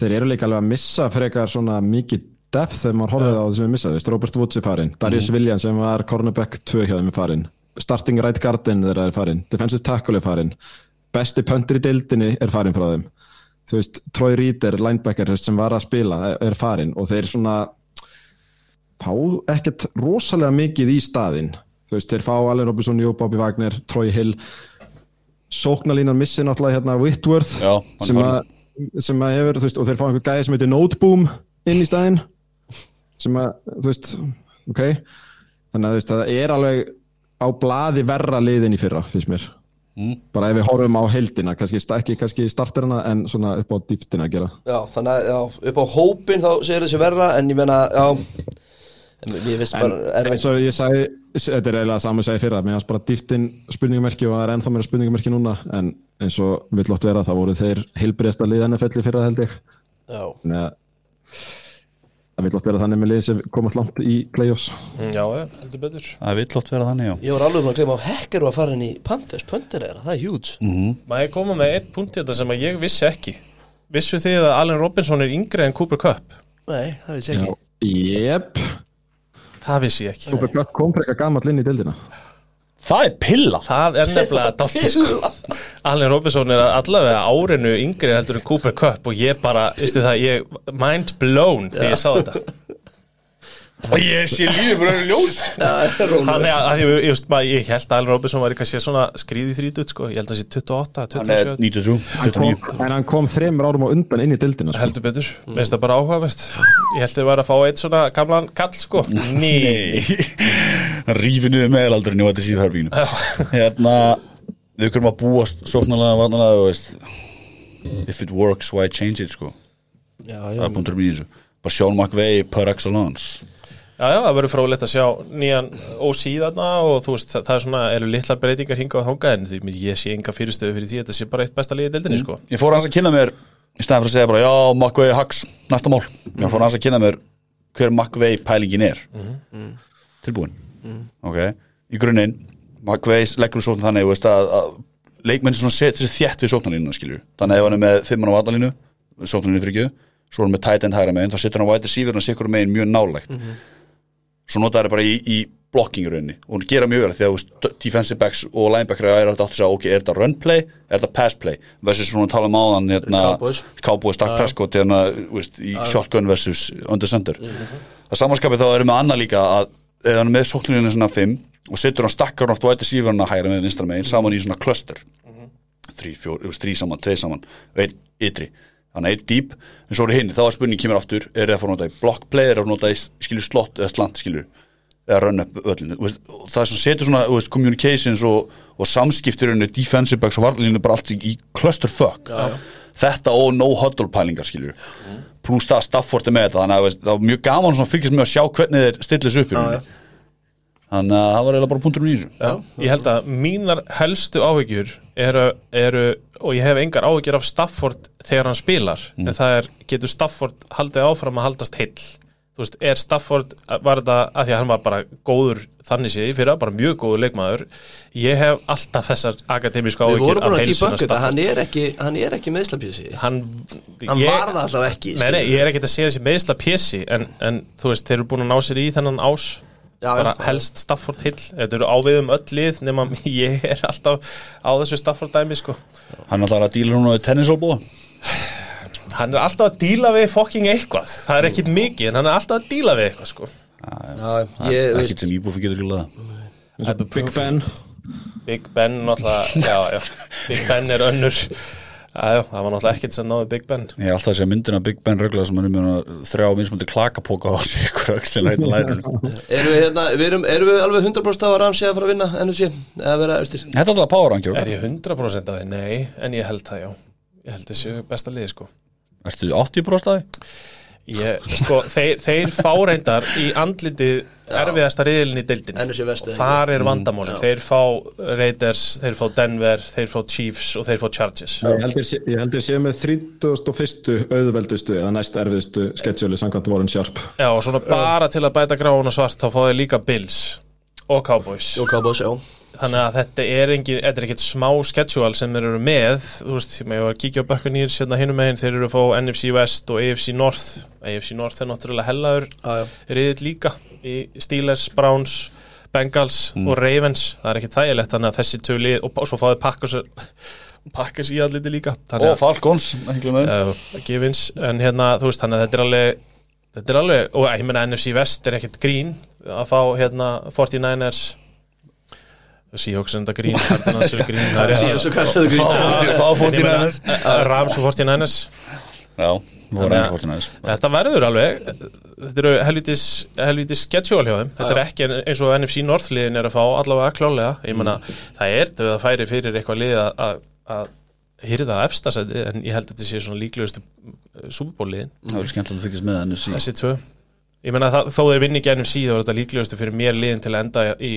þeir eru líka alveg að missa frekar svona mikið depth þegar maður horfið á það sem við missaði, Veist, Robert Woods er farinn Darius Williams sem var cornerback 2 hjá þeim er farinn starting right guardin þeirra er farinn defensive tackle er farinn besti pöntur í deildinni er farinn frá þeim. Þú veist, Troy Reader, linebacker sem var að spila, er- er farinn og þeir svona fá ekkert rosalega mikið í staðinn. Þú veist, þeir fá Allen Robinson, Jó, Bobby Wagner Troy Hill sóknarlínan missi náttúrulega hérna Whitworth Já, sem, að, sem að hefur, veist, og þeir fá einhver gæði sem heitir Noteboom inn í staðinn sem að, þú veist, ok. Þannig að veist, það er alveg á blaði verra liðin í fyrra, finnst mér. Mm. bara ef við horfum á heldina kannski, ekki kannski starterina en svona upp á dýftina að gera. Já, þannig að já, upp á hópin þá segir þessi verra en ég meina, já en ég veist en bara erfitt eins og ég sagði, þetta er eiginlega saman að segja fyrra. Mér varst bara dýftin spurningumerki og það er ennþá meira spurningumerki núna. En eins og vill oft vera, þá voru þeir heilbreysta liðan að felli fyrra held ég. Já, Þannig að það vil oft vera þannig með lið sem komast langt í play-offs. Mm, Já, heldur betur. Það vill oft vera þannig, já. Ég var alveg búin að gleyma á Hekker og að fara inn í Panthers, Panther er það, það er huge. Mhm. Maður koma með eitt punkt í þetta sem að ég vissi ekki? Vissu þið að Allen Robinson er yngri en Cooper Cup? Nei, það vissi ég ekki. Cooper Cup kom frekar gamall inn í dildina Það er pilla. Það er nefnilega dálítið sko. Allen Robinson er allavega árinu yngri heldur en Cooper Cup og ég bara, veistu það, ég mind blown þegar ég sá þetta Og ég sé lífið bara í ljós. Þannig að, að ég, ég, veist, maður, ég held að Allen Robinson var eitthvað sé svona skrýði þrítut sko, ég held að það sé 28, Hann er 27 93, Hann kom, 29 en hann kom þreymur árum á undan inn í dildina sko. heldur betur, mm. veist það bara áhugavert. Ég held að ég var að fá eitt svona gamlan kall sko, ný. Hann rífi niður meðalaldurinn í þetta síðu herbínu Hérna Við kurum að búast sóknarlega varnalega og veist. If it works, why change it, sko? Já, Það er punktur mín í þessu. Bara Sean McVay per excellence Já, já, það verður fróðilegt að sjá nýjan OC þarna og þú veist, það, það er svona, eru litla breytingar hingað og þangað en því ég sé enga fyrirstöðu fyrir því að þetta sé bara eitt besta liðið deildinni, sko. Ég fór hans að kynna mér Í staðan fyrir að segja bara, já, McVay Hux Næsta mál. Ég fór hans að kynna mér Hver McVay pælingin er. Tilbúin Ok, í grunninn McVay leggur úr sókn þannig þú veist, að, að leikmenn svona setur sér þétt við sóknarlínuna skilur Þannig að ef hann er á Svo er hann með tight end hægra megin Þá setur hann á white receiver og sikur megin mjög nálægt Svo notar það bara í, í blocking í rauninni. Og gera mjög vel því að þú defensive backs og linebacker er átt að segja ok, er þetta run play, er þetta pass play? Versus svona tala um áðan hérna, Cowboys. Dak Prescott hérna, í shotgun versus under center. Það samanskapið þá erum við annað líka að eða hann er með sókninu svona 5 og setur hann stakkar hann oft væti sífurinn að hægra með vinstra megin saman í svona fjór, þú veist, þrý saman, tvei saman og einn ytri þannig eitt deep, en svo er hinn þá er spurning kemur aftur, er það að fara að nota í block play er það að nota í skilur slott eða slant skilur? Eða run up öllinu það sem setur svona þú veist, communications og, og samskiptirinu defensive backs og varlinu bara allt í, clusterfuck. Þetta og no huddle pælingar skilur. Pluss það Stafford er með þetta þannig að það var mjög gaman svona að fylgjast með að sjá hvernig þeir stillis upp í rauninni þannig að það var eiginlega bara punktur í þessu. Já, ég held að mínar helstu áhyggjur eru, eru og ég hef engar áhyggjur af Stafford þegar hann spilar en það er, getur Stafford haldið áfram að haldast heill? Þú veist, er Stafford, var þetta að því að hann var bara góður þannig séð í fyrra, bara mjög góður leikmaður? Ég hef alltaf þessar akademísku vorum af heilsuna þetta, hann Stafford. er ekki, hann er ekki meðslapjösi hann, Hann var það alltaf ekki Nei, nei, ég er ekki að segja þessi meðsla pjessi en, en þú veist, þeir eru búin að ná sér í þennan ás Já, bara já. helst Stafford hill þetta eru áviðum öll lið nema ég er alltaf á þessu Stafford dæmi sko. hann ætlar að díla núna við tennisolbúa hann er alltaf að díla við fucking eitthvað það er ekki mikið en hann er alltaf að díla við eitthvað sko. Já, ég, veist, ekkert sem íbúfi getur og Big Ben Big Ben náttúrulega já, já. Big Ben er önnur já, já, það var náttúrulega ekkert sem náði Big Ben. Ég er alltaf að segja myndina Big Ben regla sem hann er með þrjá minnsmöndi klakapóka á sig ykkur aukslina hérna lærun erum við, hérna, við erum, erum við alveg 100% á að Ramsey að fara að vinna NFC eða vera östir þetta er alltaf power rangjör er ég 100% af því? Nei, en ég held það já. Ég held þessu besta liði sko. Ertu 80% af því? Ég, sko, þeir, þeir fá reyndar í andlitið erfiðasta riðilin í West, og þar er vandamáli þeir fá Raiders, þeir fá Denver þeir fá Chiefs og þeir fá Chargers. Ég held ég sé- held sé með 31. auðveldustu eða næst erfiðustu sketsjóli samkvæmt Warren Sharp. Já, og svona bara til að bæta gráun og svart þá fá þeir líka Bills og Cowboys. Og Cowboys, já þannig að þetta er engin, þetta er ekkit smá schedule sem þeir eru með. Þú veist, ég var að kíkja á Buccaneers hérna hinum megin, þeir eru að fá NFC West og AFC North. AFC North er náttúrulega hellaður. Já. riðill líka í Steelers, Browns Bengals og Ravens. Það er ekki þægilegt, þannig að þessi tvö lið og, og svo fáið Packers Packers í allir líka. Og Falcons, ekki þeim. uh, Givins, en hérna, þú veist, þannig að þetta er alveg þetta er alveg, og ég meina NFC West er ekkert grín að fá hérna 49ers Seahawks er þetta grín, Cardinals er grín. Það er- Síðan svo kastaðu grín. Fá En ég meina, 49ers. Rams og 49ers já, eins að- 49ers Þetta verður alveg Þetta eru helvitis schedule hjá þeim. Þetta er ekki eins og NFC North-liðin er að fá allavega klálega Ég meina, það er þau að færi fyrir eitthvað lið að- að að hýrða efstasæti en ég held að þetta sé svona líklegustu Superból-liðin það verður skemmtilega að fylgjast með NFC Þessi tvö Ég meina, það, þó þeir vinni ekki NFC þá er þetta líklegustu fyrir mér liðin til að enda í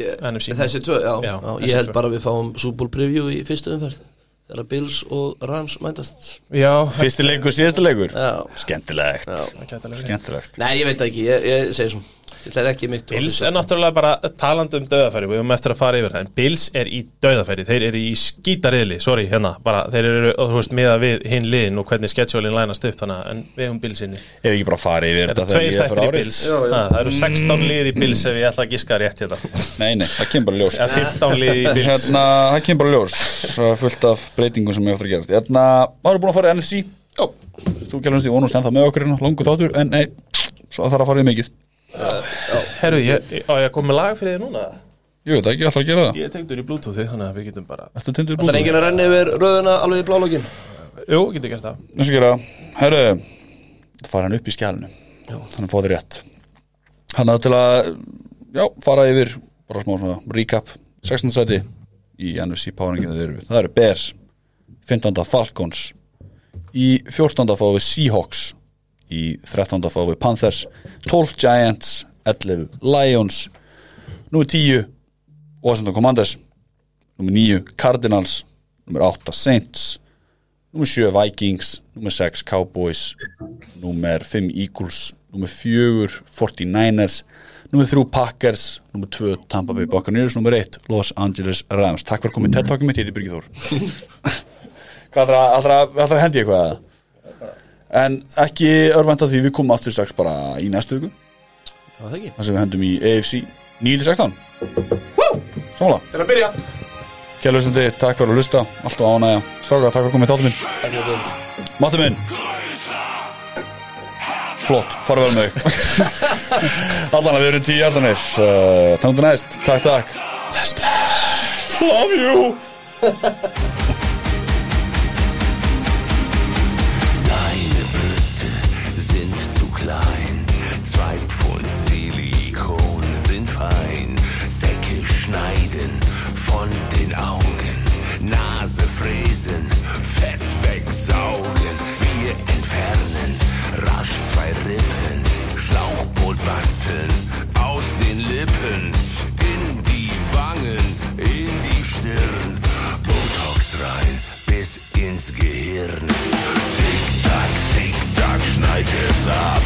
ég, NFC. þessi tvö, já, Já, já, þessi Ég held tvö. bara að við fáum Super Bowl preview í fyrstu umferð Þegar Bills og Rams mætast. Já, fyrsti leikur, síðasti leikur. Það skemmtilegt. Nei, ég veit það ekki, ég, ég segi svona Þetta er ekki mitt Bills er náttúrulega bara talandi um döðafæri við höfum eftir að fara yfir það en Bills er í döðafæri þeir eru í skítariðli, sorry hérna bara þeir eru, veist, miða við hinn liðin og hvernig sketsjólinn lænast upp þannig að en við höfum Bills inni. Ef ekki bara farið yfir Þetta þegar ég er þættir fyrir árið það eru 16 lið í Bills ef ég ætla að giska rétt hérna. Nei, nei, það kemur bara ljós. Eða 15 lið í Bills hérna, það kemur bara ljós Það er fullt af breytingum sem ég hérna, fara hérna, nei, svo þarf að fara í mikið Herru, ég, á ég að koma með lag fyrir þið núna? Ég veit ekki, alltaf að gera það. Ég er tengdur í bluetoothi þannig að við getum bara Ertu tindur í Það er búinu? enginn að renna yfir röðuna alveg í blálógin Jú, getum gert það. Næst að gera, herru Það fara hann upp í skjálinu Þannig að þér rétt. Hann að til að, já, fara yfir bara smá svona recap. 16. seti í NFC eru Það eru Bears. 15. Falcons. Í 14. fáum við Seahawks Í 13. fáum við Panthers 12 Giants 11 Lions Númer 10 Washington Commanders Númer 9 Cardinals Númer 8 Saints Númer 7 Vikings, númer 6 Cowboys, númer 5 Eagles, númer 4 49ers, númer 3 Packers, númer 2 Tampa Bay Buccaneers, númer 1 Los Angeles Rams. Takk fyrir komið TED-talkið mitt, ég heiti Birgir Þór. Hvað ætlar að, að hendi eitthvað? En ekki örvenda því við komum aftur strax bara í næstu viku, Já, það ekki. Þar sem við hendum í AFC 9-16. Sammála. Til að byrja. Kjærlustandi, takk fyrir að lusta, alltaf ánægja. Stráka, takk fyrir komið þáttum minn. Takk fyrir að byrja Matti minn. Flott, fara vel með þig. Allan að við erum tíu hjartanir uh, Tangur næst, takk takk. Bless bless. Love you saugen, wir entfernen, rasch zwei Rippen, Schlauchboot basteln, aus den Lippen, in die Wangen, in die Stirn, Botox rein, bis ins Gehirn. Zickzack, zickzack, schneid es ab.